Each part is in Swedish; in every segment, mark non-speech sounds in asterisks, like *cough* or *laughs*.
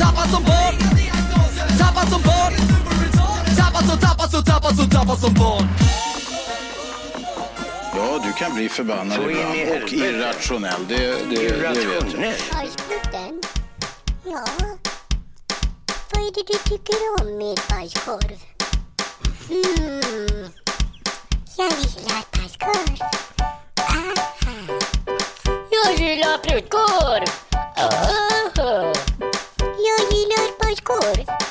Tappad som barn Tappad som barn Tappad som, tappad som, tappad som, tappad som barn Ja, du kan bli förbannad Så ibland och irrationell. Det, det, det vet jag. Irrationell. Ja. Vad är det du tycker om med bajskorv? Mm. Jag gillar bajskorv. Aha. Jag gillar pruttkorv. Aha. Jag gillar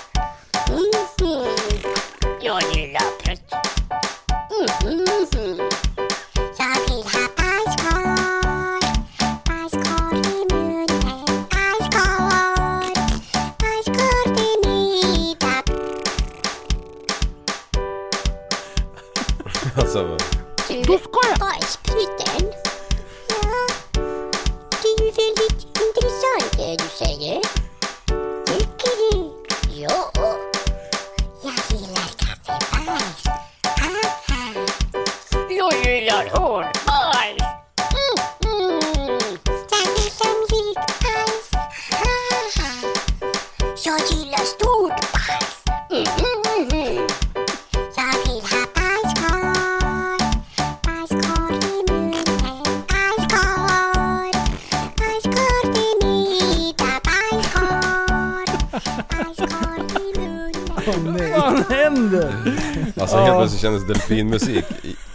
kändes delfinmusik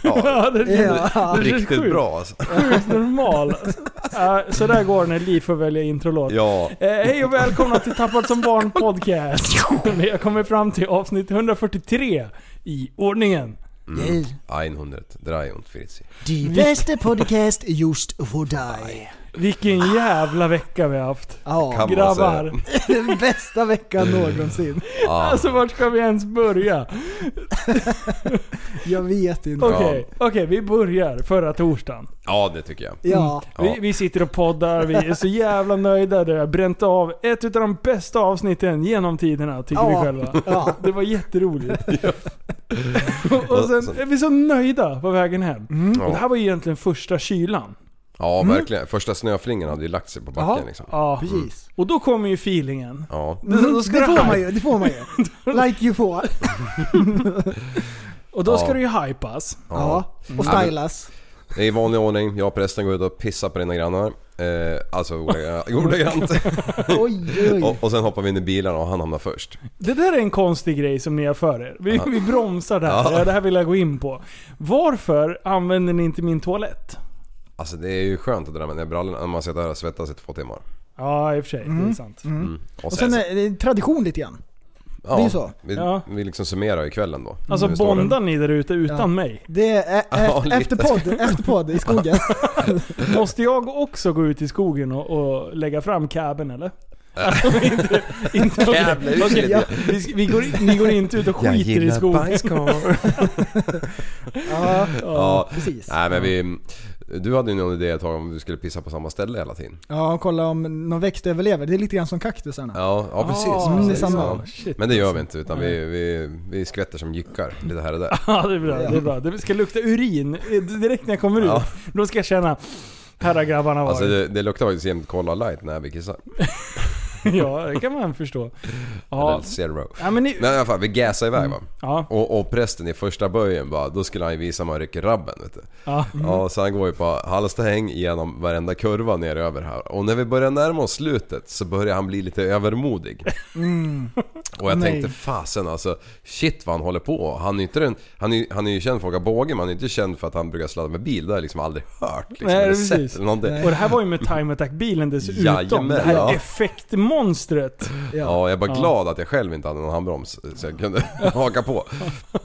ja, Ja, det, det, Ja. det, är riktigt sjukt, bra alltså. Sjukt normal. Uh, så där går det när Liv får välja introlåt. Ja, Eh, hej och välkomna till Tappat som barn podcast. Vi har kommit fram till avsnitt 143 i ordningen. Yay. 100, 340. Die bästa podcast just för dig. Vilken jävla vecka vi har haft. Ja, Grabbar. *laughs* den bästa veckan någonsin. Ja. Alltså vart ska vi ens börja? *laughs* Jag vet inte. Okej, okej vi börjar förra torsdagen. ja, det tycker jag. Ja. Ja. Vi, vi sitter och poddar, vi är så jävla nöjda. Det har bränt av ett utav de bästa avsnitten genom tiderna, tycker Ja. vi själva. Ja. *laughs* Det var jätteroligt. och, och sen är vi så nöjda på vägen hem. Mm. Och det här var ju egentligen första kylan. Ja, verkligen. Första snöflingern hade ju lagt sig på backen Ja. liksom. Ja. Precis. Och då kommer ju feelingen. Ja. Då, då ska det får man ju, det får man ju. *laughs* Like you får. Och då Ja. ska det ju hypas. Ja. Och Ja, men- stylas. Det är i vanlig ordning. Jag och prästen går ut och pissar på dina grannar. Eh, alltså ordagrant. *laughs* ordagrant. Oj, oj, och, och sen hoppar vi in i bilarna och han hamnar först. Det där är en konstig grej som ni har för er. Vi, vi bromsar det här. Ja. Det här vill jag gå in på. Varför använder ni inte min toalett? Alltså det är ju skönt att dra med ner brallorna när man sitter här och svettas i två timmar. Ja, i och för sig. Det är sant. Mm. Och sen är det tradition lite grann. ja, det är så. Vi, Ja. vi liksom summerar ju kvällen då. Alltså står bondar ni där ute utan Ja. mig? Det är ä- *laughs* Ja, lite. efterpodd, efterpodd i skogen. *laughs* Måste jag också gå ut i skogen och, och lägga fram cabben eller? *laughs* inte, inte. Jävla Okej, ja, vi, vi går, ni går inte ut och skiter i skogen? bajskorv. Ja, ja, precis. nej men vi... Du hade ju någon idé ett tag om vi skulle pissa på samma ställe hela tiden. Ja, och kolla om någon växt överlever. Det är lite grann som kaktusarna. Ja, ja precis. Ah, det är precis samma. ja. Shit, Men det gör vi alltså. inte utan vi, vi, vi skvätter som jyckar lite här och där. *laughs* Ja, det är bra. Det är bra. Det ska lukta urin direkt när jag kommer ut. Ja. Då ska jag känna, här har grabbarna varit. Alltså det, det luktar faktiskt jämt Cola light när vi kissar. *laughs* *laughs* Ja, det kan man förstå. Ja, zero. ja men ni... Men i alla fall, vi gasade iväg va. Ja, Och, och prästen i första böjen bara, då skulle han ju visa man rycker rabben vet du. ja. Ja, så han går ju på halstahäng genom varenda kurva ner över här. Och när vi börjar närma oss slutet så börjar han bli lite övermodig. Och jag Nej. tänkte fasen alltså, shit vad han håller på. Han är, inte den, han är, han är ju känd för att åka båge men han är inte känd för att han brukar sladda med bil. Det har jag liksom aldrig hört liksom, Nej, eller precis. sett eller någonting. Och det här var ju med Time Attack-bilen dessutom. Jajamän, det här ja. Effektmonstret. Ja, jag är bara Ja. glad att jag själv inte hade någon handbroms så jag kunde *laughs* haka på.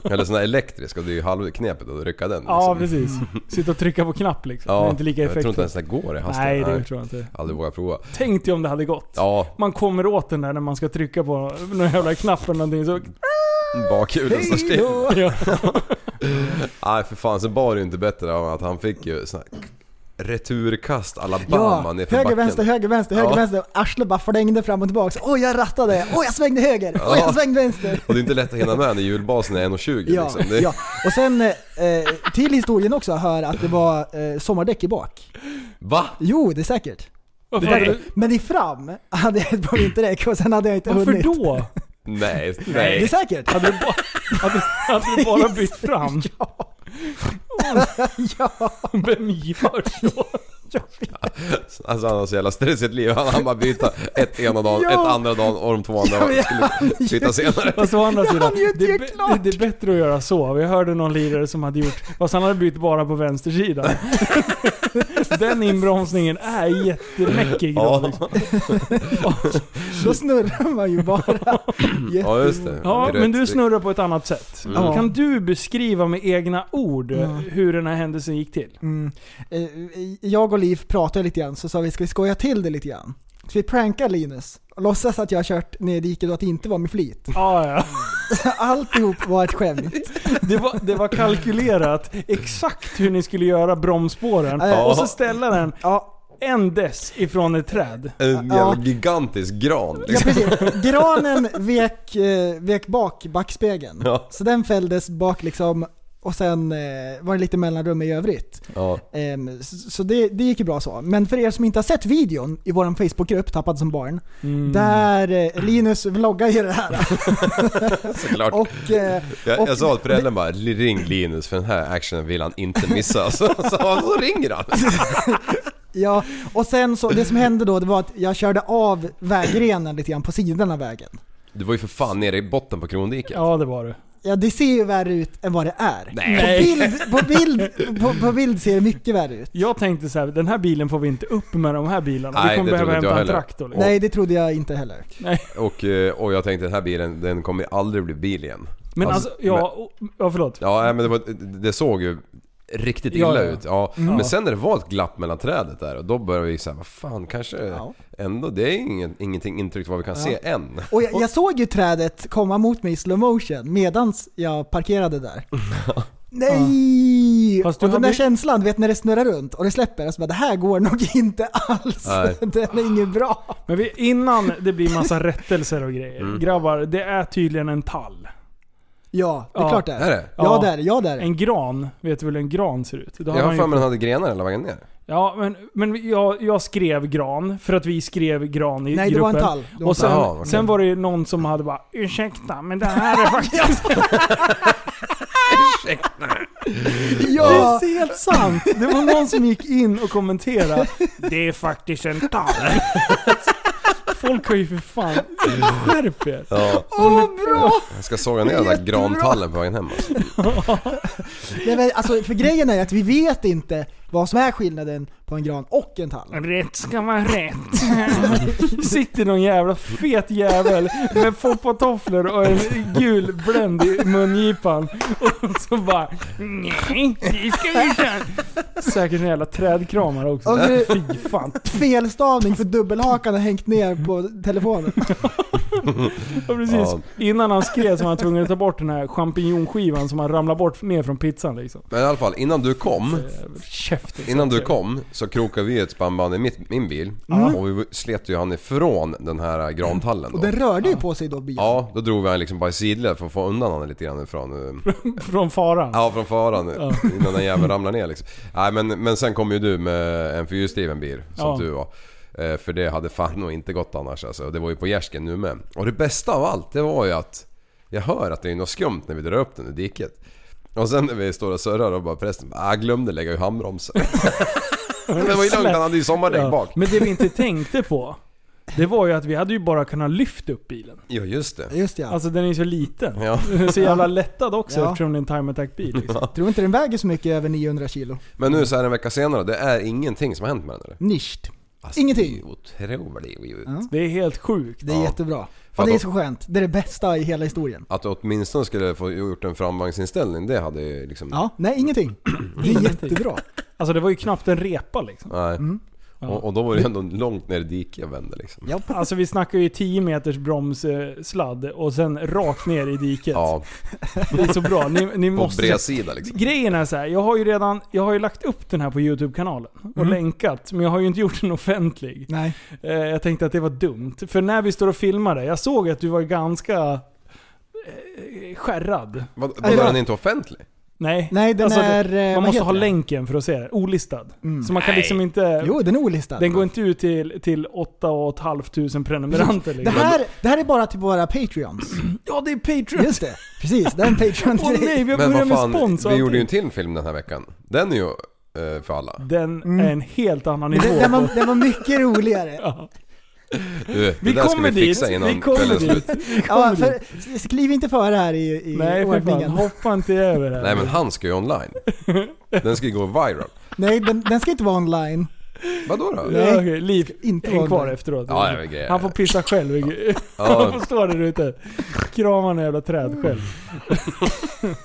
Eller sån här elektrisk och det är ju halvknepigt att rycka den. Ja, liksom. precis. Sitta och trycka på knapp liksom. det är Ja, inte lika jag tror inte ens det går i hastighet. Nej, det tror jag inte. Aldrig vågat prova. Tänk dig om det hade gått. Ja, Man kommer åt den där när man ska trycka på någon jävla knapp eller någonting så... bakhjulen står still. Ja. *laughs* Nej för fan, så var det ju inte bättre av att han fick ju sån här returkast Alabama Ja, nerför höger, backen. vänster, höger, vänster, höger, Ja. vänster. Arslet bara flängde fram och tillbaka. Oj, jag rattade. Oj, jag svängde höger. Oj, jag svängde vänster. Och det är inte lätt att hinna med när hjulbasen är 1,20 Ja, liksom. Det, ja. Och sen eh, till historien också hör att det var eh, sommardäck i bak. Va? Jo, det är säkert. Varför, Men, hade, men i fram hade jag ett par vinterdäck och sen hade jag inte varför hunnit. då? *laughs* Nej, Det är nej. säkert. Hade du, bara, *laughs* hade, hade du bara bytt fram? Ja, Vem gör så? Alltså han har så jävla stressigt liv. Han hann bara byta ett ena dagen, Ja. ett andra dagen och de två andra Ja, men skulle han- byta *laughs* senare. Fast å andra sidan, ju inte det, är be- klart. det, det är bättre att göra så. Vi hörde någon lirare som hade gjort, fast han hade bytt bara på vänstersidan. *laughs* Den inbromsningen är jättemäckig då. Ja, Liksom. *laughs* då snurrar man ju bara. ja just det. Ja, men du snurrar på ett annat sätt. Ja. Kan du beskriva med egna ord Ja. hur den här händelsen gick till? Mm. Eh, Jag och Liv pratade lite grann, så sa vi ska vi skoja till det lite grann? Ska vi pranka Linus? Och låtsas att jag har kört ner i diket och att det inte var med flit. Ah, ja. *laughs* Alltihop var ett skämt. det, var, det var kalkylerat exakt hur ni skulle göra bromsspåren Ja. och så ställa den Ja, en dess ifrån ett träd. En jävla Ja. gigantisk gran ja liksom. precis. *laughs* Granen vek, eh, vek bak backspegeln. Ja. Så den fälldes bak liksom och sen eh, var det lite mellanrum i övrigt. Ja. Ehm, så så det, det gick ju bra så. Men för er som inte har sett videon i vår Facebookgrupp Tappad som barn. Mm. Där eh, Linus vloggar ju det här. *laughs* Såklart. Och, eh, Jag, och jag sa till föräldern bara ring Linus för den här actionen vill han inte missa. *laughs* Så, så, så ringer han. *laughs* Ja, och sen så, det som hände då det var att jag körde av vägrenen lite grann på sidan av vägen. Du var ju för fan nere i botten på krondiket. Ja, det var du. Ja, det ser ju värre ut än vad det är. Nej. På bild, på, bild, på, på bild ser det mycket värre ut. Jag tänkte så här, den här bilen får vi inte upp med de här bilarna. Nej, vi kommer det behöva trodde inte hämta jag en heller. traktor. Liksom. Nej, det trodde jag inte heller. Och, eh, och jag tänkte den här bilen, den kommer aldrig bli bil igen. Men Alltså, alltså, ja, och- ja förlåt. Ja, nej, men det, var, det såg ju riktigt illa Ja, ja. ut. Ja. Ja. Men sen när det var ett glapp mellan trädet där och då började vi säga vad fan kanske Ja. ändå, det är ingen, ingenting intryckt vad vi kan se än. Och jag, jag *laughs* såg ju trädet komma mot mig i slow motion medans jag parkerade där. *laughs* Nej! Du och den där känslan, du vet när det snurrar runt och det släpper, och så bara, det här går nog *laughs* inte alls. Nej. Den är inget bra. Men vi, innan det blir massa rättelser och grejer. Mm. Grabbar, det är tydligen en tall. Ja, det är Ja. klart det Är det? Ja, Ja. det är det. Ja, det är det. En gran, vet du väl hur en gran ser ut? Då Jag har för mig den hade grenar hela vägen ner. Ja, men, men jag, jag skrev gran, för att vi skrev gran i Nej, det gruppen. var en tall. Det var en Och sen, Jaha, okej. sen var det ju någon som hade bara Ursäkta, men det här är faktiskt... Ja! Det är helt sant! Det var någon som gick in och kommenterade Det är faktiskt en tall. Folk har ju för fan... Skärp er! Ja, Åh, bra! jag ska såga ner den där grantallen på vägen hem alltså. Nej, men, alltså, för grejen är att vi vet inte vad som är skillnaden på en gran och en tall. Rätt ska vara rätt. *laughs* Sitter någon jävla fet jävel med foppatofflor och en gul bländ i mungipan. Och så bara Nej, det ska vi köra. Säkert en jävla trädkramare också. Och nu- Fy fan. Felstavning för dubbelhakan har hängt ner på telefonen. *laughs* Ja, precis. Ja. Innan han skrev så var han tvungen att ta bort den här champinjonskivan som han ramlade bort ner från pizzan liksom. Men i alla fall, innan du kom Käften. Innan du kom så krokade vi ett spannband i mitt, min bil och vi slet ju han ifrån den här grantallen Och då. den rörde ju på sig då bilen. Ja, då drog vi han liksom bara i sidled för att få undan honom lite grann ifrån... eh, *laughs* Från faran. Ja, från faran innan den jäveln ramlar ner liksom. Nej men, men sen kom ju du med en fyrhjulsdriven bil, som Ja. du var. Eh, För det hade fan nog inte gått annars alltså. Det var ju på gärsken nu med. Och det bästa av allt, det var ju att jag hör att det är något skumt när vi drar upp den ur diket. Och sen när vi står och surrar och bara prästen bara, "Ah, jag glömde lägga ur handbromsen. Men *laughs* det var ju lugnt, han hade ju sommardäck Ja. bak. Men det vi inte tänkte på det var ju att vi hade ju bara kunnat lyfta upp bilen. Ja just det. Just ja. Alltså den är ju så liten. Ja. Den är så jävla lättad också Ja. eftersom det är en time attack-bil. Liksom. Tror inte den väger så mycket över 900 kilo. Men nu så här en vecka senare, det är ingenting som har hänt med den eller? Nischt. Alltså, Ingenting. Det är otroligt. Ja. Det är helt sjukt. Det är Ja. jättebra. För Och det är så skönt. Det är det bästa i hela historien. Att du åtminstone skulle få gjort en framvagnsinställning, det hade ju liksom... Ja, nej ingenting. *clears throat* Det är jättebra. Alltså det var ju knappt en repa liksom. Nej. Mm. Ja. Och, och då var det ändå långt ner i diket jag vände liksom. Ja. Alltså vi snackar ju 10 meters bromssladd och sen rakt ner i diket. Ja, Det är så bra. Ni, ni på måste... bredsida liksom. Grejen är så här, jag har ju redan jag har ju lagt upp den här på YouTube-kanalen och Mm. länkat, men jag har ju inte gjort den offentlig. Nej. Eh, jag tänkte att det var dumt. För när vi står och filmar det, jag såg att du var ganska eh, skärrad. Vad, vadå, den inte offentlig? Nej, Nej, den Alltså, är... eh, man måste ha länken för att se det. Olistad. Mm. Så man kan liksom inte... Jo, den är olistad. Den går inte ut till, till 8 500 prenumeranter det, liksom. här, det här är bara till våra Patreons. *clears throat* Ja, det är Patreon! Just det. Precis, det är en patreon Åh nej, vi har börjat med spons vi gjorde ju en till film den här veckan. Den är ju eh, för alla. Den Mm. är en helt annan nivå. Den, den, var, den var mycket roligare. *laughs* Ja. Du, det Vi där ska kommer vi fixa dit, innan vi kommer kvällen är dit. slut. Vi kommer Ja, dit. för, kliv inte före här i, i Nej för fan, ordningen. hoppa inte över här. Nej men han ska ju online. Den ska ju gå viral. Nej, den, den ska inte vara online. Vadå då? Nej. Ja, okej, Liv, Inte vara kvar efteråt. Ja, grejer. Han får pissa själv. Ja. *laughs* Han får stå där ute. Krama en jävla träd själv. *laughs*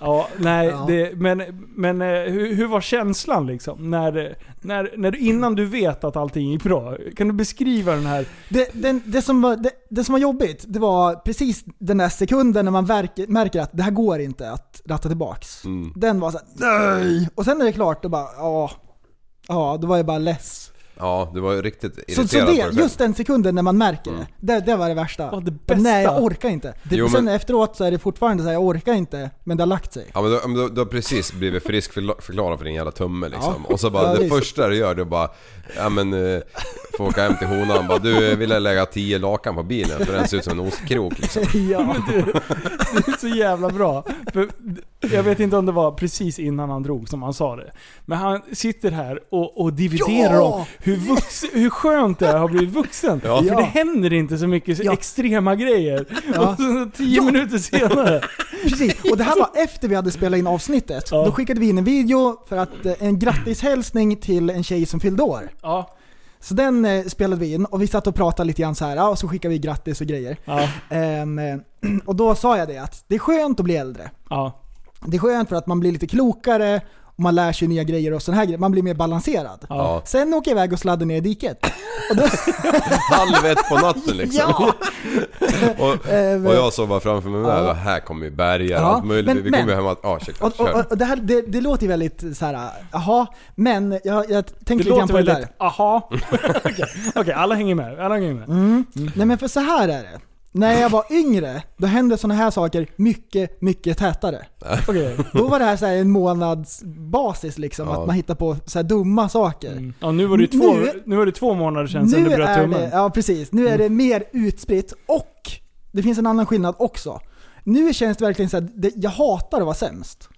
ja, nej, Ja. Det, men, men eh, hur, hur var känslan liksom? När, när, när, du- innan du vet att allting gick bra. Kan du beskriva den här? Det, den, det, som var, det, det som var jobbigt, det var precis den där sekunden när man verk, märker att det här går inte att ratta tillbaks. Mm. Den var såhär nej! Och sen är det klart, då bara ja. Ja, då var jag bara less. Ja, du var ju riktigt Så, irriterad så på dig det, själv. just den sekunden när man märker Mm. det, det, det var det värsta. Ja, det bästa. Nej, jag orkar inte. Det, Jo, sen men- efteråt så är det fortfarande så här, jag orkar inte, men det har lagt sig. Ja men du, du, du har precis blivit frisk förklarad för din jävla tumme liksom. Ja. Och så bara, Ja, det visst. första du gör det är bara, ja men, eh, får åka hem till honan bara, du vill jag lägga 10 lakan på bilen för den ser ut som en ostkrok liksom. *laughs* Ja, men du, det är så jävla bra. För jag vet inte om det var precis innan han drog som han sa det. Men han sitter här och, och dividerar Ja! om hur, vux, hur skönt det är att ha blivit vuxen. Ja. För det händer inte så mycket Ja. extrema grejer. Ja. Och så tio Ja. minuter senare. Precis, och det här var efter vi hade spelat in avsnittet. Ja. Då skickade vi in en video för att eh, en grattishälsning till en tjej som fyllde år. Ja. Så den eh, spelade vi in och vi satt och pratade lite grann så här, och så skickade vi grattis och grejer. Ja. Ehm, eh, och då sa jag det att det är skönt att bli äldre. Ja. Det är skönt för att man blir lite klokare och man lär sig nya grejer och sån här grejer. Man blir mer balanserad. Ja. Sen åker jag iväg och sladdar ner i diket. Och då, *laughs* Halv ett på natten liksom. ja! *laughs* Och, Ehm, och jag såg bara framför mig, Ja. ja. här kommer ju bergar Ja, allt möjligt. men- vi kommer men- ju hem att, ja ursäkta, Och, och, och det, här, det, det låter ju väldigt så här, jaha, men jag, jag tänkte Det lite grann låter på det väldigt, där. aha. *laughs* Okej, Okej, alla hänger med. Alla hänger med. Mm. Nej men för så här är det. När jag var yngre, då hände såna här saker mycket, mycket tätare. Okej. Då var det här, så här en månads basis liksom, Ja. att man hittar på så här dumma saker. Mm. Ja, nu var det två, Nu- nu var det två månader sedan, Nu du bröt tummen. det, ja precis, nu är det mer utspritt och det finns en annan skillnad också. Nu känns det verkligen så här, det, jag hatar att vara sämst.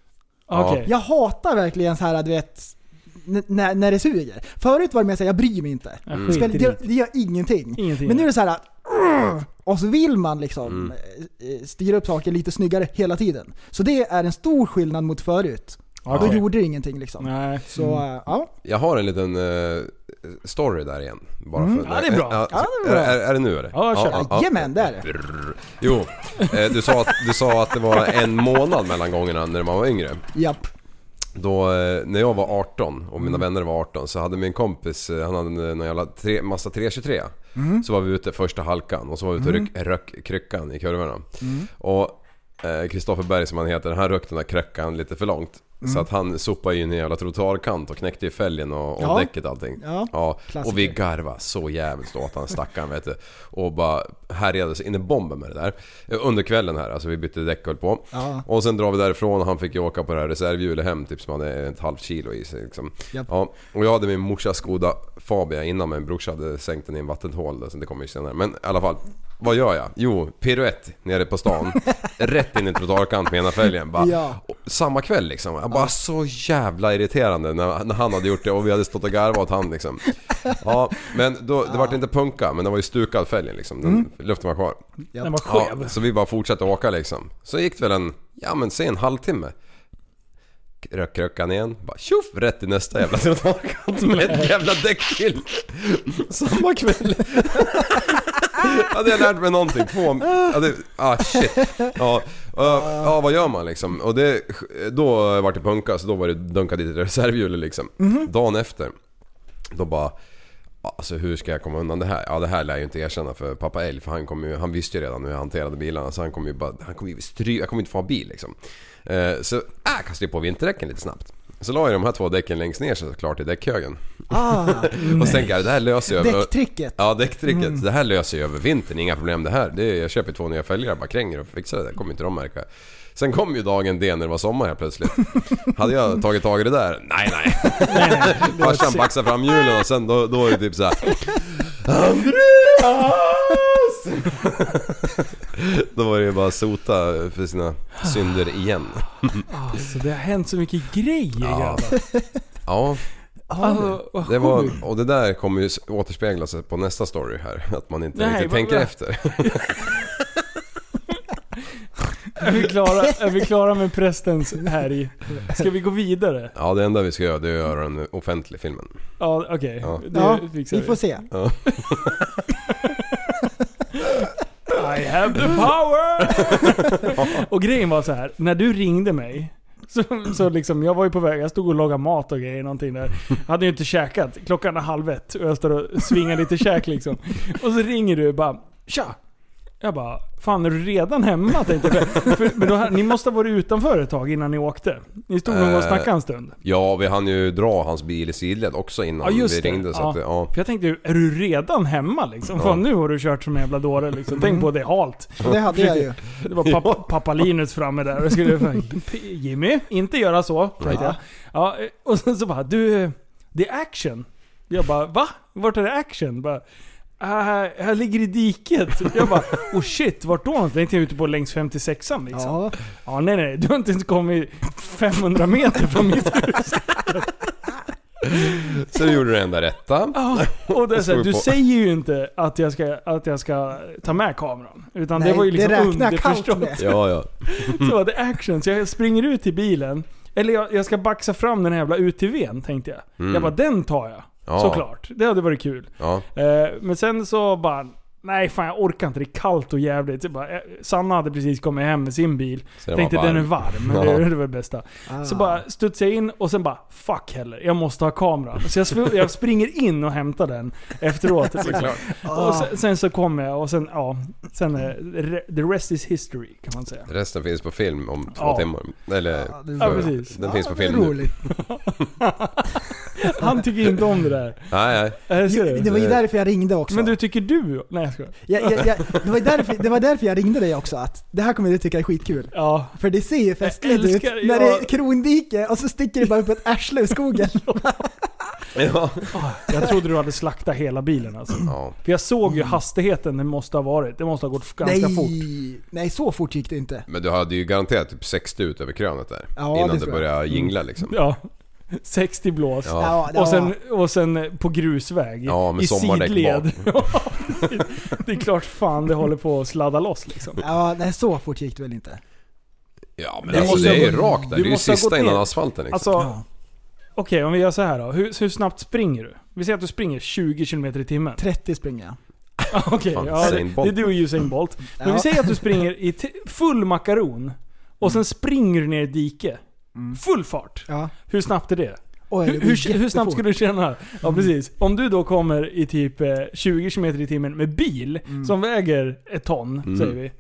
Okej. Jag hatar verkligen så här, du vet, när, när det suger. Förut var det mer såhär, jag bryr mig inte. I det, det gör ingenting. Ingenting. Men nu är det så här. Och så vill man liksom Mm. eh, styra upp saker lite snyggare hela tiden. Så det är en stor skillnad mot förut. Okej. Då gjorde det ingenting liksom. Nej. Så eh, ja. Jag har en liten eh, story där igen. Bara Mm. för, Ja, det är bra. Ja, Ja, det är bra. Är, är, är det nu eller? Ja, kör. Jajamän, det är det. Jo, eh, du sa, att, du sa att det var en månad mellan gångerna när man var yngre. Japp. Då, eh, när jag var 18 och mina vänner var 18 så hade min kompis, eh, han hade en någon jävla tre, massa 323. Så var vi ute första halkan och så var vi ute och ryck, röck kryckan i kurvorna. Och eh, Kristoffer Berg som han heter, han röck den där kröckan lite för långt. Så att han sopade i en jävla trottoarkant och knäckte i fälgen och, och Ja. däcket och allting. Ja, och vi garvade så jävligt åt han stackaren vet du. Och bara härjade sig in i bomben med det där. Eh, Under kvällen här, alltså vi bytte däck och på. Ja. Och sen drar vi därifrån och han fick ju åka på det här reservhjulet hem typ som hade ett halvt kilo i sig liksom. Ja, och jag hade min morsas Skoda Fabia innan men brorsa hade sänkt den i en vattenhål så det kommer ju senare. Men i alla fall. Vad gör jag? Jo, piruett nere på stan. *laughs* Rätt in i trottoarkant med ena fälgen. Bara, Ja. samma kväll liksom. Jag bara så jävla irriterande när, när han hade gjort det och vi hade stått och garvat åt han liksom. Ja, men då, det vart inte punka men det var ju stukad fälgen liksom. Den, Luften var kvar. Den var Ja, skev. så vi bara fortsatte åka liksom. Så gick det väl en, ja men säg en halvtimme. Rök krökan igen, bara tjoff rätt i nästa jävla trottoarkant med ett jävla däck till. *laughs* Samma kväll. *laughs* *laughs* hade jag lärt mig någonting. Två, ja, det, ah shit. Ja, ja, vad gör man liksom? Och det, då var det punka så då var det dunka dit reservhjulet liksom. Dagen efter, då bara Alltså hur ska jag komma undan det här? Ja det här lär jag ju inte erkänna för pappa Älg för han, kom ju, han visste ju redan hur jag hanterade bilarna så han kommer ju bara... Han kommer ju stry, jag kommer inte få ha bil liksom. Eh, så äh, jag kastade ju på vinterdäcken lite snabbt. Så la jag de här två däcken längst ner såklart i däckhögen. Ah, *laughs* Och tänker jag det här löser jag däcktricket. Ja, däcktricket. Det här löser jag över vintern, inga problem det här. Det är, jag köper två nya fälgar, bara kränger och fixar det. Det kommer inte de märka. Sen kom ju dagen D när det var sommar helt plötsligt. *laughs* Hade jag tagit tag i det där? Nej, nej. *laughs* Farsan baxade fram hjulen och sen då, då var det typ såhär... Andreas! *laughs* då var det ju bara sota för sina synder igen. Alltså det har hänt så mycket grejer Ja. grabbar. Ja, Alltså, vad det var, sjukt. och det där kommer ju återspegla sig på nästa story här. Att man inte Nej, riktigt vad- tänker efter. *laughs* Är vi klara, är vi klara med prästens härj? Ska vi gå vidare? Ja, det enda vi ska göra det är att göra den offentlig filmen. Ja, okej. Ja. Det Ja, fixar vi får se. Ja. *laughs* I have the power! *laughs* och grejen var så här, när du ringde mig så, så liksom, jag var ju på väg, jag stod och lagade mat och grejer någonting där. Jag hade ju inte käkat. Klockan är halv ett och jag står och svingar lite käk liksom. Och så ringer du och bara Tja! Jag bara, fan är du redan hemma? Tänkte jag. För, men då, ni måste ha varit utanför ett tag innan ni åkte. Ni stod nog och Eh, snackade en stund. Ja, vi hann ju dra hans bil i sidled också innan Ja just vi det. ringde. Så ja. att, ja. För jag tänkte, är du redan hemma liksom? Ja. Fan nu har du kört som en jävla dåre liksom. Tänk på det halt. Det hade jag ju. Det var pappa, pappa Linus framme där och skulle fan, Jimmy, inte göra så. Tänkte jag. Ja, och sen så bara, du, det är action. Jag bara, va? Vart är det action? Bara, "Ah, jag ligger i diket. Jag bara, oh shit, vart då? Tänkte jag ute på längs 56an liksom. Ja. Ja. nej nej, du har inte ens kommit 500 meter från mitt hus. Så du gjorde det enda rätta. Ja, och det är så här, du säger ju inte att jag ska, att jag ska ta med kameran. Utan det Nej, var ju det liksom underförstått. Ja, ja. Så var det action, så jag springer ut till bilen. Eller jag, jag ska baxa fram den här jävla UTVn tänkte jag. Mm. Jag bara, den tar jag. Ja. Såklart. Det hade varit kul. Ja. Eh, men sen så bara, nej fan jag orkar inte. Det är kallt och jävligt. Jag bara, eh, Sanna hade precis kommit hem med sin bil. Så det Tänkte den är varm. Ja. det, det var det bästa. Ah. Så bara studsade jag in och sen bara, fuck heller, jag måste ha kameran. Så jag, jag springer in och hämtar den efteråt. *laughs* liksom. Och sen, sen så kommer jag och sen, ja, sen re- the rest is history kan man säga. Resten finns på film om två Ja. timmar. Eller... Ja, det- Ja, precis. Den finns på det är film nu. *laughs* *laughs* *laughs* Han tycker inte om det där. Nej, nej. Är det Det var ju därför jag ringde också. Men du, tycker du? Nej jag skojar. jag, jag, jag, det, var ju därför, det var därför jag ringde dig också, att det här kommer du tycka är skitkul. Ja. För det ser ju festligt ut när det ja. är krondike och så sticker det bara upp ett arsle ur skogen. *laughs* Ja. Jag trodde du hade slaktat hela bilen alltså. ja. För jag såg ju hastigheten det måste ha varit. Det måste ha gått ganska nej, fort. nej, så fort gick det inte. Men du hade ju garanterat typ 60 ut över krönet där. Ja, innan det det började jingla liksom. Ja. *laughs* 60 blås. Ja. Och sen, och sen på grusväg. Ja, med I sidled. *laughs* det är klart fan det håller på att sladda loss liksom. Ja, nej så fort gick det väl inte. Ja men Det alltså det är ju rakt där. du Det är ju sista innan asfalten liksom. Alltså, Ja. okej om vi gör så här då. Hur, hur snabbt springer du? Vi säger att du springer 20 km i timmen. 30 springer jag. *laughs* Okej, Fan, ja, det, det är du och Usain Bolt. Men Ja. vi säger att du springer i full makaron. Och sen springer du ner i ett dike. Full fart. Ja. Hur snabbt är det? Oj, det Hur, hur, hur snabbt skulle du känna? Ja precis. Om du då kommer i typ eh, 20 km i timmen med bil som väger ett ton, säger vi.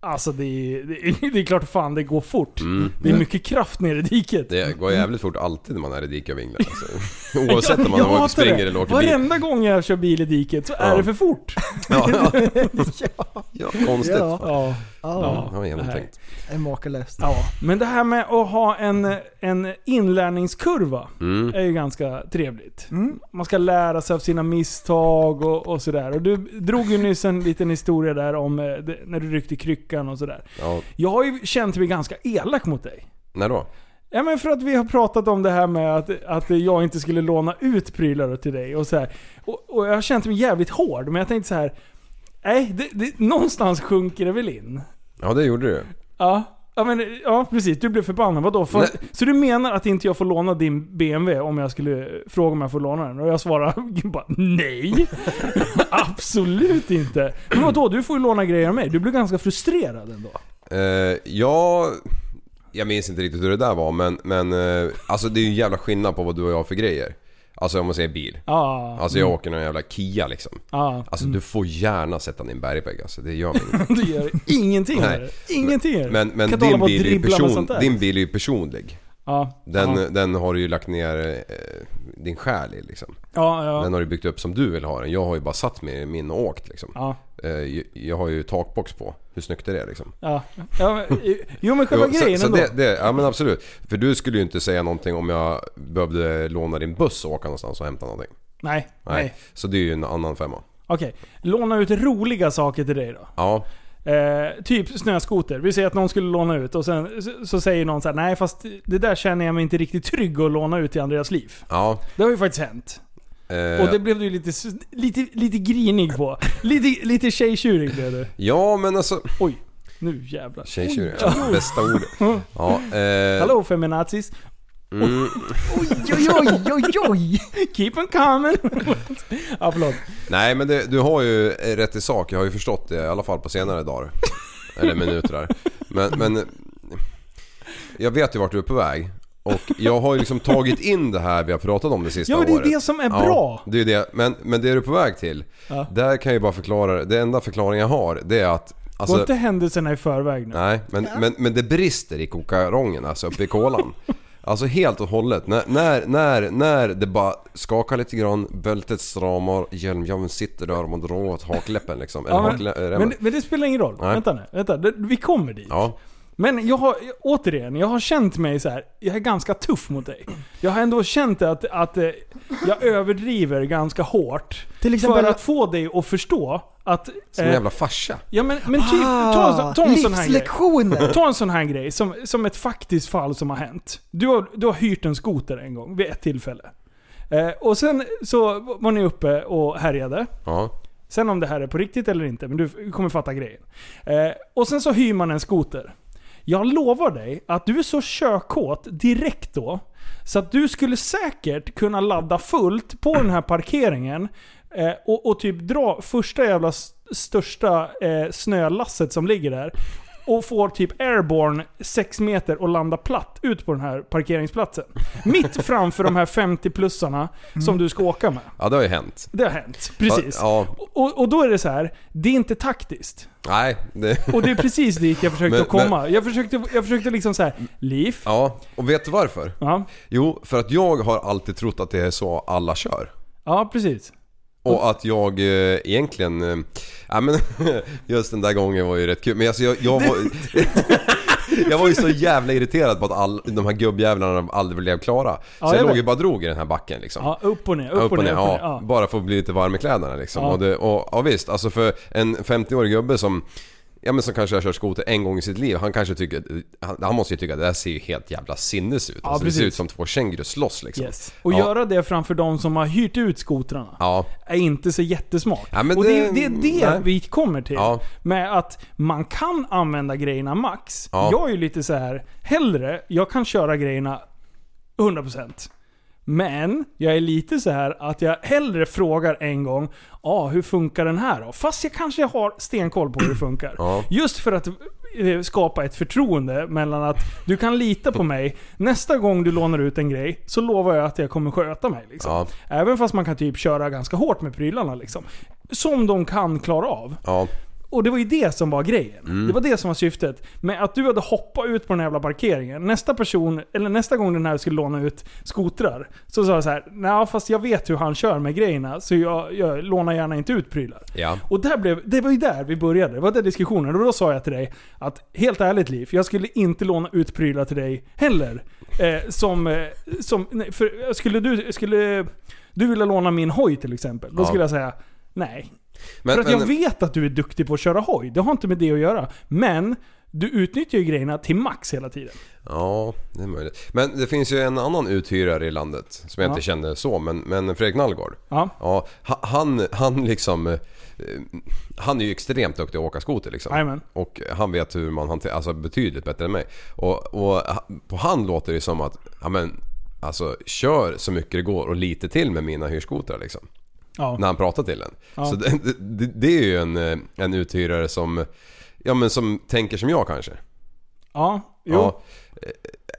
Alltså det är, det, är, *laughs* det är klart fan det går fort. Mm. Det är mycket kraft ner i diket. Det går jävligt fort alltid när man är i diket och vinglar alltså. *laughs* Oavsett om man Jag åker, springer det. eller åker bil. Varenda gång jag kör bil i diket så är Ja. det för fort. Ja, *laughs* ja. ja, ja, konstigt. Ja. Ja. ja, Ja, genomtänkt. det är makalöst. ja. Men det här med att ha en, en inlärningskurva Mm. är ju ganska trevligt. Mm. Man ska lära sig av sina misstag och, och sådär. Och du drog ju nyss en liten historia där om eh, det, när du ryckte kryckan och sådär. Ja. Jag har ju känt mig ganska elak mot dig. När då? Ja men för att vi har pratat om det här med att, att jag inte skulle låna ut prylar till dig och så här. Och, och jag har känt mig jävligt hård, men jag tänkte så här. Nej, det, det, någonstans sjunker det väl in. Ja det gjorde du. Ja. Ja, men, ja precis, du blev förbannad. Vadå? För, så du menar att inte jag får låna din BMW om jag skulle fråga om jag får låna den? Och jag svarar *laughs* bara nej. *laughs* Absolut inte. Men vadå? Du får ju låna grejer av mig. Du blir ganska frustrerad ändå. Eh, ja... Jag minns inte riktigt hur det där var men, men eh, alltså det är ju en jävla skillnad på vad du och jag har för grejer. Alltså om man säger bil. Ja. Alltså jag åker någon jävla Kia liksom. Ja. Alltså du får gärna sätta din bergvägg alltså, det gör mig. *laughs* Du gör ingenting Nej. det. Ingenting det. Men, men hålla din, bil är person, din bil är ju personlig. Ja. Den, ja. den har du ju lagt ner eh, din själ i liksom. Ja. Den har du byggt upp som du vill ha den. Jag har ju bara satt mig i min och åkt liksom. Eh, jag- har ju takbox på. Hur snyggt är det liksom? Ja. ja jo men själva Jo, grejen så, så ändå. det, det, ja men absolut. För du skulle ju inte säga någonting om jag behövde låna din buss och åka någonstans och hämta någonting. Nej, nej. Nej. Så det är ju en annan femma. Okej. Låna ut roliga saker till dig då. Ja. Eh, typ snöskoter. Vi säger att någon skulle låna ut och sen så, så säger någon så här: nej fast det där känner jag mig inte riktigt trygg att låna ut till Andreas liv. Ja. Det har ju faktiskt hänt. Eh, Och det blev du ju lite, lite, lite grinig på. Lite, lite tjejtjurig blev du. Ja men alltså... Oj, nu jävlar. Tjejtjurig, ja, bästa ordet. *laughs* Ja, eh, Hallå feminazis. Mm, Oj, oj, oj, oj, oj! Keep on coming. ja, förlåt. nej men det, du har ju rätt i sak. Jag har ju förstått det i alla fall på senare dagar. Eller minuter där. Men, men... Jag vet ju vart du är på väg. Och jag har ju liksom tagit in det här vi har pratat om det sista Ja men det är året. det som är Ja, bra. det är det. Men, men det är du på väg till. Ja. Där kan jag ju bara förklara, det enda förklaringen jag har det är att... Gå Alltså, inte händelserna i förväg nu. nej, men, men, men det brister i kokarongen alltså uppe i kolan. Alltså helt och hållet. När, när, när, när det bara skakar lite grann, bältet stramar, hjälmjäveln sitter där och man drar åt hakläppen liksom. Eller Ja, men, men, det- men det spelar ingen roll. Nej. Vänta nu. Vänta. Vi kommer dit. Ja, Men jag har, återigen, jag har känt mig så här. jag är ganska tuff mot dig. Jag har ändå känt att, att eh, jag överdriver ganska hårt. Till exempel... För att få dig att förstå att... som en eh, jävla farsa. Ja men, men typ, ta, en sån- ta en sån här grej. livslektioner! Ta en sån här grej som, som ett faktiskt fall som har hänt. Du har, du har hyrt en skoter en gång, vid ett tillfälle. Eh, och sen så var ni uppe och härjade. Ja, Sen om det här är på riktigt eller inte, men du kommer fatta grejen. Eh, och sen så hyr man en skoter. Jag lovar dig att du är så körkåt direkt då, så att du skulle säkert kunna ladda fullt på den här parkeringen eh, och, och typ dra första jävla största eh, snölasset som ligger där. Och får typ airborne 6 meter och landa platt ut på den här parkeringsplatsen. Mitt *laughs* framför de här 50-plussarna som du ska åka med. ja det har ju hänt. Det har hänt. Precis. Ja, Och, och då är det så här, det är inte taktiskt. nej, det... Och det är precis dit jag försökte *laughs* Men- att komma. Jag försökte, jag försökte liksom så här, liv. Ja, och vet du varför? Ja, Jo, för att jag har alltid trott att det är så alla kör. ja precis. Och att jag eh, egentligen... Eh, ja men *laughs* just den där gången var ju rätt kul. Men alltså jag, jag var... *laughs* jag var ju så jävla irriterad på att all, de här gubbjävlarna aldrig blev klara. Så Ja, jag jag låg ju bara och drog i den här backen liksom. Ja, upp och ner, upp, och ner, upp och ner. Ja. Bara för att bli lite varm i kläderna liksom. Ja. Och, det, och ja, visst, alltså för en 50-årig gubbe som... Ja men som kanske har kört skoter en gång i sitt liv. Han kanske tycker... Han, han måste ju tycka att det här ser ju helt jävla sinnes ut. Ja, Alltså, det ser ut som två kängurur slåss liksom. Yes. Och Ja. göra det framför de som har hyrt ut skotrarna Ja. är inte så jättesmart. Ja, och det, det- är det nej. vi kommer till. Med att man kan använda grejerna max. Ja. Jag är ju lite så här hellre, jag kan köra grejerna 100%. Men jag är lite så här att jag hellre frågar en gång, ah, hur funkar den här då? Fast jag kanske har stenkoll på hur det funkar. *clears throat* Ja. Just för att eh, skapa ett förtroende mellan att du kan lita på mig. Nästa gång du lånar ut en grej så lovar jag att jag kommer sköta mig. Liksom. Ja. Även fast man kan typ köra ganska hårt med prylarna. Liksom. Som de kan klara av. Ja. Och det var ju det som var grejen. Mm. Det var det som var syftet. Med att du hade hoppat ut på den här jävla parkeringen. Nästa person, eller nästa gång den här skulle låna ut skotrar. Så sa jag så här, nej fast jag vet hur han kör med grejerna. Så jag, jag lånar gärna inte ut prylar. Ja. Och där blev, det var ju där vi började. Det var den diskussionen. Och då sa jag till dig att, helt ärligt Liv, jag skulle inte låna ut prylar till dig heller. Eh, som, eh, som, nej, för skulle du, skulle du vilja låna min hoj till exempel, då Ja. skulle jag säga nej. Men, för att men, jag vet att du är duktig på att köra hoj. Det har inte med det att göra. Men du utnyttjar ju grejerna till max hela tiden. Ja, det är möjligt. Men det finns ju en annan uthyrare i landet som jag Ja. inte känner så, men, men Fredrik Nallgård. Ja. Ja, ha- han, han liksom... eh, Han är ju extremt duktig att åka skoter liksom. Jajamän. Och han vet hur man hanterar, alltså betydligt bättre än mig. Och, och på han låter det som att, ja men Alltså kör så mycket det går och lite till med mina hyrskotrar liksom. Ja. När han pratar till en. Ja. Så det, det, det är ju en, eh, en uthyrare som, ja men som tänker som jag kanske. Ja, jo. Ja,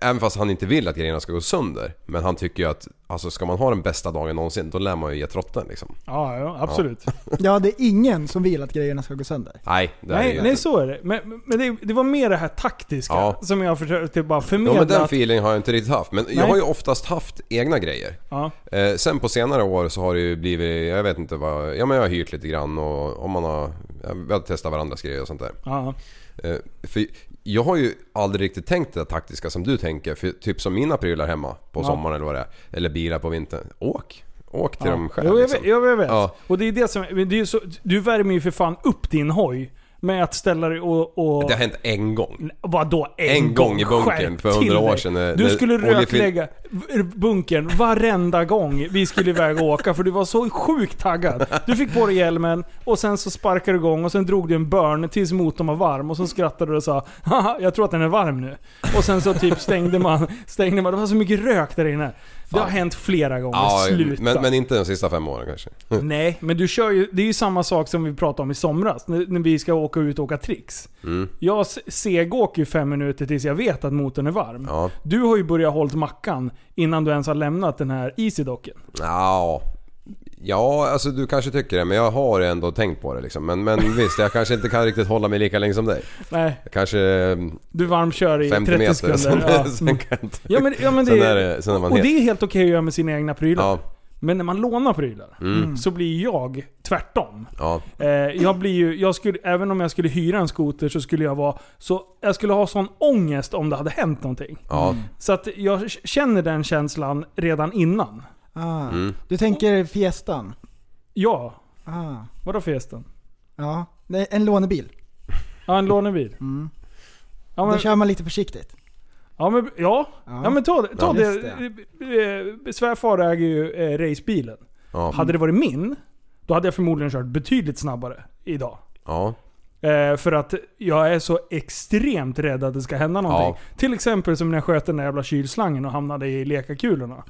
även fast han inte vill att grejerna ska gå sönder. Men han tycker ju att, alltså ska man ha den bästa dagen någonsin, då lär man ju ge trotten liksom. Ja, ja absolut. Ja, *laughs* det är ingen som vill att grejerna ska gå sönder. Nej, det är Nej, ju nej inte. så är det. Men, men det, det var mer det här taktiska Ja. som jag försökte bara Ja, förmedla. men den att- feeling har jag inte riktigt haft. Men jag Nej. har ju oftast haft egna grejer. ja. Eh, sen på senare år så har det ju blivit, jag vet inte vad, ja men jag har hyrt lite grann och om man har, ja, vi har testat varandras grejer och sånt där. Ja. Eh, för jag har ju aldrig riktigt tänkt det taktiska som du tänker. För typ som mina prylar hemma på Ja. sommaren eller vad det är. Eller bilar på vintern. Åk! Åk till Ja. dem själv jo, jag liksom. vet, jag vet. Ja. Och det är det som, det är så, du värmer ju för fan upp din hoj med att ställa dig och... och Det har hänt en gång. Vadå en, En gång i bunkern för 100 år sedan när- Du när skulle oljefil- röklägga bunkern varenda gång vi skulle iväg och åka för du var så sjukt taggad. Du fick på dig hjälmen och sen så sparkade du igång och sen drog du en burn tills motorn var varm och så skrattade du och sa Haha, jag tror att den är varm nu. Och sen så typ stängde man, stängde man. Det var så mycket rök där inne. Det har hänt flera gånger. Ja, Sluta. men, men inte de sista fem åren kanske. *laughs* Nej, men du kör ju, det är ju samma sak som vi pratade om i somras, när, när vi ska åka ut och åka tricks. Mm. Jag segåker ju fem minuter tills jag vet att motorn är varm. Ja. Du har ju börjat hålla mackan innan du ens har lämnat den här easydocken. Ja, ja, alltså du kanske tycker det men jag har ändå tänkt på det liksom. Men, men visst, jag kanske inte kan riktigt hålla mig lika länge som dig. Nej, Jag kanske eh, du varmkör i 50 30 meter, sekunder. *laughs* sen, Ja. sen Mm. kan jag inte. Ja men, ja, men det, Sen är det- sen är man och het. det är helt okej att göra med sina egna prylar. Ja, Men när man lånar prylar, Mm. så blir jag tvärtom. ja, Eh, jag blir ju, jag skulle, även om jag skulle hyra en skoter så skulle jag vara så, jag skulle ha sån ångest om det hade hänt någonting. ja. Så att jag känner den känslan redan innan. Ah. Mm. Du tänker Fiestan? Ja, Ah. vadå festen? Ja, det en lånebil. Ja, en lånebil. Mm. Ja Då men, kör man lite försiktigt. ja, men, ja. Ja. ja men ta det. Ta Ja, det. Eh, Svärfar äger ju eh, racebilen. ja. Hade det varit min, då hade jag förmodligen kört betydligt snabbare idag. ja. Eh, för att jag är så extremt rädd att det ska hända någonting. Till exempel som när jag sköt den där jävla kylslangen och hamnade i lekakulorna.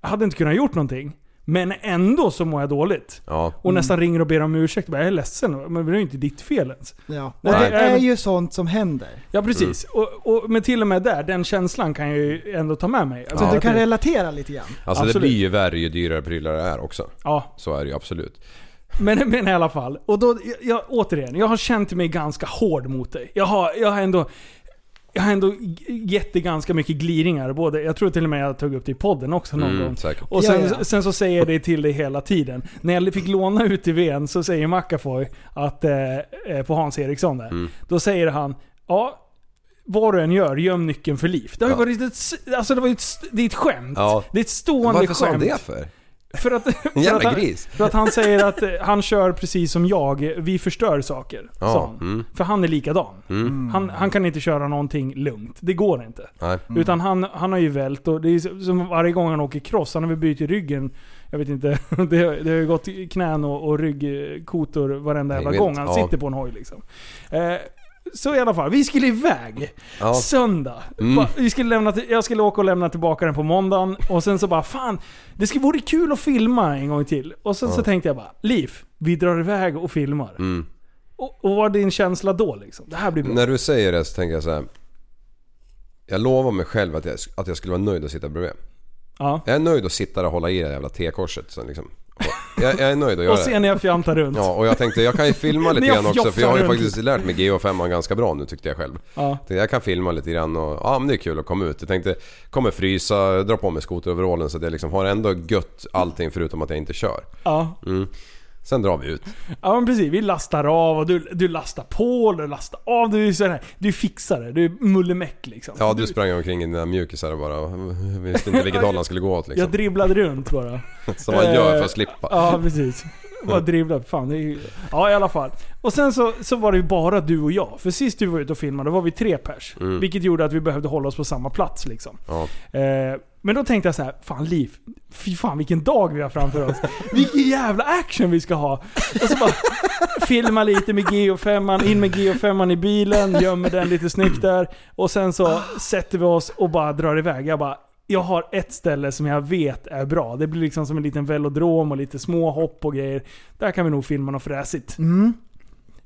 Ja. Jag hade inte kunnat gjort någonting. Men ändå så mår jag dåligt. ja. Och nästan ringer och ber om ursäkt. Jag är ledsen, men det är ju inte ditt fel ens. Ja. Och det är ju sånt som händer. Ja precis. Och, och, men till och med där, den känslan kan jag ju ändå ta med mig. Så Alltså, Ja. du kan det- relatera lite grann. Alltså det Absolut. blir ju värre ju dyrare prylar det är också. Ja, Så är det ju absolut. men, men i alla fall. Och då, jag, jag, återigen, jag har känt mig ganska hård mot dig. Jag har, jag har ändå... Jag har ändå gett dig ganska mycket gliringar. Både, jag tror till och med jag tog upp det i podden också någon gång. Mm, säkert. Och sen, Ja, ja. sen så säger jag det till dig hela tiden. När jag fick låna UTVn så säger McAfoy att, eh, eh, på Hans Eriksson där. Mm. Då säger han, ja, vad du än gör, göm nyckeln för liv. Det har ju Ja. varit ett, alltså det var ett, det är ett skämt. Ja. Det är ett stående Varför sa han skämt. det för? För att, En *laughs* för, att jävla han, gris. för att han säger att eh, han kör precis som jag, vi förstör saker. sa Ja, han. mm, För han är likadan. mm. Han, han kan inte köra någonting lugnt. Det går inte. Nej. Utan han, han har ju vält och det är som- varje gång han åker cross, han har väl bytt ryggen. Jag vet inte, *laughs* det, har- det har ju gått knän och, och ryggkotor varenda jävla gång han ja. sitter på en hoj liksom. Eh, så i alla fall, vi skulle iväg. Ja. Söndag. Mm. Vi skulle lämna jag skulle åka och lämna tillbaka den på måndagen. Och sen så bara, fan. Det skulle vore kul att filma en gång till. Och sen så Ja. tänkte jag bara, Liv, vi drar iväg och filmar. Mm. Och, och vad var din känsla då liksom? Det här blir bra. När du säger det så tänker jag så här. Jag lovar mig själv att jag, att jag skulle vara nöjd att sitta bredvid. Ja. Jag är nöjd att sitta där och hålla i det jävla T-korset liksom. Och Jag, jag är nöjd att göra Och det. se när jag fjantar runt. Ja, och jag tänkte jag kan ju filma *laughs* lite När jag grann också för jag har ju runt. faktiskt lärt mig GH5 ganska bra nu tyckte jag själv. Ja. Tänkte, Jag kan filma lite grann och ja men det är kul att komma ut. Jag tänkte, kommer frysa, dra på mig skoteroverallen så att jag liksom har ändå gött allting förutom att jag inte kör. Ja. Mm. Sen drar vi ut. Ja men precis, vi lastar av och du, du lastar på och du lastar av. Du är sån här, du fixar det. Du är mullemäck liksom. Ja du sprang omkring i dina mjukisar och bara visste inte vilket *laughs* håll han skulle gå åt liksom. Jag dribblade runt bara. *laughs* Som man gör för Eh, att slippa. Ja precis. Bara dribbla. Fan, det är ju... Ja i alla fall. Och sen så, så var det ju bara du och jag. För sist du var ute och filmade, då var vi tre pers. Mm. Vilket gjorde att vi behövde hålla oss på samma plats liksom. Ja. Eh, men då tänkte jag så här, fan Liv, fy fan vilken dag vi har framför oss. Vilken jävla action vi ska ha. Och så bara filma lite med Geo5, in med Geo5 i bilen, gömmer den lite snyggt där. Och sen så sätter vi oss och bara drar iväg. Jag bara, jag har ett ställe som jag vet är bra. Det blir liksom som en liten velodrom och lite små hopp och grejer. Där kan vi nog filma något fräsigt. Mm.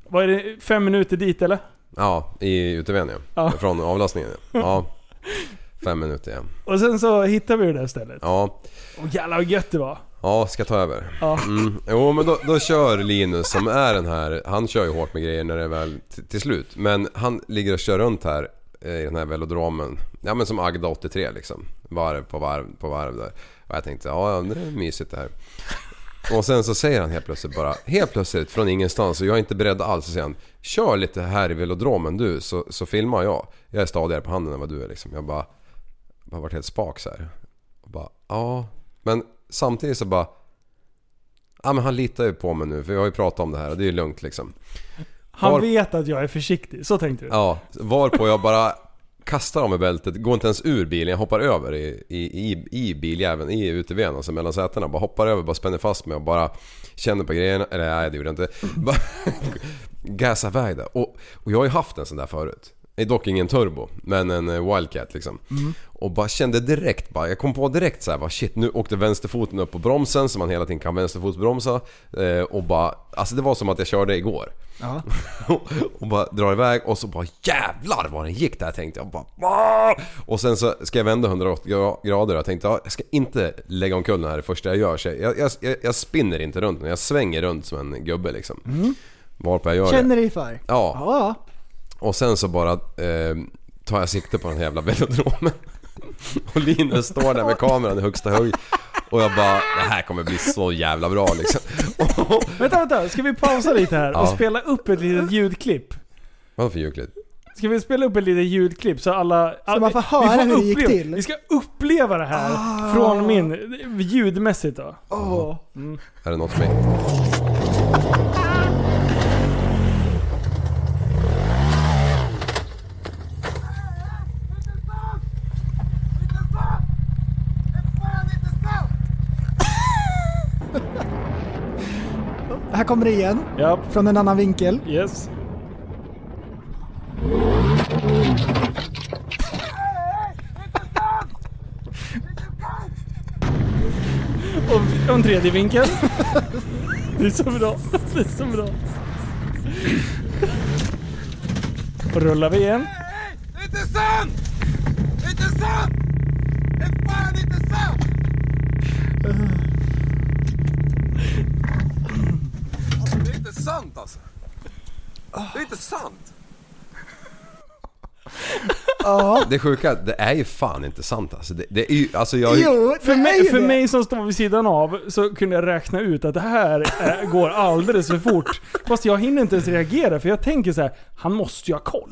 Vad är det, fem minuter dit eller? Ja, i ja. Ja. Från avlastningen ja. *laughs* Fem minuter ja. Och sen så hittar vi det där stället. Ja, Och jävlar vad gött det var. ja ska ta över. Ja. Mm. Jo men då, då kör Linus som är den här, han kör ju hårt med grejer när det är väl till slut. Men han ligger och kör runt här eh, i den här velodromen. Ja men som Agda 83 liksom. Varv på varv på varv där. Och jag tänkte ja, det är mysigt det här. Och sen så säger han helt plötsligt bara, helt plötsligt från ingenstans och jag är inte beredd alls. Så säger han, kör lite här i velodromen du så, så filmar jag. Jag är stadigare på handen än vad du är liksom. Jag bara, bara varit helt spak så här. Och bara, ja. Men samtidigt så bara, ja men han litar ju på mig nu för jag har ju pratat om det här och det är ju lugnt liksom. Han Var- vet att jag är försiktig, så tänkte du? Ja, varpå jag bara kastar av mig bältet, går inte ens ur bilen, jag hoppar över i, i, i, i biljäveln, i UTVn, alltså mellan sätena. Bara hoppar över, bara spänner fast mig och bara känner på grejerna. Eller nej, det gjorde jag inte. Bara *laughs* gasar iväg där. Och, och jag har ju haft en sån där förut. Är dock ingen turbo, men en eh, Wildcat liksom. Och bara kände direkt bara, jag kom på direkt så här, bara shit nu åkte vänsterfoten upp på bromsen så man hela tiden kan vänsterfotsbromsa. Eh, och bara, alltså det var som att jag körde igår. Ja. *laughs* och bara drar iväg och så bara jävlar vad den gick där tänkte jag. Bara, "Ah!" och sen så ska jag vända 180 gra- grader och jag tänkte ja, jag ska inte lägga omkull den här det första jag gör. Så jag, jag, jag, jag spinner inte runt jag svänger runt som en gubbe liksom. Varpå jag gör det. Känner dig för? Ja, Ja. Och sen så bara eh, tar jag sikte på den här jävla velodromen. *laughs* Och Linus står där med kameran i högsta höjd. Och jag bara, det här kommer bli så jävla bra liksom. *laughs* Vänta, vänta. Ska vi pausa lite här och Ja. spela upp ett litet ljudklipp? Vadå för ljudklipp? Ska vi spela upp ett litet ljudklipp så alla... Så man får vi höra hur det gick uppleva- till. Vi ska uppleva det här Ah. från min... Ljudmässigt då. Åh. Är det något för mig? Kommer det igen, Ja, från en annan vinkel. yes. Och och en tredje vinkel. *laughs* Det är så bra. Det är så bra. Och rullar vi igen. Det är inte sant alltså. Det är inte sant. *laughs* Ja. Det sjuka, det är ju fan inte sant alltså. Det, det är ju, alltså jag... Jo, För, är mig, ju för det. mig som står vid sidan av så kunde jag räkna ut att det här eh, går alldeles för fort. Fast jag hinner inte ens reagera för jag tänker så här: han måste ju ha koll.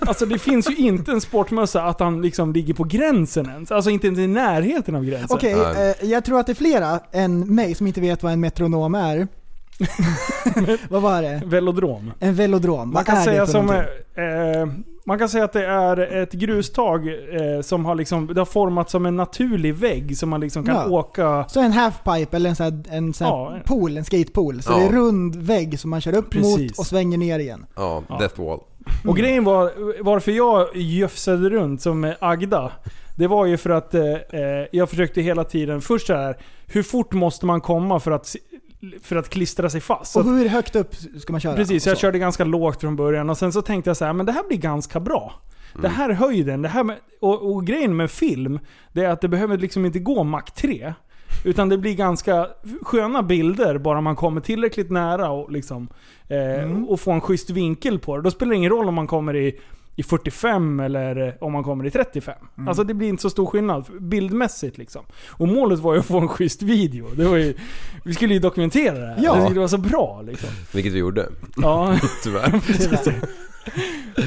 Alltså det finns ju inte en sportmössa att han liksom ligger på gränsen ens. Alltså inte ens i närheten av gränsen. Okej, eh, jag tror att det är flera än mig som inte vet vad en metronom är. *laughs* vad var det? Velodrom. En velodrom. Man Vad kan, är säga det för som, någonting? eh, man kan säga att det är ett grustag eh, som har, liksom, det har formats som en naturlig vägg som man liksom kan Ja. åka... Så en halfpipe eller en sån här, en sån här Ja. pool, en skatepool. Så Ja. det är rund vägg som man kör upp Precis. mot och svänger ner igen. Ja, Death Wall. Och grejen var, varför jag göfsade runt som Agda, det var ju för att eh, eh, jag försökte hela tiden, först så här, hur fort måste man komma för att, för att klistra sig fast? Och hur högt upp ska man köra? precis, Och jag körde ganska lågt från början och sen så tänkte jag så här, men det här blir ganska bra. Det här är höjden, det här med, och, och grejen med film, det är att det behöver liksom inte gå Mach 3. Utan det blir ganska sköna bilder bara man kommer tillräckligt nära och, liksom, eh, och får en schysst vinkel på det. Då spelar det ingen roll om man kommer i, i 45 eller eh, om man kommer i 35. Alltså det blir inte så stor skillnad bildmässigt liksom. Och målet var ju att få en schysst video. Det var ju, vi skulle ju dokumentera det här. Ja. Det skulle vara så bra liksom. Vilket vi gjorde. Ja, *laughs* *laughs* Tyvärr.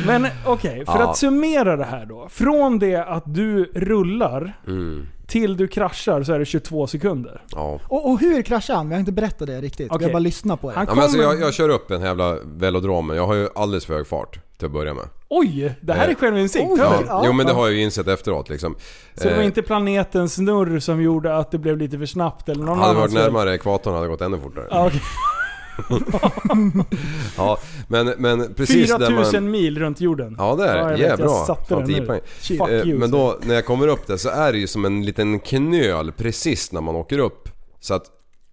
Men okej, för Ja. att summera det här då. Från det att du rullar Mm. till du kraschar så är det 22 sekunder. Ja. Och, och hur kraschade han? Vi har inte berättat det riktigt. Vi Okej. har bara lyssnat på det. Han Ja, men alltså kommer- jag, jag kör upp en jävla velodrom, men jag har ju alldeles för hög fart till att börja med. Oj! Det här är Eh, självinsikt, oj. Ja. Jo men det har jag ju insett efteråt liksom. Så det var Eh, inte planetens snurr som gjorde att det blev lite för snabbt eller någon hade det varit närmare ekvatorn hade det gått ännu fortare. Ja, okej. *laughs* Ja, men, men precis där 4000 man... mil runt jorden. Ja det är Ja, Ja, vet, jag bra. satte Fan, den 10 nu. Eh, you, Men då när jag kommer upp där så är det ju som en liten knöl precis när man åker upp. Så att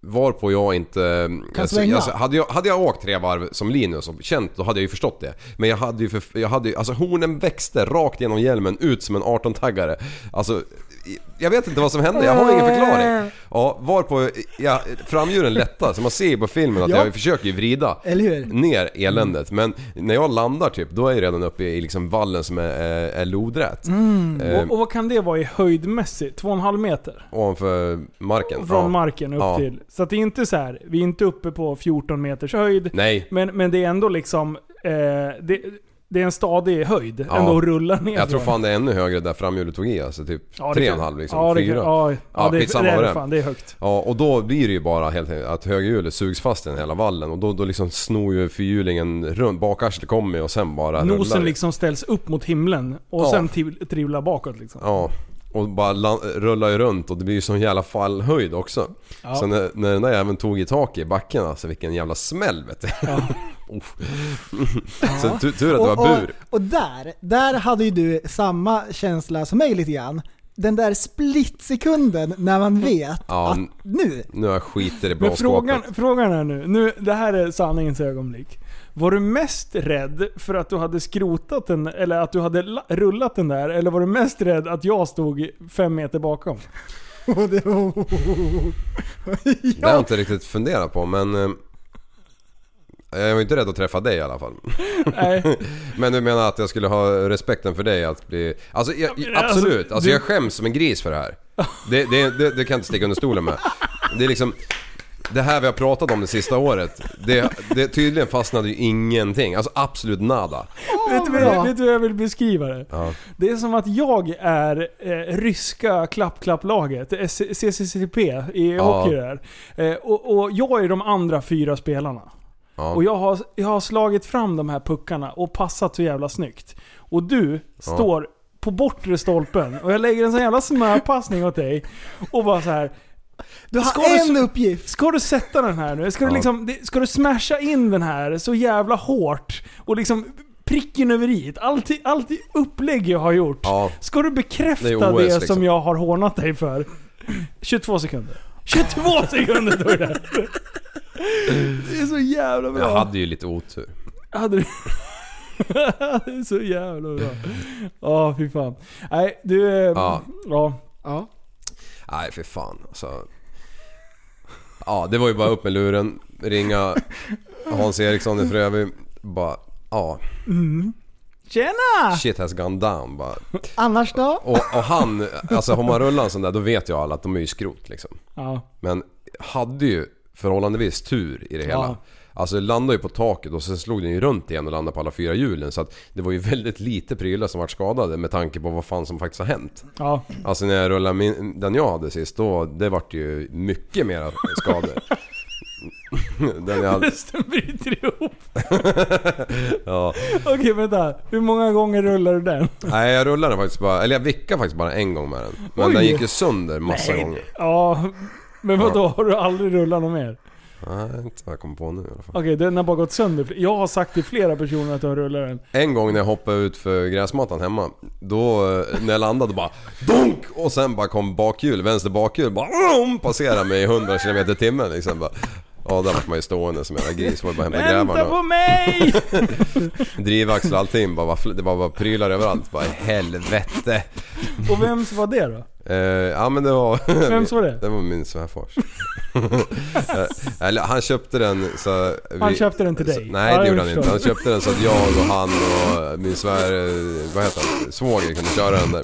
varpå jag inte... alltså, svänga. alltså, hade, jag, hade jag åkt tre varv som Linus och känt då hade jag ju förstått det. Men jag hade ju för, jag hade alltså hornen växte rakt genom hjälmen ut som en 18-taggare. Alltså jag vet inte vad som hände, jag har ingen förklaring. Ja, varpå ja, framhjulen lättar, så man ser ju på filmen att Ja. jag försöker ju vrida Eller hur? ner eländet. Men när jag landar typ, då är jag redan uppe i liksom vallen som är, är, är lodrät. Eh, Och, och vad kan det vara i höjdmässigt? 2,5 meter? ovanför marken. Från ja. marken upp Ja. till. Så att det är inte så här. vi är inte uppe på 14 meters höjd. Nej, Men, men det är ändå liksom, eh, det, det är en stadig höjd Ja. ändå att rulla ner jag tror fan det är ännu högre där framhjulet tog i. Alltså typ Ja, det tre och kan- en halv liksom. ja, det fyra. kan- Ja, ja, Ja, det, det är det det är. fan. Det är högt. Ja, och då blir det ju bara helt enkelt att högerhjulet sugs fast i den hela vallen och då, då liksom snor ju fyrhjulingen runt, bakarslet kommer ju och sen bara rullar Nosen det. liksom ställs upp mot himlen och Ja. sen trillar bakåt liksom. Ja, och bara la- rullar ju runt och det blir ju sån jävla fallhöjd också. Ja. Så när, när den där även tog i taket i backen alltså, vilken jävla smäll vet du. *laughs* Uff. *laughs* Så tur, tur att det Och, var bur. och, och där, där hade ju du samma känsla som mig lite grann. Den där splitsekunden när man vet Ja, att nu, Nu har jag skiter i Men blåskåpet. frågan, frågan är nu, nu, det här är sanningens ögonblick. Var du mest rädd för att du hade skrotat den, eller att du hade la- rullat den där? Eller var du mest rädd att jag stod fem meter bakom? *laughs* det, *laughs* Det har jag inte riktigt funderat på men... Jag var inte rädd att träffa dig i alla fall. Nej. *laughs* Men du menar att jag skulle ha respekten för dig att bli... Alltså jag, alltså, absolut, alltså, du- jag skäms som en gris för det här. Det, det, det, det kan jag inte sticka under stolen med. Det är liksom... Det här vi har pratat om det sista året, det, det tydligen fastnade ju ingenting. Alltså absolut nada. vet, du, vad jag- vet du hur jag vill beskriva det? Ja. Det är som att jag är eh, ryska klapp-klapp-laget, CCCP i Ja. hockey där. Eh, och, och jag är de andra fyra spelarna. Ja. Och jag har, jag har slagit fram de här puckarna och passat så jävla snyggt. Och du står på bortre stolpen och jag lägger en sån jävla smörpassning åt dig. Och bara så här. du har Ska du en så- uppgift. Ska du sätta den här nu? Ska du, Ja. liksom, det- ska du smasha in den här så jävla hårt? Och liksom pricken över i. Allt, allt upplägg jag har gjort. Ja. Ska du bekräfta Det det, OS liksom. som jag har hånat dig för? *clears throat* 22 sekunder. 22 sekunder tog det! Det är så jävla bra. Jag hade ju lite otur. Hade du... *laughs* det är så jävla bra. Ja, fy fan. Nej, du... eh, Ja. ja. Ja. Nej för fan alltså. Ja det var ju bara upp med luren, ringa Hans Eriksson i Frövi. Bara ja, Tjena! shit has gone down bara. Annars då? Och, och han, alltså har man rullat en sån där då vet ju alla att de är ju skrot liksom. Ja. Men hade ju förhållandevis tur i det hela. Ja. Alltså det landade ju på taket och sen slog den ju runt igen och landade på alla fyra hjulen. Så att det var ju väldigt lite prylar som vart skadade med tanke på vad fan som faktiskt har hänt. Ja. Alltså när jag rullade min, den jag hade sist då, det vart ju mycket mera skador. *laughs* den jag hade, Resten bryter ihop. *laughs* ja. Okej, vänta. Hur många gånger rullar du den? Nej jag rullade den faktiskt bara, eller jag vickade faktiskt bara en gång med den. Men Oj. den gick ju sönder massa gånger. Ja, men vadå? Har du aldrig rullat något mer? Nej, inte vad jag kommer på nu i alla fall. Okej, den har bara gått sönder. Jag har sagt till flera personer att du har rullat den. En gång när jag hoppade ut för gräsmattan hemma, då eh, när jag landade bara DONK! Och sen bara kom bakhjul, vänster bakhjul bara VROM! Passerade mig i 100 km i timmen liksom bara. Vart man ju stående som en jävla gris. Var bara hämta Vänta grävarna. på mig! *laughs* Drivaxel och allting. Bara, var det var bara prylar överallt. Bara helvete. Och vems var det då? Eh, ja men det var... *laughs* Vems var det? Det var min svärfars. *laughs* Eh, Eller han köpte den så... Vi, Han köpte den till dig? Så, nej Ja, det gjorde han inte. Han köpte den så att jag och han och min svär... eh, Vad heter han? Svåger kunde köra den där.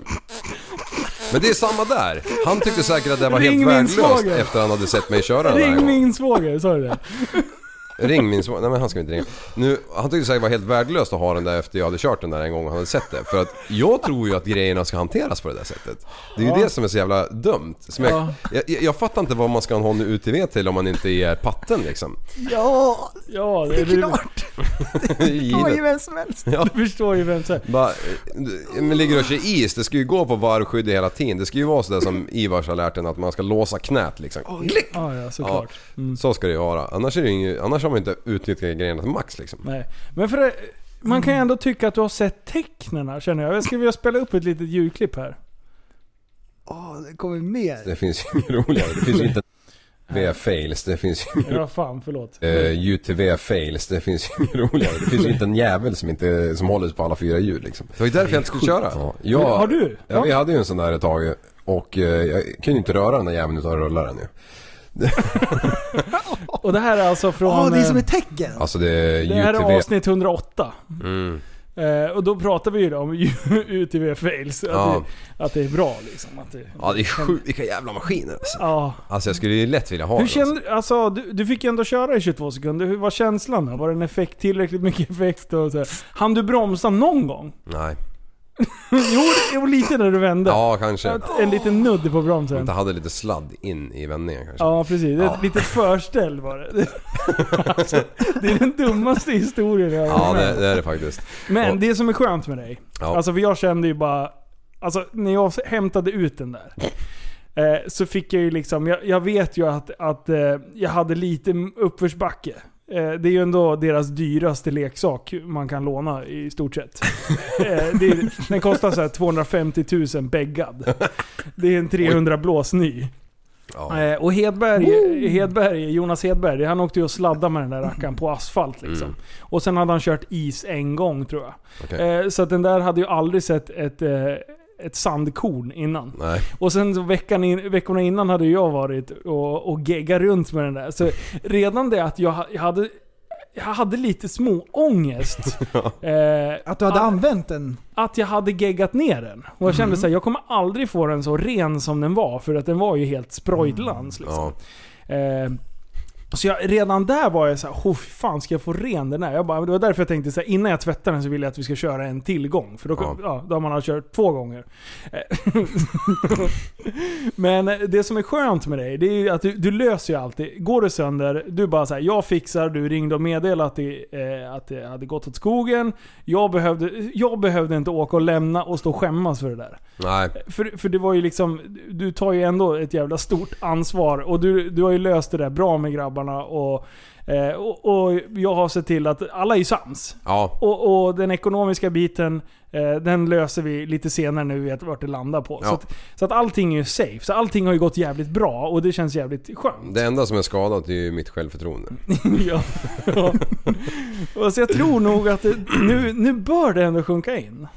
Men det är samma där. Han tyckte säkert att det var Ring helt min värdelöst svåger. efter han hade sett mig köra den en Ring gång. min svåger, sa du det? Ring min son. Nej men han ska inte ringa. Nu, han tyckte säkert det var helt värdelöst att ha den där efter jag hade kört den där en gång och han hade sett det. För att jag tror ju att grejerna ska hanteras på det där sättet. Det är ju det som är så jävla dumt. Som jag, jag, jag fattar inte vad man ska ha en UTV till om man inte är patten liksom. Ja, Ja, det är du, klart. *laughs* Det var ju vem som helst. du förstår ju vem som är. Bara, eh, men ligger och kör is, det ska ju gå på varvskydd hela tiden. Det ska ju vara sådär som Ivars har lärt en att man ska låsa knät liksom. Klick! Ja, ja, såklart. Så ska det ju vara. Annars, är det ju, annars har man inte utnyttjat grejerna till max liksom. Nej. Men för det, man kan ju ändå tycka att du har sett tecknen känner jag. Jag skulle vilja spela upp ett litet ljudklipp här. Åh, det kommer mer. Det finns ju inget roligare. Det finns ju inte *laughs* V-fails, det finns ju Ja, fan, förlåt. Uh, UTV-fails, det finns ju inget roligare. Det finns ju inte en jävel som, inte, som håller på alla fyra hjul liksom. Det var ju därför jag inte skulle köra. Ja, jag, Har du? Ja, vi hade ju en sån där ett tag. Och eh, jag kunde inte röra den där jäveln utan rullaren ju. *laughs* Och det här är alltså från... Åh, det är som eh, ett tecken. Alltså det är det här är avsnitt 108. Mm. Eh, och då pratar vi ju då om *laughs* UTV fails. Att, Ja. det, att det är bra liksom. Att det, Ja det är sjukt, vilka jävla maskiner alltså. ja. Alltså jag skulle ju lätt vilja ha Hur den, kände alltså, du, du fick ju ändå köra i 22 sekunder. Hur var känslan då? Var det en effekt, tillräckligt mycket effekt? Och så här? Han du bromsa någon gång? alltså. Nej. *laughs* jo, jo, lite när du vände. Ja kanske. Att En liten nudd på bromsen. Inte hade lite sladd in i vändningen kanske. Ja precis, Ja. ett litet förställ var det. alltså, *laughs* det är den dummaste historien jag har Ja det, det är det faktiskt. Men Och- det som är skönt med dig, Ja. alltså för jag kände ju bara, alltså när jag hämtade ut den där. Eh, så fick jag ju liksom, jag, jag vet ju att, att eh, jag hade lite uppförsbacke. Eh, det är ju ändå deras dyraste leksak man kan låna i stort sett. *laughs* Eh, är, den kostar så här 250 000 bäggad. Det är en 300 blås ny. Ja. Eh, och Hedberg, Hedberg, Jonas Hedberg, han åkte ju och sladdade med den där rackaren på asfalt liksom. Mm. Och sen hade han kört is en gång tror jag. Eh, så att den där hade ju aldrig sett ett, ett sandkorn innan. Nej. Och sen så veckan in, veckorna innan hade jag varit och, och geggat runt med den där. Så redan det att jag, jag hade jag hade lite små ångest. *laughs* eh, Att du hade använt den. att jag hade geggat ner den. Och jag kände såhär, jag kommer aldrig få den så ren som den var. För att den var ju helt sprojdlans liksom. Ja. Eh, så jag, redan där var jag såhär, oh, fy fan ska jag få ren den här? Jag bara, det var därför jag tänkte så här, innan jag tvättar den så vill jag att vi ska köra en tillgång. För då, Ja. ja. då har man kört två gånger. Eh, *laughs* Men det som är skönt med dig, det är att du, du löser ju alltid. Går det sönder, du bara såhär, jag fixar, du ringde och meddelade att det, eh, att det hade gått åt skogen. Jag behövde, jag behövde inte åka och lämna och stå och skämmas för det där. Nej. För, för det var ju liksom, du tar ju ändå ett jävla stort ansvar och du, du har ju löst det där bra med grabbarna och, eh, och, och jag har sett till att alla är sams. Ja. Och, och den ekonomiska biten, eh, den löser vi lite senare när vi vet vart det landar på. Ja. Så, att, så att allting är ju safe. Så allting har ju gått jävligt bra och det känns jävligt skönt. Det enda som är skadat är ju mitt självförtroende. ja. *laughs* ja. Och så jag tror nog att det, nu, nu bör det ändå sjunka in.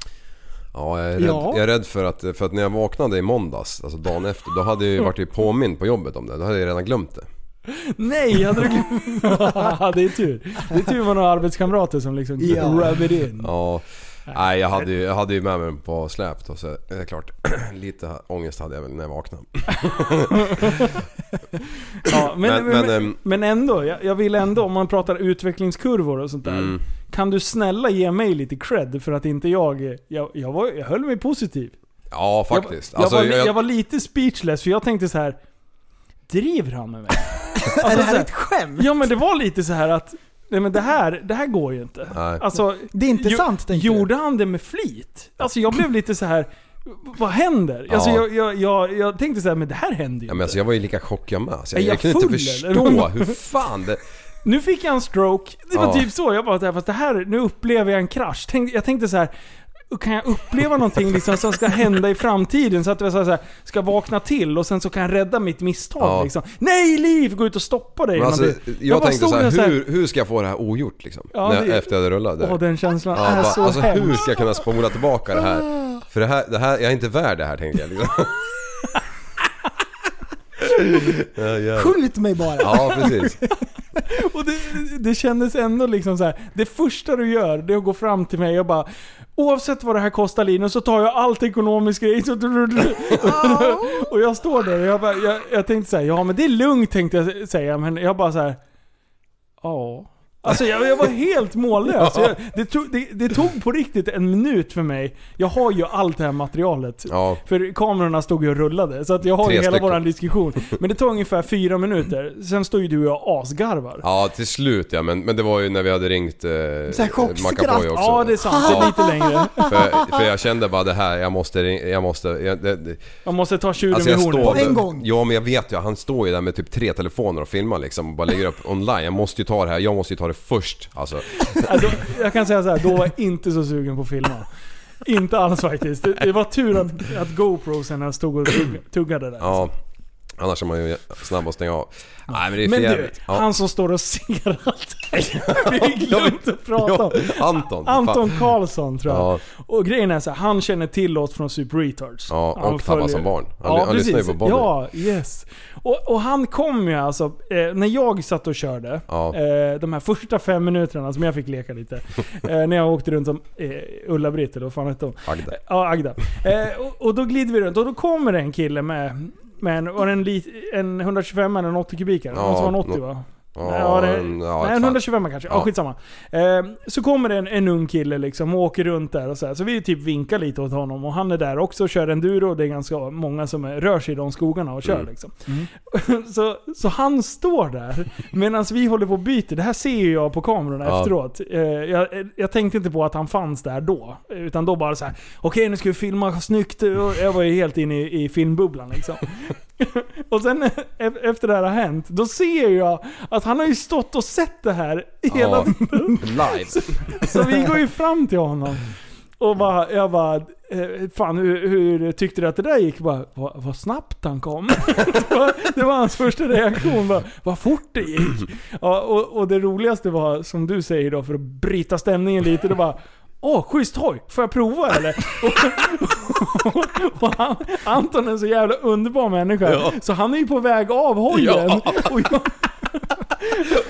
Ja, jag är, rädd, Ja. jag är rädd för att, för att när jag vaknade i måndags, alltså dagen efter, då hade jag ju varit påmind på jobbet om det. Då hade jag redan glömt det. Nej, du glömt? *laughs* det är tur. Det är tur man har arbetskamrater som liksom Ja. rub it in. Ja. Nej, jag hade, ju, jag hade ju med mig på släp då, så det är klart. *clears throat* Lite ångest hade jag väl när jag vaknade. *laughs* Ja, men, Men- men, men, men, ehm, ändå, jag, jag vill ändå, om man pratar utvecklingskurvor och sånt där. Mm. Kan du snälla ge mig lite cred för att inte jag... Jag, jag, var, jag höll mig positiv. Ja, faktiskt. Jag, jag, Alltså, var, jag- jag var lite speechless för jag tänkte så här. Driver han med mig? *laughs* är det här här- ett skämt? Ja men det var lite så här att... Nej men det här, det här går ju inte. Nej. Alltså, Det är inte jo- sant tänkte Gjorde han det med flit? Alltså jag blev lite så här. Vad händer? Alltså Ja. jag, jag, jag, jag tänkte så här, men det här händer ju Ja, men inte. alltså, jag var ju lika chockad med. Så jag, jag, jag kunde inte förstå eller? hur *laughs* fan det... Nu fick jag en stroke. Det var Ja. typ så. Jag bara, fast det här, nu upplever jag en krasch. Tänk, jag tänkte så här. Kan jag uppleva någonting liksom som ska hända i framtiden? Så att jag så här, ska vakna till och sen så kan jag rädda mitt misstag Ja. liksom. Nej Liv! Gå ut och stoppa dig! Men alltså, jag, bara tänkte så här, där hur, hur ska jag få det här ogjort liksom? Ja, när, det- efter jag hade rullat. Åh, den känslan Ja, är bara, så alltså hur hemsk. ska jag kunna spola tillbaka det här? För det här, det här, jag är inte värd det här tänkte jag liksom. *laughs* ja. Skjut mig bara! ja, precis. *laughs* Och det, det kändes ändå liksom så här. Det första du gör, det är att gå fram till mig och bara Oavsett vad det här kostar Linus så tar jag allt ekonomiskt grej. *laughs* Och jag står där och jag, bara, jag, jag tänkte här, ja men det är lugnt tänkte jag säga. Men jag bara så här. Ja. Alltså jag, jag var helt mållös. *laughs* Jag, det, tog, det, det tog på riktigt en minut för mig. Jag har ju allt det här materialet. Ja. För kamerorna stod ju och rullade. Så att jag har Tre ju hela våran diskussion. *laughs* Men det tog ungefär fyra minuter. Sen står ju du och jag asgarvar. Ja, till slut ja. Men, men det var ju när vi hade ringt eh. Macaboy också. Ja, det är sant. Det är lite längre. *laughs* För, för jag kände bara det här, jag måste jag måste... Jag, det, det, Man måste ta tjuren alltså med jag hornen. På en gång. Ja men jag vet ju, han står ju där med typ tre telefoner och filmar liksom och bara lägger upp online. Jag måste ju ta det här, jag måste ju ta det först. Alltså, då, jag kan säga så här, då var jag inte så sugen på att filma. Inte alls faktiskt. Det, det var tur att, att GoProsen stod och tugg, tuggade där. ja. Annars är man ju snabb att stänga av. Nej men det är Men du. Ja. han som står och ser allt. *laughs* Vi har glömt att prata om. Anton. Anton Fan. Karlsson tror jag. Ja, Och grejen är så här, han känner till oss från Super Retards. ja, Han och Pappa som barn. Han, ja, han lyssnar ju på Bobby. Ja, yes. Och, och han kom ju alltså, eh, när jag satt och körde, Ja. eh, de här första fem minuterna som jag fick leka lite. *laughs* eh, när jag åkte runt som eh, Ulla-Britt, eller vad fan hette hon? Agda. Ja, Agda. Eh, och, och då glider vi runt och då kommer det en kille med, med en, var det en, lit, en 125 eller en 80 kubikare? Ja, måste vara en 80 nå- va? Ja, Nej, ja, det, en- ja, nej, en fan. 125 kanske. Ja, Ja. skitsamma. Eh, så kommer det en, en ung kille liksom och åker runt där och så här. Så vi typ vinkar lite åt honom och han är där också och kör enduro. Det är ganska många som är, rör sig i de skogarna och kör Mm. liksom. *laughs* så, så han står där medan vi håller på och byter. Det här ser ju jag på kamerorna Ja. efteråt. Eh, jag, jag tänkte inte på att han fanns där då. Utan då bara så här: okej nu ska vi filma snyggt. Och jag var ju helt inne i, i filmbubblan liksom. *laughs* Och sen e- efter det här har hänt, då ser jag att han har ju stått och sett det här hela Ja. Live. *laughs* Så vi går ju fram till honom. Och bara, jag bara, eh, fan hur, hur tyckte du att det där gick? Bara, vad, vad snabbt han kom. *laughs* det, var, hans första reaktion. Bara, vad fort det gick. Ja, och, och det roligaste var, som du säger då, för att bryta stämningen lite, det var Åh, schysst hoj! Får jag prova eller? och, och han, Anton är en så jävla underbar människa. Ja. Så han är ju på väg av hojen. Ja. Och jag,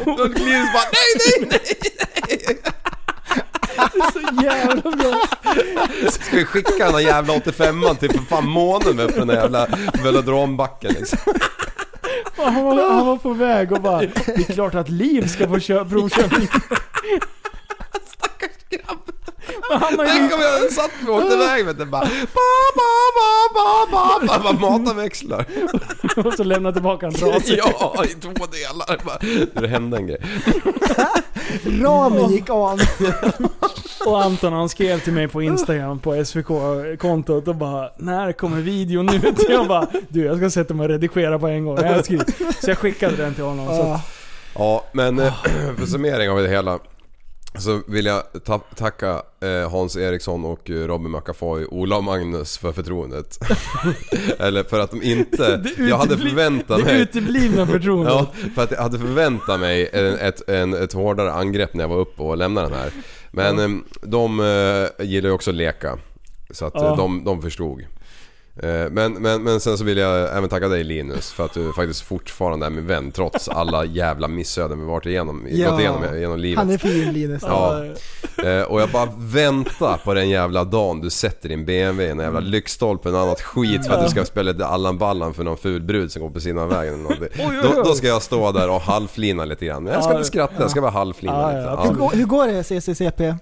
Då Linus bara nej, nej, nej! så jävla bra. Ska vi skicka den här jävla 85an till för fan månen med för den där jävla velodrombacken liksom. Och Han var, han var på väg och bara Det är klart att Liv ska få köra provkörning. Stackars grabb. Han har. Tänk om jag satt och åkte iväg vet du bara ba, ba, ba, ba, ba, ba, bara mataväxlar. *laughs* Och så lämna tillbaka en trasig. Ja, i två delar. Bara, Det hände en grej. *laughs* Ramen gick av. *laughs* Och Anton han skrev till mig på Instagram på SVK-kontot och bara När kommer videon nu? Jag bara Du jag ska sätta mig och redigera på en gång. Jag. Så jag skickade den till honom. Så att, Ja, men eh, *clears throat* för summering av det hela. Så vill jag ta tacka eh, Hans Eriksson och eh, Robin McAfoy, Ola och Magnus för förtroendet. *laughs* Eller för att de inte... det Jag hade förväntat Det mig... uteblivna förtroendet. *laughs* Ja, för att jag hade förväntat mig ett, en, ett hårdare angrepp när jag var uppe och lämnade den här. Men eh, de gillar ju också att leka. Så att Ja. de, de förstod. Eh, Men, men, men sen så vill jag även tacka dig Linus för att du faktiskt fortfarande är min vän trots alla jävla missöden vi varit igenom, Ja. gått igenom genom livet. Han är fin Linus. Ja. Eh, Och jag bara väntar på den jävla dagen du sätter din BMW i en jävla lyktstolpe och annat skit för att du ska spela lite Allan Ballan för någon ful brud som går på sidan av vägen eller någonting. oj, oj. Då, då ska jag stå där och halvflina lite grann. Men jag ska inte skratta, jag ska bara halvflina Ja, lite. ja, Ja. Hur, går, hur går det CCCP?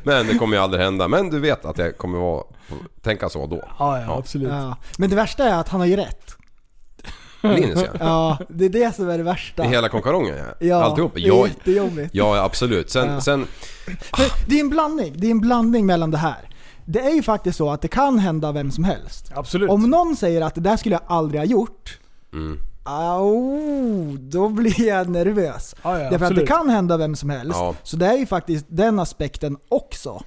*laughs* Men det kommer ju aldrig hända. Men du vet att jag kommer vara, tänka så då. Ja, ja, absolut. Ja. Men det värsta är att han har ju rätt. Linus ja. Ja, det är det som är det värsta. I hela konkarongen ja. Ja, Alltihop. det är Jag, jättejobbigt. ja absolut. Sen, Ja. sen det är en blandning, det är en blandning mellan det här. Det är ju faktiskt så att det kan hända vem som helst. Absolut. Om någon säger att det där skulle jag aldrig ha gjort, mm, au, då blir jag nervös. Ja, ja, Därför att det kan hända vem som helst. Ja. Så det är ju faktiskt den aspekten också.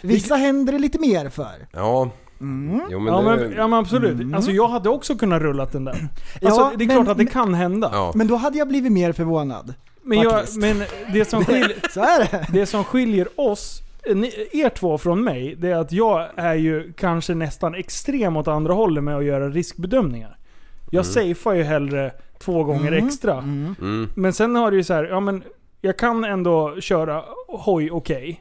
Vissa händer det lite mer för. ja. Mm. Jo men, Ja det, men, ja men absolut. Alltså jag hade också kunnat rullat den där. Ja, Alltså, det är men- klart att det kan hända. ja. Men då hade jag blivit mer förvånad. Men, jag, men det, som skiljer, Så är det. det som skiljer oss, er två från mig, det är att jag är ju kanske nästan extrem åt andra hållet med att göra riskbedömningar. Jag safear ju hellre två gånger Mm. extra. Mm. Men sen har det ju så här, ja men jag kan ändå köra hoj okej.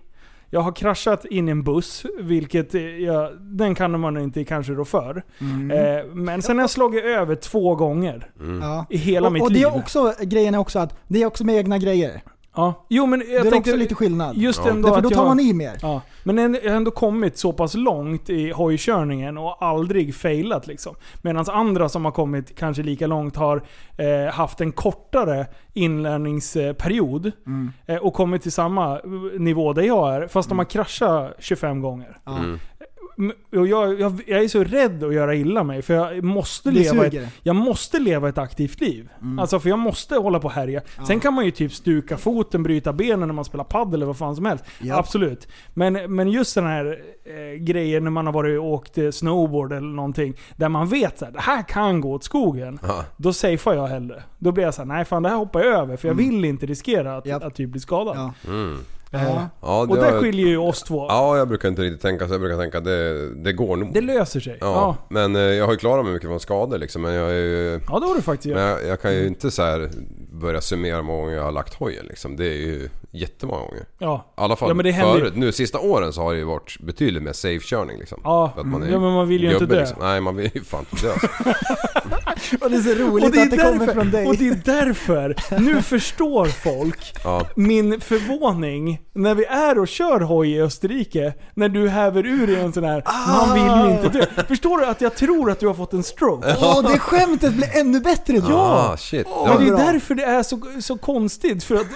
Jag har kraschat in i en buss, vilket eh, jag, den kan man inte kanske rå för. Eh, men sen har jag slagit över två gånger Ja. i hela och, mitt och det liv. är också, grejen är också att det är också med egna grejer. Ja. Jo men Det jag är tänkte... också lite skillnad. Just Ja. ändå Därför att då tar jag, man i mer. Ja, men jag har ändå kommit så pass långt i hojkörningen och aldrig failat liksom. Medan andra som har kommit kanske lika långt har eh, haft en kortare inlärningsperiod Mm. eh, och kommit till samma nivå där jag är, fast de har kraschat 25 gånger. Mm. Och jag, jag, jag är så rädd att göra illa mig, för jag måste, Det leva ett, jag måste leva ett aktivt liv. Alltså för jag måste hålla på och härja. Sen kan man ju typ stuka foten, bryta benen när man spelar padel eller vad fan som helst. Ja. Absolut. Men, men just den här eh, grejen när man har varit och åkt eh, snowboard eller någonting. Där man vet att det här kan gå åt skogen. Ja. Då safear jag hellre. Då blir jag såhär, nej fan det här hoppar jag över. För jag vill inte riskera att, Japp. att typ bli skadad. Ja. Mm. Ja. Ja, Och det har- skiljer ju oss två. Ja, jag brukar inte riktigt tänka så. Jag brukar tänka att det, det går nog. Det löser sig. ja. Ja. Men eh, jag har ju klarat mig mycket från skador liksom. Men jag, är ju, Ja, det har du faktiskt men gjort. jag, jag kan ju inte så här börja summera hur många gånger jag har lagt hojen liksom. Det är ju jättemånga gånger. Ja. I alla fall Ja, men det ju- förut. Nu sista åren så har det ju varit betydligt mer safe-körning liksom. Ja. Att man är Ja, men man vill ju inte gubbe, dö. Liksom. Nej, man vill ju fan inte dö. alltså. *laughs* Och det är så roligt att det kommer från dig. och det är därför, nu förstår folk Ja. min förvåning när vi är och kör hoj i Österrike. När du häver ur i en sån här man vill ju inte dö. Förstår du att jag tror att du har fått en stroke? Åh, det skämtet blir ännu bättre då! Ah, shit. Men Ja, det är därför det är så, så konstigt. För att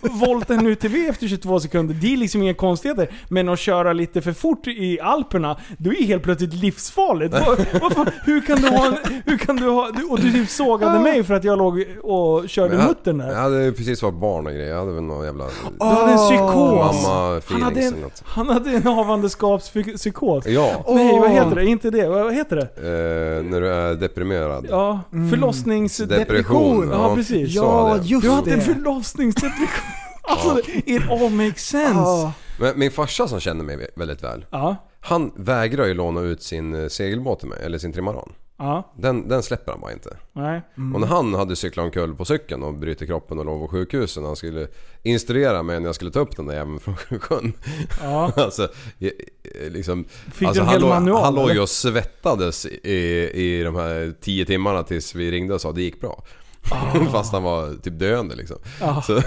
*laughs* volten UTV efter 22 sekunder, det är liksom inga konstigheter. Men att köra lite för fort i Alperna, då är det helt plötsligt livsfarligt. Vad fan, hur kan du ha en, hur kan du ha, du- och du typ sågade mig för att jag låg och körde jag, muttern där. jag hade precis varit barn och grejer. Jag hade väl någon jävla Du hade en psykos. mamma Han hade, en, han hade en havandeskapspsykos. Ja. Nej, vad heter det? Inte det. Vad heter det? Eh, när du är deprimerad. Ja, förlossnings... Depression. Ja, precis. så Ja, det. just Du hade en det. förlossningsdepression. *laughs* Alltså, it all makes sense. Ja. Men min farsa som känner mig väldigt väl. Ja. Han vägrar ju låna ut sin eh, segelbåt till mig, eller sin trimaran. Ja. Den, den släpper han bara inte. Nej. Och när han hade cyklat omkull på cykeln och brutit kroppen och låg på sjukhuset han skulle instruera mig när jag skulle ta upp den där jäveln från sjön. Ja. *laughs* alltså, eh, eh, liksom, Fick alltså du en han, hel låg, manual, han låg ju eller? och svettades i, i de här 10 timmarna tills vi ringde och sa att det gick bra. *laughs* Fast han var typ döende liksom. Så.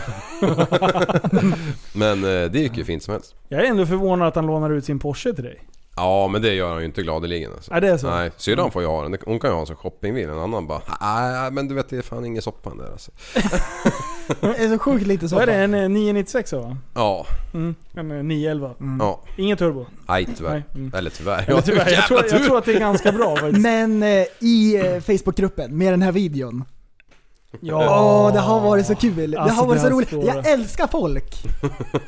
*laughs* Men eh, det gick ju fint som helst. Jag är ändå förvånad att han lånar ut sin Porsche till dig. Ja men det gör han ju inte gladeligen alltså. Nej, det är så? Nej, syrran får ju ha den. Hon kan ju ha en som shoppingbil. En annan bara nej men du vet det är fan ingen soppa där alltså. *laughs* Det är så sjukt lite så. Vad är det? En eh, 996 va? Ja, Mm. En eh, 911. ja. Ingen turbo. Nej tyvärr. Nej, mm. Eller tyvärr. Eller tyvärr, jag, tror, jag tror att det är ganska bra faktiskt. Men eh, i eh, Facebookgruppen med den här videon. Ja. Det har varit så kul. det Alltså, har varit det så roligt. står- Jag älskar folk.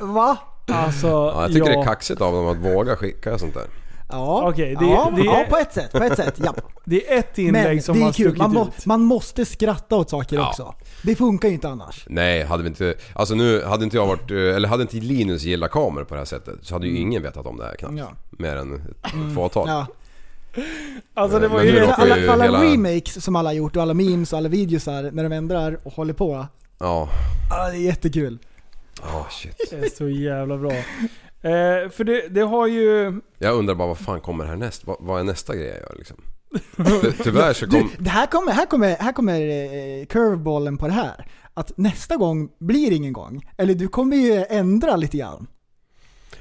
Va? Alltså, Ja, jag tycker ja. det är kaxigt av dem att våga skicka sånt där. Ja. Okej, det- ja, det- ja, på ett sätt. På ett sätt, ja. Det är ett inlägg Men som det har kul. stuckit Man, må, ut. man måste skratta åt saker Ja. också. Det funkar ju inte annars. Nej, hade vi inte... Alltså nu hade inte jag varit... Eller hade inte Linus gillat kameror på det här sättet så hade ju ingen vetat om det här knappt. Mm. Ja. Mer än ett fåtal. Ja. Alltså det var ju... alla, ju för alla hela- remakes som alla har gjort och alla memes och alla videosar när de ändrar och håller på. Ja. Ja, det är jättekul. Ja, shit. Det är så jävla bra. Eh, för det, det har ju... Jag undrar bara vad fan kommer härnäst? Vad, vad är nästa grej jag gör liksom? Ty- Tyvärr så *laughs* Du, kom... det här kommer, här kommer, här kommer eh, curveballen på det här. Att nästa gång blir ingen gång. Eller du kommer ju ändra lite grann.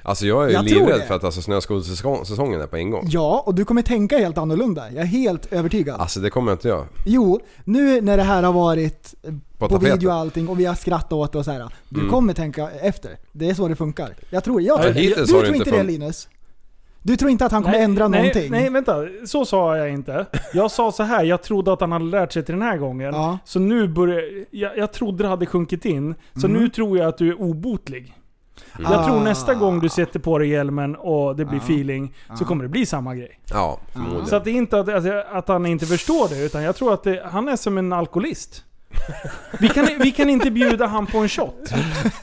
Alltså jag är ju Jag livrädd för att alltså, snöskotersäsongen är på ingång. Ja, och du kommer tänka helt annorlunda. Jag är helt övertygad. Alltså det kommer jag inte göra. Jo, nu när det här har varit eh, På på, video och allting och vi har skrattat åt det och så här. Du Mm. kommer tänka efter. Det är så det funkar. Jag tror, jag tror hittills Du tror inte inte det fun- Linus? Du tror inte att han kommer ändra nej, någonting? Nej, vänta. Så sa jag inte. Jag sa så här. jag trodde att han hade lärt sig till den här gången. Ja. Så nu börjar... Jag, jag trodde det hade sjunkit in. Så Mm. nu tror jag att du är obotlig. Jag Ah. tror nästa gång du sätter på dig hjälmen och det blir Ja. feeling, så kommer det bli samma grej. Ja, förmodligen. Så att det är inte att, alltså, att han inte förstår det, utan jag tror att det, han är som en alkoholist. Vi kan, vi kan inte bjuda han på en shot.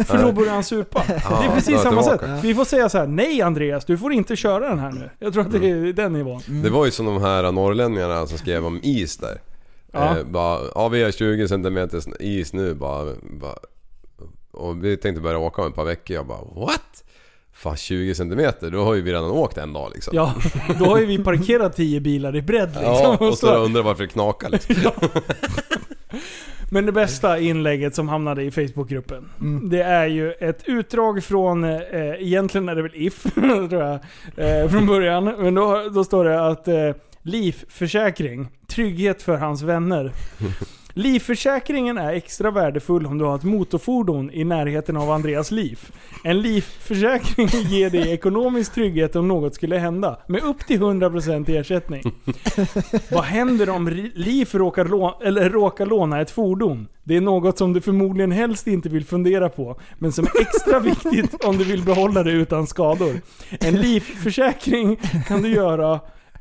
För då börjar han supa. Det är precis samma sätt. Vi får säga så här: nej Andreas, du får inte köra den här nu. Jag tror att det är den nivån. Det var ju som de här norrlänningarna som skrev om is där. Ja. Eh, bara, ja vi har 20 cm is nu bara, bara. Och vi tänkte börja åka om ett par veckor. Jag bara what? fan 20 centimeter, då har ju vi redan åkt en dag liksom. Ja, då har ju vi parkerat 10 bilar i bredd liksom. Ja, och så så- undrar varför det knakar liksom. *laughs* Men det bästa inlägget som hamnade i Facebookgruppen. Det är ju ett utdrag från, eh, egentligen är det väl If, *laughs* tror jag, eh, från början. Men då, då står det att eh, Livförsäkring, trygghet för hans vänner. Livförsäkringen är extra värdefull om du har ett motorfordon i närheten av Andreas liv. En livförsäkring *laughs* ger dig ekonomisk trygghet om något skulle hända, med upp till 100% ersättning. *laughs* Vad händer om Liv råkar, lå- eller råkar låna ett fordon? Det är något som du förmodligen helst inte vill fundera på, men som är extra viktigt om du vill behålla det utan skador. En livförsäkring kan du göra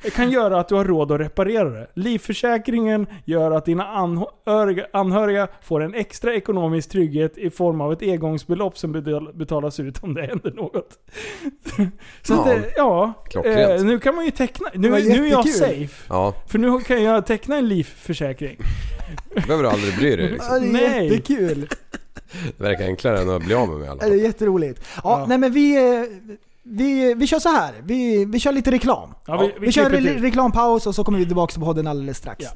kan göra att du har råd att reparera det. Livförsäkringen gör att dina anhöriga, får en extra ekonomisk trygghet i form av ett engångsbelopp som betal- betalas ut om det händer något. *laughs* Så Ja, det- ja, klockrent. eh, nu kan man ju teckna. Nu, nu är jag safe. Ja, För nu kan jag teckna en livförsäkring. det behöver du aldrig bry dig liksom. *laughs* Ja, det är Nej. jättekul. Det verkar enklare än att bli av med mig i alla Ja, Det fall. är jätteroligt. Ja, Ja. nej men vi, eh, vi, vi kör så här. Vi, vi kör lite reklam. Ja, vi- vi, vi kör re- till. reklampaus och så kommer vi tillbaka på podden alldeles strax. Ja.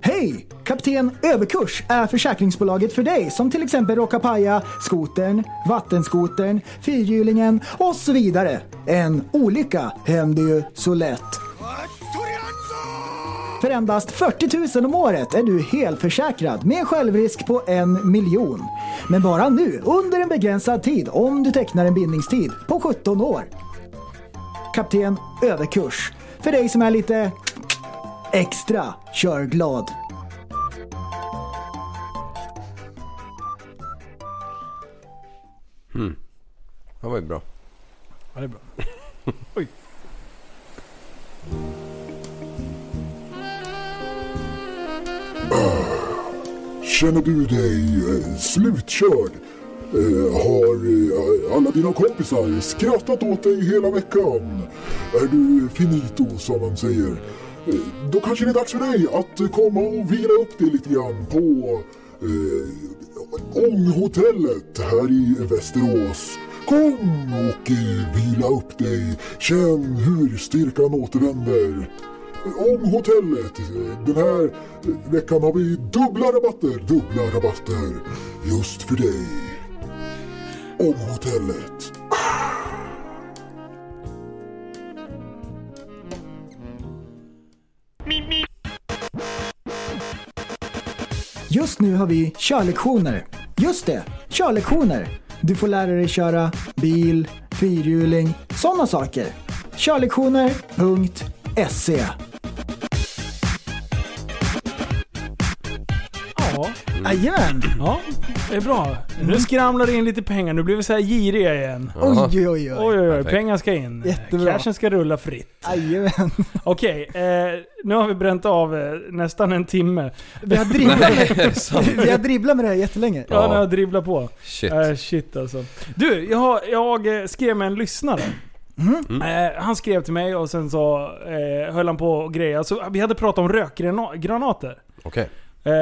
Hej! Kapten Överkurs är försäkringsbolaget för dig som till exempel råkar paja skotern, vattenskotern, fyrhjulingen och så vidare. En olycka händer ju så lätt. För endast 40 000 om året är du helförsäkrad med en självrisk på en miljon. Men bara nu under en begränsad tid om du tecknar en bindningstid på 17 år. Kapten Överkurs. För dig som är lite extra körglad. Det var ju bra. Ja, det är bra. *laughs* Känner du dig eh, slutkörd? Eh, har eh, alla dina kompisar skrattat åt dig hela veckan? Är du finito som man säger? Eh, då kanske det är dags för dig att komma och vila upp dig lite grann på eh, Ånghotellet här i Västerås. Kom och eh, vila upp dig. Känn hur styrkan återvänder. Om hotellet. Eh, den här veckan har vi dubbla rabatter. Dubbla rabatter. Just för dig. Om hotellet. Just nu har vi körlektioner. Just det, körlektioner. Du får lära dig köra bil, fyrhjuling, sådana saker. Körlektioner.se Jajamän! ja, det är bra. Nu skramlar det in lite pengar. Nu blir vi så här giriga igen. Oj, oj, oj. Oj, oj, oj. Perfekt. Pengar ska in. Jättebra. Cashen ska rulla fritt. Jajamän. Okej, eh, nu har vi bränt av eh, nästan en timme. Vi har dribblat vi har dribblat med det här jättelänge. Ja, Ja. när jag dribblar på. Shit. Äh, shit alltså. Du, jag, har, jag eh, skrev med en lyssnare. Mm. Eh, han skrev till mig och sen så eh, höll han på och grejer. Så vi hade pratat om rökgranater. Okej. Eh,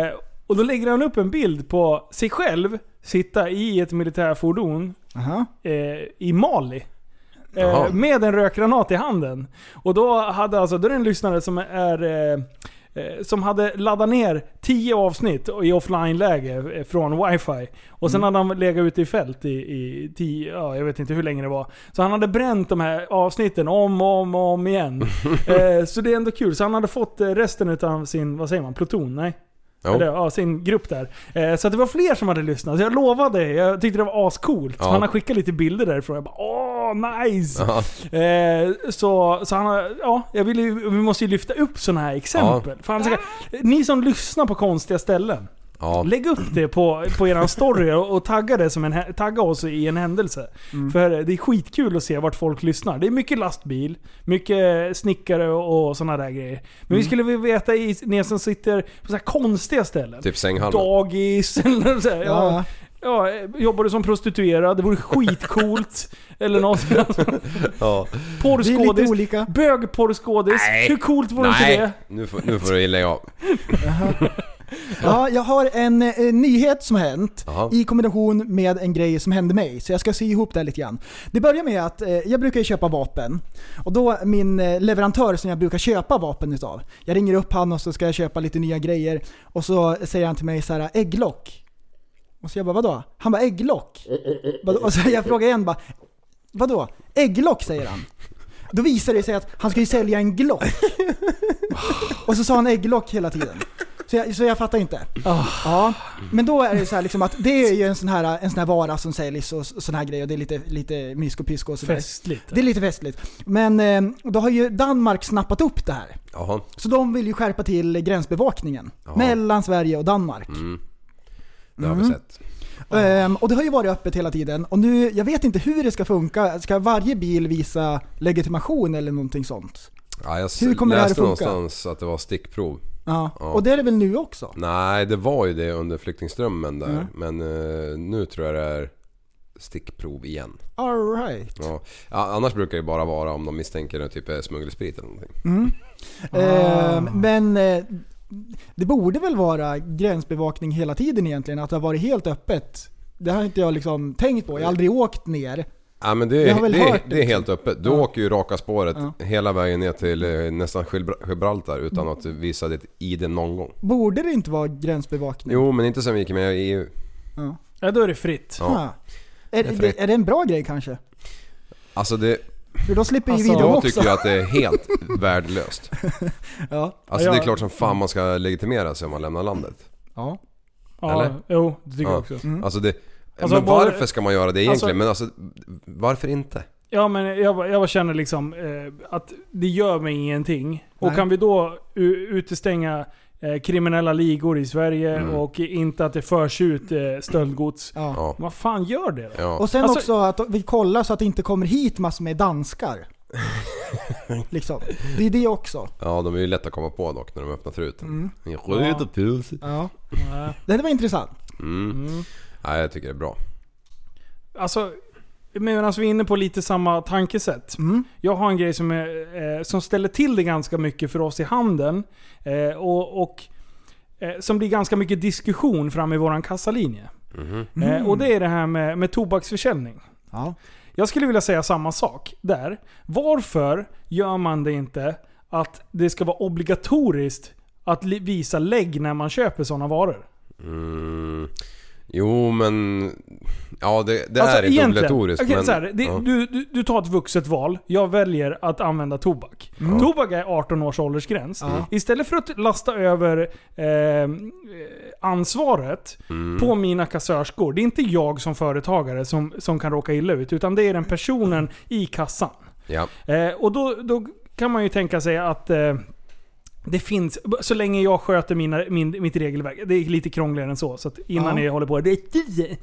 och då lägger han upp en bild på sig själv sitta i ett militärfordon Aha. eh, i Mali. Eh, med en rökgranat i handen. Och då hade alltså, då är det en lyssnare som är eh, eh, som hade laddat ner 10 avsnitt i offline-läge eh, från wifi. Och sen hade han legat ute i fält i, i 10, ja jag vet inte hur länge det var. Så han hade bränt de här avsnitten om och om, och om igen. *laughs* eh, så det är ändå kul. Så han hade fått eh, resten av sin, vad säger man, pluton? Nej? Jo. Eller, ja, sin grupp där. Eh, så att det var fler som hade lyssnat. Så jag lovade, jag tyckte det var ascoolt. Så Ja. han har skickat lite bilder därifrån. Jag bara åh, nice! Ja. Eh, så, så han har, ja, jag vill ju, vi måste ju lyfta upp sådana här exempel. Fan, så, ni som lyssnar på konstiga ställen. Ja. Lägg upp det på, på eran story och, och tagga, det som en, tagga oss i en händelse. För det är skitkul att se vart folk lyssnar. Det är mycket lastbil, mycket snickare och, sådana där grejer. Men vi skulle vilja veta i, ni som sitter på så här konstiga ställen. Typ sänghalmen. Dagis *laughs* eller så här, ja. Ja. Ja, jobbar du som prostituerad? Det vore skitcoolt. *laughs* eller något. Ja. Porrskådis. Bögporrskådis. Hur coolt vore inte Nej, det? nu får, nu får du lägga av. Ja, jag har en, eh, nyhet som har hänt Jaha. i kombination med en grej som hände mig. Så jag ska sy ihop det här lite grann. Det börjar med att eh, jag brukar köpa vapen. Och då min eh, leverantör som jag brukar köpa vapen utav. Jag ringer upp han och så ska jag köpa lite nya grejer. Och så säger han till mig så här: ägglock. Och så jag bara vadå? Han bara ägglock. Och så jag frågar igen bara vadå? Ägglock säger han. Då visar det sig att han ska ju sälja en Glock. Och så sa han ägglock hela tiden. Så jag, så jag fattar inte. Ja, men då är det så här liksom att det är ju en sån här, en sån här vara som säljs och sån här grejer och det är lite, lite mysko och pisko och sådär. Festligt. Det är lite festligt. Men eh, då har ju Danmark snappat upp det här. Jaha. Så de vill ju skärpa till gränsbevakningen Ja. mellan Sverige och Danmark. Det har vi Mm. sett. Ehm, och det har ju varit öppet hela tiden. Och nu, jag vet inte hur det ska funka. Ska varje bil visa legitimation eller någonting sånt? Ja, jag Hur kommer det här läste att funka? någonstans att det var stickprov. Ja. Ja. Och det är det väl nu också? Nej, det var ju det under flyktingströmmen där. Mm. Men eh, nu tror jag det är stickprov igen. Alright. Ja. Ja, annars brukar det bara vara om de misstänker att typ är smuggelsprit eller någonting. Mm. Ehm, men eh, det borde väl vara gränsbevakning hela tiden egentligen? Att det har varit helt öppet? Det har inte jag liksom tänkt på. Jag har aldrig åkt ner. Ja men det Jag är, det, det, det är liksom. helt öppet. Du Ja. åker ju raka spåret Ja. hela vägen ner till eh, nästan Gibra- Gibraltar utan att visa ditt ID någon gång. Borde det inte vara gränsbevakning? Jo men inte sen vi gick med i EU. Ja. Ja, då är det fritt. Ja. Är, Det är det, fritt. är det en bra grej kanske? Alltså det, För då slipper ju Alltså, vi dem jag också. tycker ju att det är *laughs* helt värdelöst. Ja. Alltså Ja, det är jag- klart som fan man ska legitimera sig om man lämnar landet. Ja. Ja, Eller? jo, det tycker Ja. jag också. Mm. Alltså det... Alltså, men varför ska man göra det egentligen? Alltså- men alltså, varför inte? Ja men jag, jag känner liksom eh, att det gör mig ingenting. Och Nej. kan vi då utestänga eh, kriminella ligor i Sverige Mm. och inte att det förs ut eh, stöldgods. Ja. Ja. Vad fan gör det då? ja. Och sen Alltså- också att vi kollar så att det inte kommer hit massor med danskar. *laughs* liksom. Det är det också. ja, de är ju lätt att komma på dock när de öppnar truten. Mm. Ja. Nej. Det var intressant. Mm. Mm. Nej, jag tycker det är bra. Alltså, medan vi är inne på lite samma tankesätt. Mm. Jag har en grej som, är, eh, som ställer till det ganska mycket för oss i handeln. Eh, och och eh, som blir ganska mycket diskussion fram i våran kassalinje. Mhm. Eh, och det är det här med, med tobaksförsäljning. Ja. Jag skulle vilja säga samma sak där. Varför gör man det inte att det ska vara obligatoriskt att visa lägg när man köper sådana varor? Mm. Jo men... Ja det, det Alltså, är inte egentligen- obligatoriskt okej, men... så här, det, ja. du, du, du tar ett vuxet val. Jag väljer att använda tobak. Tobak är 18 års åldersgräns. Ja. Istället för att lasta över eh, ansvaret Mm. på mina kassörskor. Det är inte jag som företagare som, som kan råka illa ut. Utan det är den personen i kassan. Ja. Eh, och då, då kan man ju tänka sig att eh, det finns, så länge jag sköter mina, min, mitt regelverk. Det är lite krångligare än så. Så att innan Ja. ni håller på. Det är tio.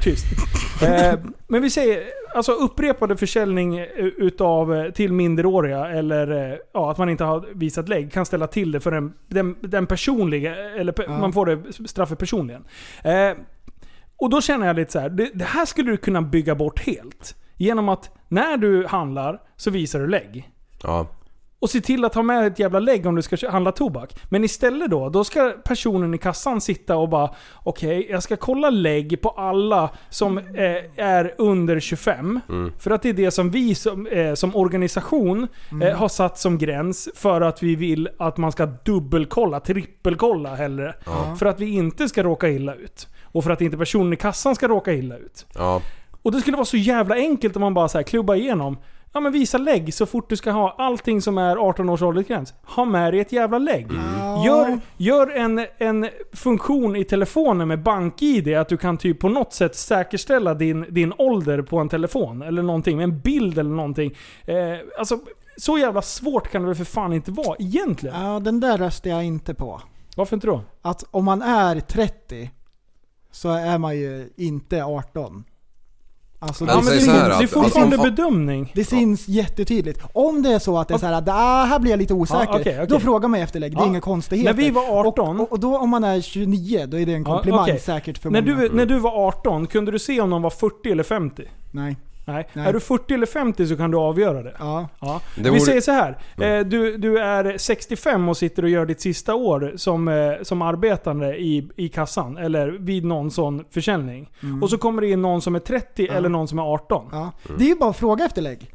Tyst. *laughs* eh, men vi säger, alltså upprepade försäljning utav, eh, till minderåriga eller eh, ja, att man inte har visat lägg kan ställa till det för den, den, den personliga, eller Ja. man får det straffet personligen. Eh, och då känner jag lite så här, det, det här skulle du kunna bygga bort helt. Genom att när du handlar så visar du lägg. Ja. Och se till att ha med ett jävla lägg om du ska handla tobak. Men istället då, då ska personen i kassan sitta och bara Okej, jag ska kolla lägg på alla som eh, är under 25. Mm. För att det är det som vi som, eh, som organisation eh, har satt som gräns. För att vi vill att man ska dubbelkolla, trippelkolla hellre. Ja. För att vi inte ska råka illa ut. Och för att inte personen i kassan ska råka illa ut. Ja. Och det skulle vara så jävla enkelt om man bara så här klubbar igenom. Ja men visa lägg så fort du ska ha allting som är 18 års åldersgräns. Ha med dig ett jävla lägg. Gör, gör en, en funktion i telefonen med BankID att du kan typ på något sätt säkerställa din, din ålder på en telefon. Eller någonting, med en bild eller någonting. Eh, alltså, så jävla svårt kan det väl för fan inte vara egentligen? ja, den där röstar jag inte på. Varför inte då? Att om man är 30 så är man ju inte 18. Alltså Men det, säg det, så är- här det är fortfarande att- bedömning. det syns jättetydligt. Om det är så att det är så här, ah, här blir jag lite osäker. Ja, okej, okej. Då frågar man efter lägg, det är Ja. inga konstigheter. När vi var 18... och, och då om man är 29, då är det en Ja, komplimang okej. säkert för När många. du, när du var 18, kunde du se om de var 40 eller 50? Nej. Nej. Nej. Är du 40 eller 50 så kan du avgöra det. Ja. Ja. Det Vi säger så här. Eh, du, du är 65 och sitter och gör ditt sista år som, eh, som arbetande i, i kassan. Eller vid någon sån försäljning. Och så kommer det in någon som är 30 eller någon som är 18. Ja, Ja. Det är ju bara att fråga efter lägg.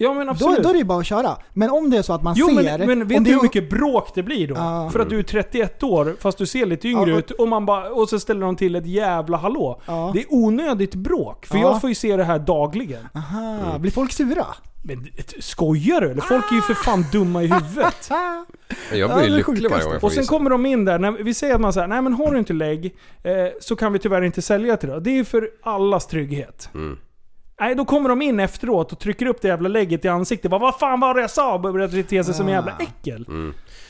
Men Då, absolut. då är det ju bara att köra. Men om det är så att man Jo ser... men, men vet du det hur mycket bråk det blir då? Ja. För att du är 31 år fast du ser lite yngre Ja, och- ut och, man bara, och så ställer de till ett jävla hallå. Ja. Det är onödigt bråk. För Ja. jag får ju se det här dagligen. Aha, blir folk sura? Men det- skojar du eller? Folk är ju för fan dumma i huvudet. *laughs* Jag Ja, blir ju är lycklig varje gång jag får Och sen visa. kommer de in där, när vi säger att man säger nej men har du inte lägg eh, så kan vi tyvärr inte sälja till dig. Det är ju för allas trygghet. Mm. Nej, då kommer de in efteråt och trycker upp det jävla lägget i ansiktet. Bara, Vad fan var det jag sa? Och börjar bete sig som en jävla äckel.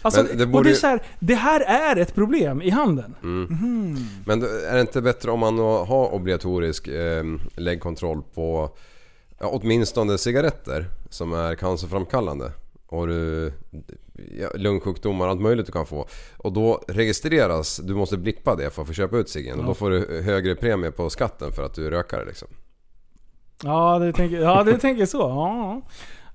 Alltså, Men det och borde det, är så här, det här är ett problem i handeln. Men är det inte bättre om man har obligatorisk eh, läggkontroll på ja, åtminstone cigaretter som är cancerframkallande? Och du, ja, lungsjukdomar och allt möjligt du kan få. Och då registreras, du måste blippa det för att få köpa ut ciggen. Och då får du högre premie på skatten för att du rökare liksom. Ja, du tänker, ja, du tänker så. Ja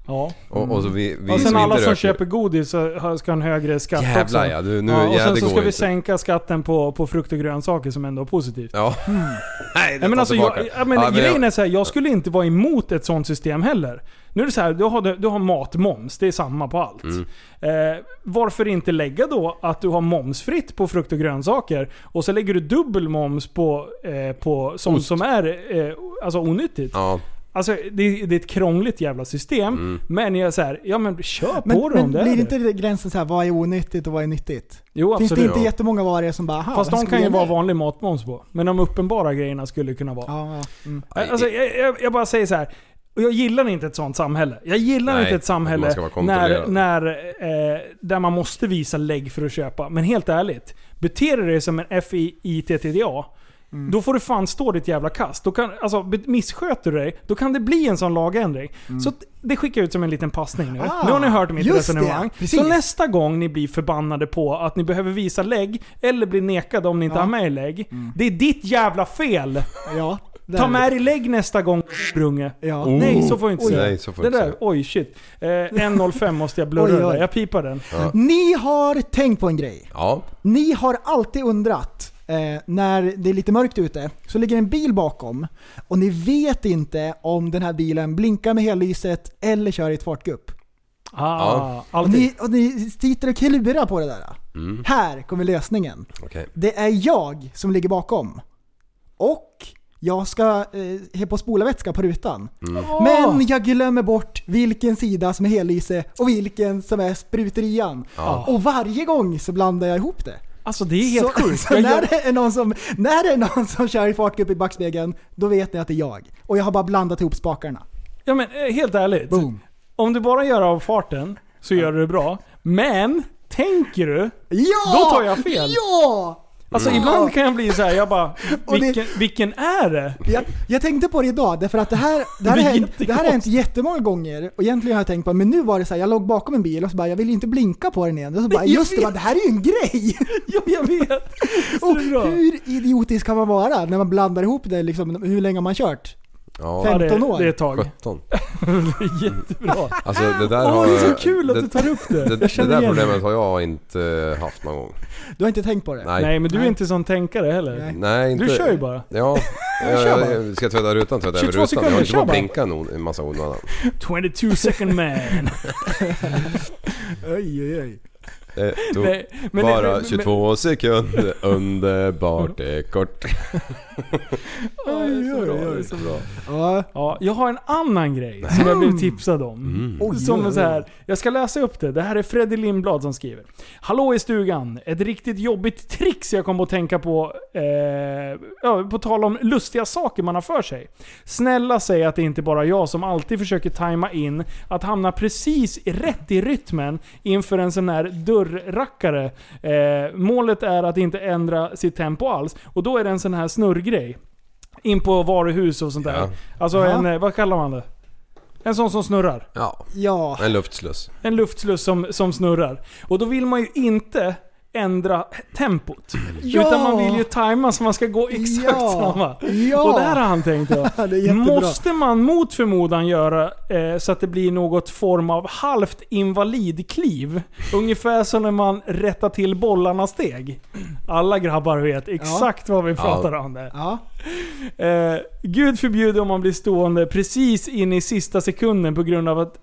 ja. Och, och så vi, vi Och sen som alla inte som röker, köper godis ska ha en högre skatt Jävlar också. ja, du, nu, ja, och sen så ska vi inte. sänka skatten på, på frukt och grönsaker som ändå är positivt. Ja. *laughs* Nej, det Nej, men alltså, jag, ja, men Ja, men grejen jag- är så här, jag skulle inte vara emot ett sånt system heller. Nu är det så här, du har, du har matmoms, det är samma på allt. Mm. Eh, varför inte lägga då att du har momsfritt på frukt och grönsaker och så lägger du dubbel moms på, eh, på sånt Ost. som är eh, alltså onyttigt. Ja, Alltså det, det är ett krångligt jävla system. Mm. Men jag här, ja men kör Men, på det men om det blir är inte det. det gränsen så här, vad är onyttigt och vad är nyttigt? Jo Finns det absolut. inte Ja. jättemånga varor som bara, Fast de kan ju vara vanlig matmoms på. Men de uppenbara grejerna skulle kunna vara. Ja, ja. Mm. Alltså, jag, jag, jag bara säger så här. Och jag gillar inte ett sånt samhälle. Jag gillar Nej, inte ett samhälle när, när, eh, där man måste visa lägg för att köpa. Men helt ärligt. Beter du dig som en FITTDA, Mm. då får du fan stå ditt jävla kast. Då kan, alltså, missköter du dig, då kan det bli en sån lagändring. Så att det skickar jag ut som en liten passning nu. Mm. Ah, nu har ni hört mitt resonemang. Så nästa gång ni blir förbannade på att ni behöver visa lägg, eller blir nekade om ni inte Ja. Mm. har med er lägg. Det är ditt jävla fel! Ja, där. Ta med dig lägg nästa gång, brunge. Ja. Nej, så får jag inte säga. Nej, så får det inte där, säga. oj shit. Eh, 1.05 måste jag blurra Oj, oj. Jag pipar den. Ni har tänkt på en grej. ja. Ni har alltid undrat, eh, när det är lite mörkt ute, så ligger en bil bakom och ni vet inte om den här bilen blinkar med hellyset eller kör i ett fartgupp. Ah, Ja. Och alltid. ni, och ni sitter och klurar på det där. Mm. Här kommer lösningen. Okej. Det är jag som ligger bakom. Och jag ska eh, he på spolarvätska på rutan. Men jag glömmer bort vilken sida som är hellyse och vilken som är spruterian. Ja. Och varje gång så blandar jag ihop det. Alltså det är helt så, sjukt. Så när, det är någon som, när det är någon som kör i fartgupp i backspegeln, då vet ni att det är jag. Och jag har bara blandat ihop spakarna. ja men eh, helt ärligt. Boom. Om du bara gör av farten så gör du det bra. Men, tänker du? Ja! Då tar jag fel. Ja! Alltså Mm. ibland kan jag bli så här, jag bara, *laughs* Och det- vilken, vilken är det? Jag, jag tänkte på det idag, därför att det här, *laughs* det här, Det hänt, det här har hänt jättemånga gånger. Och egentligen har jag tänkt på men nu var det så här, jag låg bakom en bil och så bara, jag vill inte blinka på den igen. Och så bara, *laughs* Jag just det, vet. bara, det här är ju en grej! Jo, jag vet. Och det hur idiotisk kan man vara när man blandar ihop det liksom, hur länge har man kört? Ja, Ja, det, 15 år. det är ett tag. 17. Det är jättebra. Alltså det där Åh, har... det är så kul att du tar upp det. Det, Jag det där det. problemet har jag inte haft någon gång. Du har inte tänkt på det? Nej. Nej men du är Nej. inte sån tänkare heller. Nej. Nej, inte... Du kör ju bara. Ja. Jag, kör jag, bara. jag ska tvätta rutan, tvätta över 22 rutan. Jag sekunder, har inte bara blinka en massa onödan. 22 second man. *laughs* Oj, oj, oj. Ett, två, Nej, men- bara men- 22 sekunder, underbart *laughs* det är kort. Oj, oj, oj, det är så bra. Ja. Ja, jag har en annan grej som jag blev tipsad om. Mm. Oj, Som oj, så oj. här, jag ska läsa upp det. Det här är Freddy Lindblad som skriver. Hallå i stugan. Ett riktigt jobbigt trix jag kom att tänka på, eh, på tal om lustiga saker man har för sig. Snälla säg att det inte bara är jag som alltid försöker tajma in att hamna precis rätt i rytmen inför en sån här dörrrackare. Eh, målet är att inte ändra sitt tempo alls. Och då är det en sån här snurrgrej. In på varuhus och sånt där. Ja. Alltså Ja. en, eh, vad kallar man det? En sån som snurrar. Ja, Ja. en luftsluss. En luftsluss som, som snurrar. Och då vill man ju inte ändra tempot. Ja! Utan man vill ju tajma så man ska gå exakt Ja! samma. Ja! Och där har han tänkt *laughs* då. Måste man mot förmodan göra eh, så att det blir något form av halvt invalidkliv? Ungefär som när man rättar till bollarna steg. Alla grabbar vet exakt vad vi pratar om där. Ja. Eh, Gud förbjude om man blir stående precis in i sista sekunden på grund av att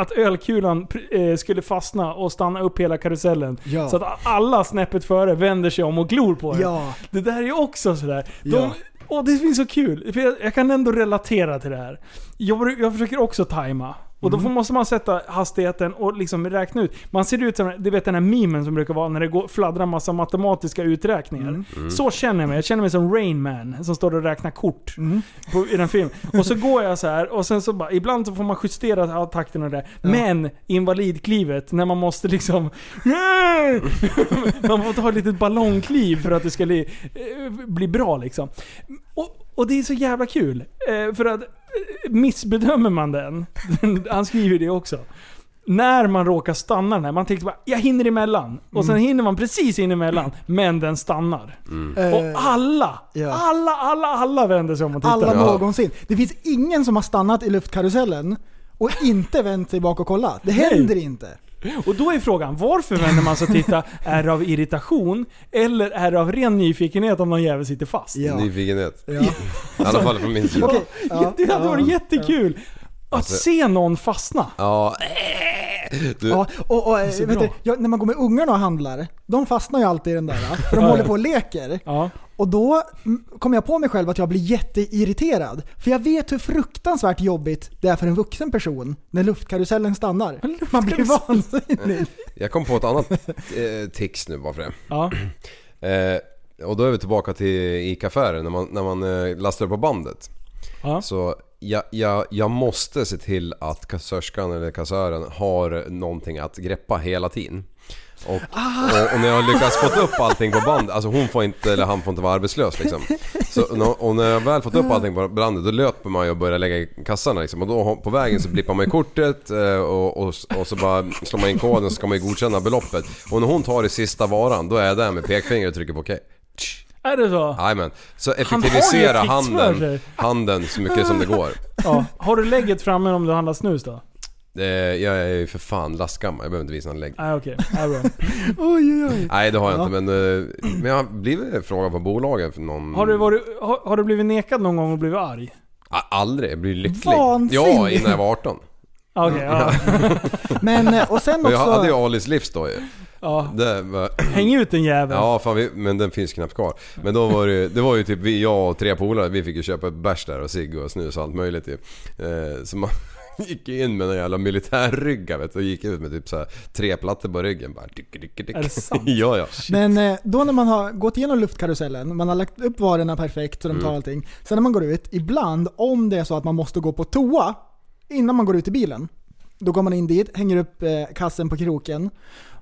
att ölkulan eh, skulle fastna och stanna upp hela karusellen. Ja. Så att alla snäppet före vänder sig om och glor på den. Ja. Det där är ju också sådär. De, Ja. Åh, det finns så kul. Jag, kan ändå relatera till det här. Jag, jag försöker också tajma. Och Mm. då får, måste man sätta hastigheten och liksom räkna ut. Man ser ut som, du vet den här memen som brukar vara när det går, fladdrar massa matematiska uträkningar. Mm. Så känner jag mig. Jag känner mig som Rain Man som står och räknar kort Mm. på, i den filmen. Och så går jag så här och sen så bara, ibland så får man justera takten och det. Men invalidklivet, när man måste liksom... *laughs* man får ta ett litet ballongkliv för att det ska bli, eh, bli bra liksom. Och, och det är så jävla kul. Eh, för att eh, missbedömer man den, *laughs* han skriver det också. När man råkar stanna den här, man tänker bara jag hinner emellan. Och sen hinner man precis in emellan, men den stannar. Eh, Och alla, ja. alla, alla, alla vänder sig om och tittar. Alla någonsin. Det finns ingen som har stannat i luftkarusellen och inte vänt sig bak och kollat. Det händer inte. Och då är frågan, varför vänder man sig och tittar? Är det av irritation? Eller är det av ren nyfikenhet om någon jävel sitter fast? Ja. Nyfikenhet. Ja. I alla fall från min sida. Ja. Det hade varit jättekul. Att Alltså- se någon fastna. Ja. Du, Ja, och, och, vet du, jag, när man går med ungarna och handlar, de fastnar ju alltid i den där. För de håller på och leker. Ja. Och då mm, kom jag på mig själv att jag blir jätteirriterad. För jag vet hur fruktansvärt jobbigt det är för en vuxen person när luftkarusellen stannar. Man blir vansinnig. *laughs* jag kom på ett annat eh, tics nu bara för det. Ja. *clears throat* Eh, och då är vi tillbaka till ICA-affären när man, när man eh, lastar på bandet. Ja. Så jag, jag, jag måste se till att kassörskan eller kassören har någonting att greppa hela tiden. Och, och, och när jag lyckas fått upp allting på bandet, alltså hon får inte, eller han får inte vara arbetslös liksom. Så, och när jag väl fått upp allting på bandet då löper man ju och börjar lägga i kassarna liksom. Och då på vägen så blippar man i kortet eh, och, och, och så bara slår man in koden så ska man ju godkänna beloppet. Och när hon tar i sista varan, då är jag där med pekfingret och trycker på okej. Är det så? Jajamän. Så har ju ett effektivisera handeln, sig. handeln så mycket som det går. Ja. Har du lägget framme om du handlar snus då? Eh, Jag är ju för fan lastgammal, jag behöver inte visa någon lägg. Nej okej, ja, bra. *laughs* Oj, oj, oj. Nej det har jag Ja. inte men, eh, men jag har blivit frågad på bolagen för någon... Har du, varit, har, har du blivit nekad någon gång och blivit arg? A- Aldrig, jag blir lycklig. Vansinnigt. Ja, innan jag var 18. Ja, Okej, ja. *laughs* Men, eh, och sen Och jag hade ju också... Alis livs då ju. Ja. Det var, Häng ut en jävel. ja fan vi, men den finns knappt kvar. Men då var det det var ju typ vi, jag och tre polare, vi fick ju köpa ett bärs där och cigg och snus och allt möjligt ju. Eh, så man *laughs* gick in med en jävla militärrygga vet du, och gick ut med typ så här tre plattor på ryggen bara. Dick, dick, dick. Är det sant? *laughs* ja ja. Men eh, då när man har gått igenom luftkarusellen, man har lagt upp varorna perfekt så de Mm. tar allting. Sen när man går ut, ibland om det är så att man måste gå på toa innan man går ut i bilen. Då går man in dit, hänger upp eh, kassen på kroken,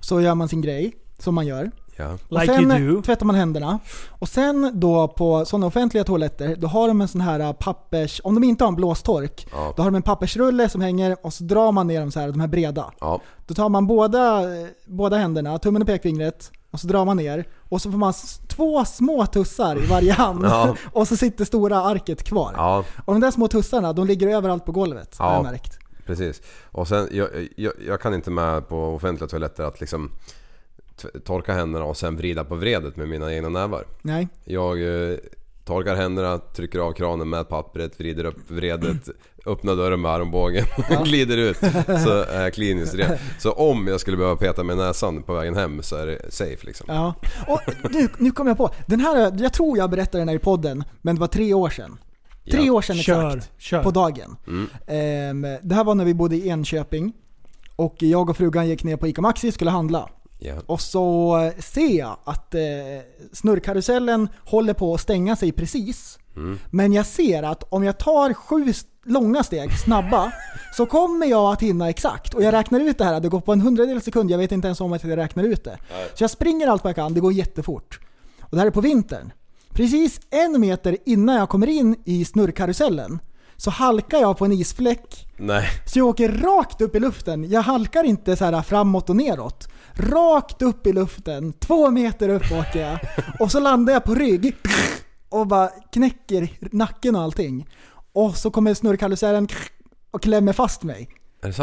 så gör man sin grej, som man gör. ja. Och Like sen you do. tvättar man händerna. Och sen då på sådana offentliga toaletter, då har de en sån här eh, pappers... Om de inte har en blåstork, Ja. då har de en pappersrulle som hänger och så drar man ner dem så här, de här breda. Ja. Då tar man båda, båda händerna, tummen och pekfingret, och så drar man ner. Och så får man två små tussar i varje *laughs* hand. Ja. och så sitter stora arket kvar. ja. Och de där små tussarna, de ligger överallt på golvet, har Ja. jag märkt. Precis. Och sen, jag, jag, jag kan inte med på offentliga toaletter att liksom torka händerna och sen vrida på vredet med mina egna nävar. Nej. Jag eh, torkar händerna, trycker av kranen med pappret, vrider upp vredet, *clears throat* öppnar dörren med armbågen och glider ut. *laughs* Så är jag kliniskt ren. Så om jag skulle behöva peta med näsan på vägen hem så är det safe liksom. Ja. Och nu, nu kom jag på, den här, jag tror jag berättade den här i podden, men det var tre år sedan. Tre Ja. år sedan Kör, exakt. kör. På dagen. Mm. Ehm, det här var när vi bodde i Enköping. Och jag och frugan gick ner på ICA Maxi och skulle handla. Ja. Och så ser jag att eh, snurrkarusellen håller på att stänga sig precis. Mm. Men jag ser att om jag tar sju långa steg, snabba, *laughs* så kommer jag att hinna exakt. Och jag räknar ut det här, det går på en hundradel sekund, jag vet inte ens om att jag räknar ut det. Så jag springer allt vad jag kan, det går jättefort. Och det här är på vintern. Precis en meter innan jag kommer in i snurrkarusellen så halkar jag på en isfläck Nej. så jag åker rakt upp i luften. Jag halkar inte så här framåt och neråt. Rakt upp i luften, två meter upp åker jag. Och så landar jag på rygg och bara knäcker nacken och allting. Och så kommer snurrkarusellen och klämmer fast mig.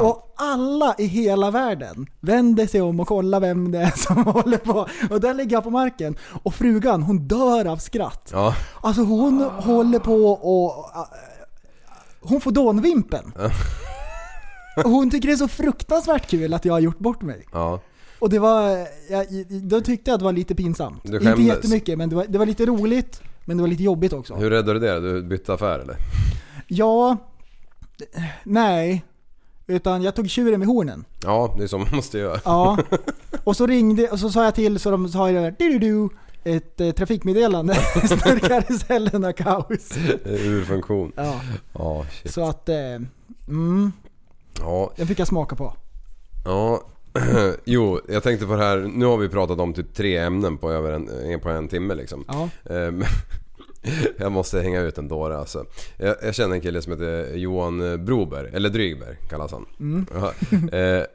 Och alla i hela världen vänder sig om och kollar vem det är som *laughs* håller på. Och där ligger jag på marken. Och frugan hon dör av skratt. Ja. Alltså hon håller på och... äh, Hon får dånvimpen. Hon tycker det är så fruktansvärt kul att jag har gjort bort mig. Ja. Och det var... Jag, då tyckte jag att det var lite pinsamt. Inte jättemycket men det var, det var lite roligt. Men det var lite jobbigt också. Hur räddade du det? Du bytte affär eller? Ja... Nej. Utan jag tog tjuren med hornen. Ja, det är så man måste göra. Ja. *laughs* Och så ringde, och så sa jag till så de sa där, du, du, du, ett eh, trafikmeddelande. *laughs* *laughs* Snurrkarusellen har kaos. Ur funktion. Ja. Ja, shit. Så att, eh, mm, Ja, den fick jag smaka på. ja. *clears throat* Jo, jag tänkte på det här. Nu har vi pratat om typ tre ämnen på över en, på en timme liksom. Ja. *laughs* Jag måste hänga ut en dåre alltså. Jag, jag känner en kille som heter Johan Broberg, eller Drygberg kallas han. Mm. *laughs* Eh,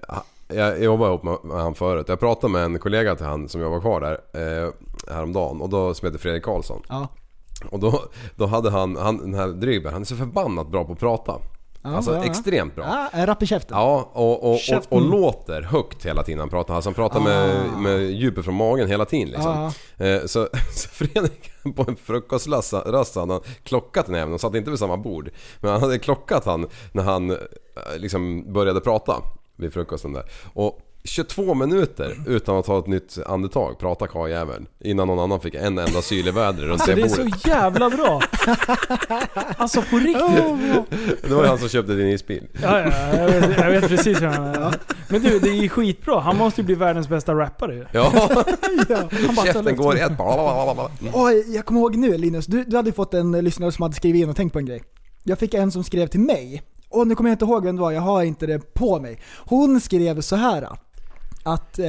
jag jobbade ihop med med han förut. Jag pratade med en kollega till han som jobbar kvar där eh, häromdagen och då, som heter Fredrik Karlsson. Ja. Och då, då hade han, han, den här Drygberg, han är så förbannat bra på att prata. Ja, alltså ja, extremt bra. Ja, rapp i käften. Ja, och, och, och, och låter högt hela tiden han pratar. Alltså han pratar med, med djupet från magen hela tiden liksom. Eh, Så, *laughs* så Fredrik *laughs* på en frukostrast rast hade han klockat den även. De satt inte vid samma bord. Men han hade klockat han när han eh, liksom började prata vid frukosten där. Och 22 minuter utan att ta ett nytt andetag prata karljäveln. Innan någon annan fick en enda syl i vädret runt Alltså det det är bordet. så jävla bra. Alltså på riktigt. Det var ju han som köpte din isbil. Ja, ja, jag, vet, jag vet precis hur han är. Men du, det är ju skitbra. Han måste ju bli världens bästa rappare ju. Ja, *laughs* Ja. Han bara käften går i ett. Oj, jag kommer ihåg nu Linus, du, du hade fått en lyssnare som hade skrivit in och tänkt på en grej. Jag fick en som skrev till mig, och nu kommer jag inte ihåg vem det var, jag har inte det på mig. Hon skrev så här att eh,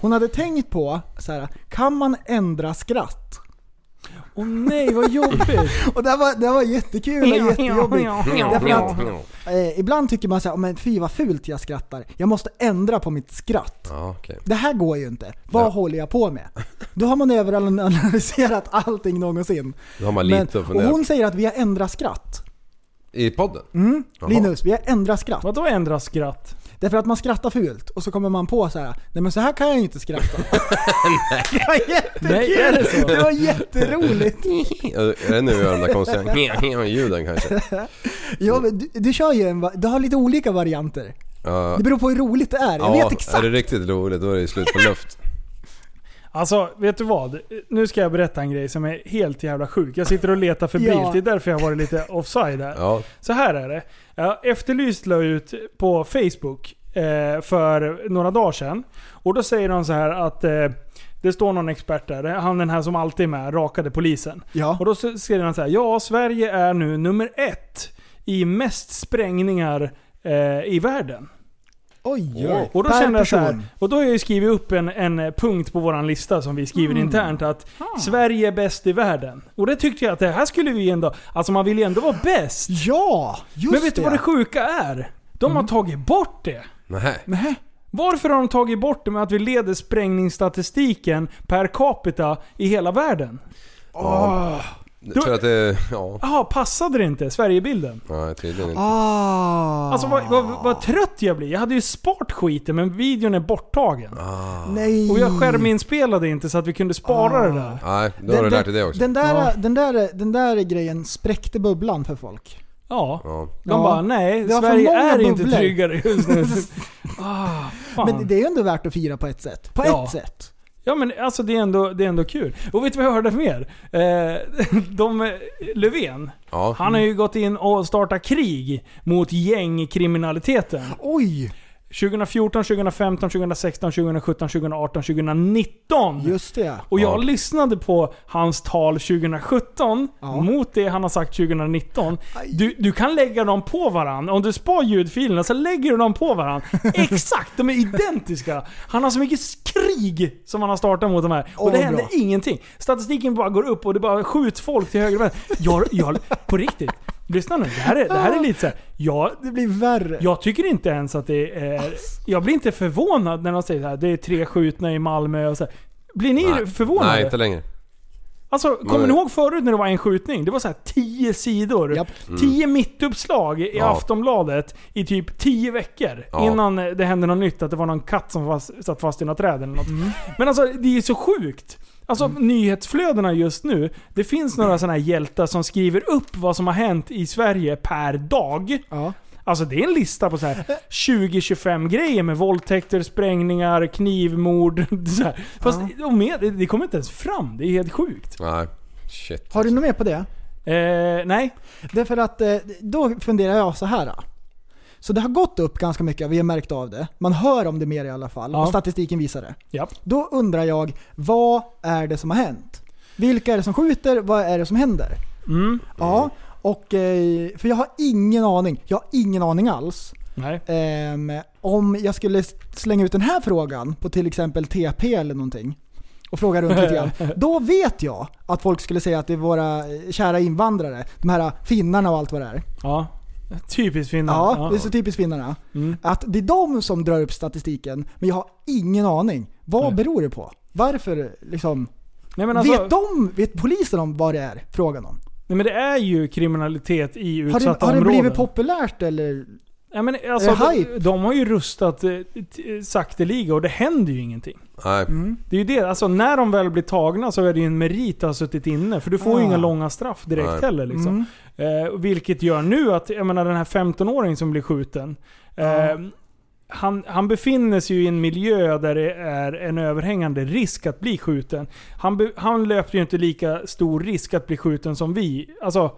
hon hade tänkt på, så här, kan man ändra skratt? Åh nej vad jobbigt. *laughs* Och det var, det var jättekul och jättejobbigt. Därför att, eh, ibland tycker man så här, men fy vad fult jag skrattar. Jag måste ändra på mitt skratt. Ja, okej. Det här går ju inte. Vad Ja. håller jag på med? Då har man överanalyserat *laughs* allting någonsin. Då har man lite att och fundera hon säger att vi har ändrat skratt. I podden? Mm. Linus, vi har ändrat skratt. Vadå ändra skratt? Därför att man skrattar fult och så kommer man på så här. nej men så här kan jag ju inte skratta. *laughs* det var jättekul! Nej, är det så? Det var jätteroligt. Är det nu vi gör de där konstiga *laughs* *laughs* ljuden kanske? Ja, men du, du kör ju en, du har lite olika varianter. Ja, Det beror på hur roligt det är. Jag ja vet exakt. är det riktigt roligt då är det slut på luft. Alltså, vet du vad? Nu ska jag berätta en grej som är helt jävla sjuk. Jag sitter och letar febrilt. Ja. Det är därför jag har varit lite *laughs* offside här. Ja, Så här är det. Jag efterlyst la ut på Facebook eh, för några dagar sedan. Och då säger de så här att eh, det står någon expert där, han den här som alltid är med, rakade polisen. Ja. Och då s- skrev han så här, ja Sverige är nu nummer ett i mest sprängningar eh, i världen. Oj, oj. Och då Per kände jag så här, person. och då har jag ju skrivit upp en, en punkt på våran lista som vi skriver Mm. internt att Ah. Sverige är bäst i världen. Och det tyckte jag att det här skulle vi ändå, alltså man vill ju ändå vara bäst. Ja, just Men vet du det. Mm. vad det sjuka är? De har tagit bort det. nej. Nej. Varför har de tagit bort det med att vi leder sprängningsstatistiken per capita i hela världen? Ja. För att det, ja, Jaha, passade det inte? Sverigebilden? nej tydligen inte. Ah. Alltså vad, vad, vad trött jag blir. Jag hade ju sparat skiten men videon är borttagen. Nej. Och jag skärminspelade inte så att vi kunde spara det där. Nej, då har du lärt dig det också. Den där, Ja. den, där, den där grejen spräckte bubblan för folk. Ja. Ja. De Ja. bara, nej, Sverige är inte bubblor." tryggare just nu. *laughs* ah, fan. Men det är ju ändå värt att fira på ett sätt. På Ja. ett sätt. Ja men alltså det är ändå, det är ändå kul. Och vet du vad jag hörde mer? Eh, *laughs* de, Löfven, Ja. han har ju gått in och startat krig mot gängkriminaliteten. Oj! 2014, 2015, 2016, 2017, 2018, 2019. Just det. Och jag Ja. lyssnade på hans tal 2017 Ja. mot det han har sagt 2019. Aj. Du, du kan lägga dem på varandra. Om du spar ljudfilerna så lägger du dem på varandra. *laughs* Exakt! De är identiska. Han har så mycket krig som han har startat mot de här. Och Åh, det händer bra. ingenting. Statistiken bara går upp och det bara skjuts folk till höger och vänster. Jag, jag, på riktigt. Lyssna nu, det här är, det här är lite så här. Jag, Det blir värre. jag tycker inte ens att det är... Jag blir inte förvånad när de säger så här. det är tre skjutna i Malmö och så här. Blir ni Nej. förvånade? Nej, inte längre. Alltså, kommer ni ihåg förut när det var en skjutning? Det var så här tio sidor. Japp. Tio mittuppslag i Ja. Aftonbladet i typ tio veckor. Ja. Innan det hände något nytt, att det var någon katt som fast, satt fast i något träd eller något. Mm. Men alltså, det är så sjukt. Alltså nyhetsflödena just nu. Det finns några sådana här hjältar som skriver upp vad som har hänt i Sverige per dag. Ja. Alltså det är en lista på så här 20-25 grejer med våldtäkter, sprängningar, knivmord. *laughs* Så här. Fast och med, det- kommer inte ens fram. Det är helt sjukt. Nej. Shit. Har du något mer på det? Eh, nej. Därför att eh, då funderar jag så här. Så det har gått upp ganska mycket, vi har märkt av det. Man hör om det mer i alla fall, Ja. och statistiken visar det. Ja. Då undrar jag, vad är det som har hänt? Vilka är det som skjuter? Vad är det som händer? Mm. Ja, och eh, för jag har ingen aning. Jag har ingen aning alls. Ehm, om jag skulle slänga ut den här frågan på till exempel TP eller någonting och fråga runt lite grann. *laughs* Då vet jag att folk skulle säga att det är våra eh, kära invandrare. De här finnarna och allt vad det är. Ja. Typiskt Finland. Ja, det är så typiskt finnarna. Mm. Att det är de som drar upp statistiken, men jag har ingen aning. Vad Nej. beror det på? Varför liksom? Nej, alltså, vet de, vet polisen om vad det är frågan om? nej, men det är ju kriminalitet i Har utsatta det, har det områden. blivit populärt eller? Ja, men alltså, Är det de, hype? de har ju rustat eh, t- sakteliga och det händer ju ingenting. Nej. Det är ju det. Alltså när de väl blir tagna så är det ju en merit att ha suttit inne. För du får ju Ah. inga långa straff direkt Nej. heller liksom. Mm. Eh, vilket gör nu att, jag menar den här 15-åringen som blir skjuten. Eh, han, han befinner sig ju i en miljö där det är en överhängande risk att bli skjuten. Han, be, han löper ju inte lika stor risk att bli skjuten som vi. Alltså,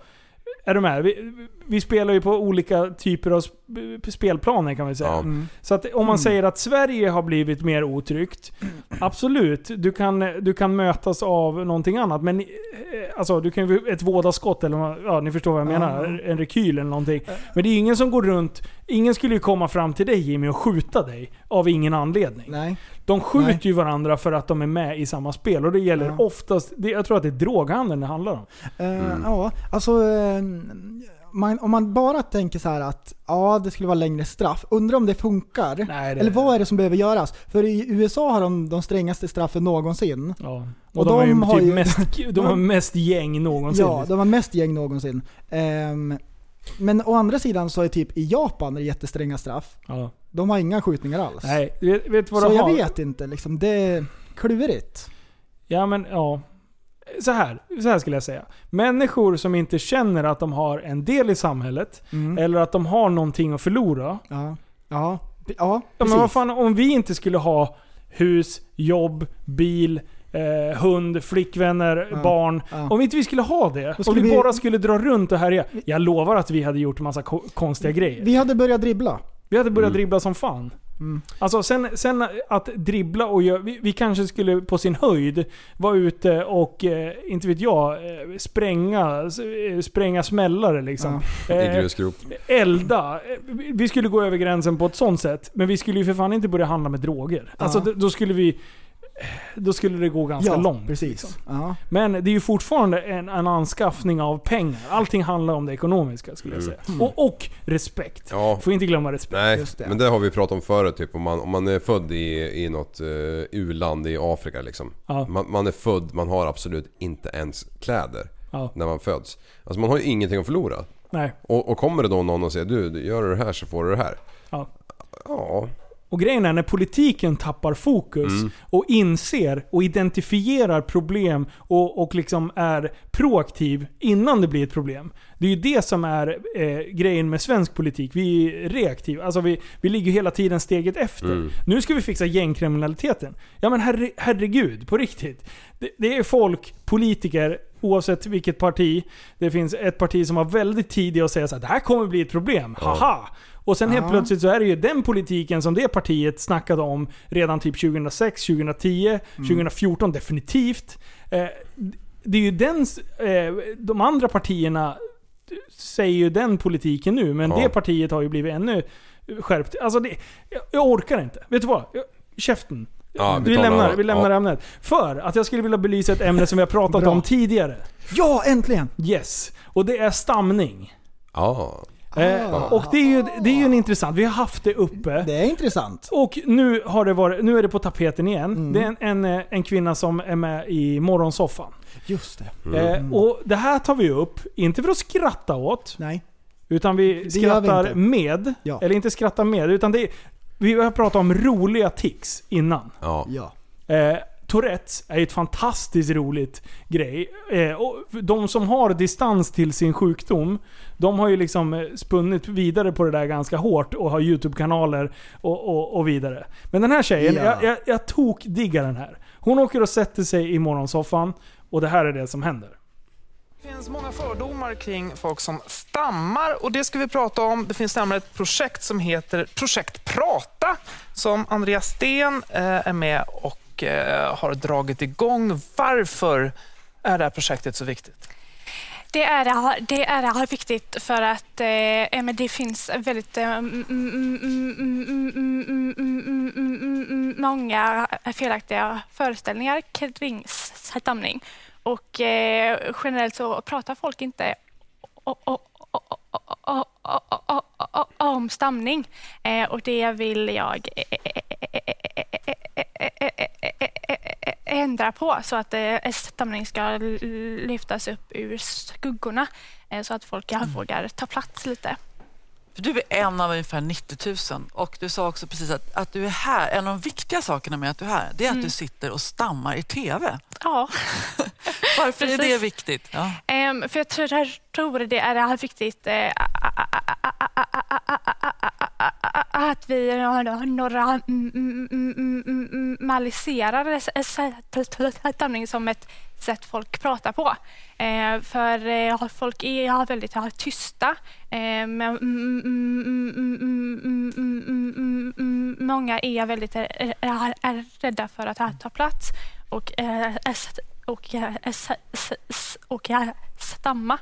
är du med? Vi, vi spelar ju på olika typer av sp- spelplaner kan vi säga. Ja. Mm. Så att om man säger att Sverige har blivit mer otryggt, absolut. Du kan, du kan mötas av någonting annat. Men eh, alltså, du kan ju ett vådaskott eller ja, ni förstår vad jag Ja. menar. En rekyl eller någonting. Men det är ingen som går runt, ingen skulle ju komma fram till dig Jimmy och skjuta dig av ingen anledning. Nej. De skjuter Nej. ju varandra för att de är med i samma spel. Och det gäller Ja. oftast, det, jag tror att det är droghandeln det handlar om. Eh, Mm. Ja, alltså eh, man, om man bara tänker så att ja, det skulle vara längre straff. Undrar om det funkar? Nej, det, Eller vad är det som behöver göras? För i USA har de de strängaste straffen någonsin. Ja. Och, Och de, har ju, de har typ ju- mest, *laughs* de har mest gäng någonsin. Ja, de har mest gäng någonsin. Ehm, men å andra sidan så är typ i Japan är det jättestränga straff. Ja. De har inga skjutningar alls. Nej, vet, vet vad så jag har? vet inte liksom. Det är klurigt. Ja men ja. Så här, så här skulle jag säga. Människor som inte känner att de har en del i samhället, Mm. eller att de har någonting att förlora. Ja. Ja. Ja, Ja, men vad fan, om vi inte skulle ha hus, jobb, bil, eh, hund, flickvänner, Ja, barn. ja. Om inte vi skulle ha det, Då om skulle vi vi- bara skulle dra runt och härja. Jag lovar att vi hade gjort massa ko- konstiga grejer. Vi hade börjat dribbla. Vi hade börjat Mm. dribbla som fan. Mm. Alltså sen, sen att dribbla och göra... Vi, vi kanske skulle på sin höjd vara ute och, eh, inte vet jag, eh, spränga, eh, spränga smällare liksom. I Eh, grusgrop. elda. Eh, Vi skulle gå över gränsen på ett sånt sätt. Men vi skulle ju för fan inte börja handla med droger. Ja. Alltså då skulle vi... Då skulle det gå ganska ja, långt. precis. liksom. Ja. Men det är ju fortfarande en, en anskaffning av pengar. Allting handlar om det ekonomiska skulle jag Mm. säga. Och, och respekt. Ja. Får inte glömma respekt. Nej, Just det. men det har vi pratat om förut. Typ, om, man, om man är född i, i något uh, u-land i Afrika liksom. Ja. Man, man är född, man har absolut inte ens kläder Ja. när man föds. Alltså man har ju ingenting att förlora. Nej. Och, och kommer det då någon och säger du, du, gör du det här så får du det här. Ja. Ja, Och grejen är när politiken tappar fokus Mm. och inser och identifierar problem och, och liksom är proaktiv innan det blir ett problem. Det är ju det som är eh, grejen med svensk politik. Vi är reaktiva. Alltså vi, vi ligger hela tiden steget efter. Mm. Nu ska vi fixa gängkriminaliteten. Ja men herre, herregud, på riktigt. Det, det är folk, politiker, oavsett vilket parti. Det finns ett parti som var väldigt tidiga att säga så här, det här kommer bli ett problem. Haha! Och sen helt Ja. plötsligt så är det ju den politiken som det partiet snackade om redan typ 2006, 2010, 2014 definitivt. Eh, det är ju den, eh, de andra partierna säger ju den politiken nu, men Ja. det partiet har ju blivit ännu skärpt. Alltså det, jag, jag orkar inte. Vet du vad? Jag, käften. Ja, vi vi, lämnar, vi lämnar ja. ämnet. För att jag skulle vilja belysa ett ämne som vi har pratat om tidigare. ja, äntligen! Yes. Och det är stamning. Ja. Eh, och det är, ju, det är ju en intressant, vi har haft det uppe. Det är intressant. Och nu, har det varit, nu är det på tapeten igen. Mm. Det är en, en, eh, en kvinna som är med i Morgonsoffan. Just det. Eh, och det här tar vi upp, inte för att skratta åt, Nej. utan vi vi skrattar inte. med. Ja. Eller inte skrattar med, utan det är, vi har pratat om roliga tics innan. Ja. Ja. Eh, Tourettes är ett fantastiskt roligt grej. Eh, och de som har distans till sin sjukdom, de har ju liksom eh, spunnit vidare på det där ganska hårt och har YouTube-kanaler och, och, och vidare. Men den här tjejen, Ja. jag, jag, jag tokdiggar den här. Hon åker och sätter sig i morgonsoffan och det här är det som händer. Det finns många fördomar kring folk som stammar och det ska vi prata om. Det finns närmare ett projekt som heter Projekt Prata som Andreas Sten eh, är med och Eh, har dragit igång. Varför är det här projektet så viktigt? Det är, det är viktigt för att eh, det finns väldigt många felaktiga föreställningar kring stamning. Och eh, generellt så pratar folk inte om stamning. Eh, och det vill jag eh, eh, ändra på så att eh, stamning ska lyftas upp ur skuggorna eh, så att folk vågar ta plats lite. För du är en av ungefär 90 000 och du sa också precis att, att du är här. En av de viktiga sakerna med att du är här, det är att Mm. du sitter och stammar i TV. Ja. Varför är det viktigt? Ja. Ehm, för jag tror, tror det är viktigt eh, att vi normaliserar stamning som ett sätt folk pratar på. Eh, för eh, folk är väldigt har tysta, många är väldigt är, är rädda för att ta plats och, och, och, och stamma.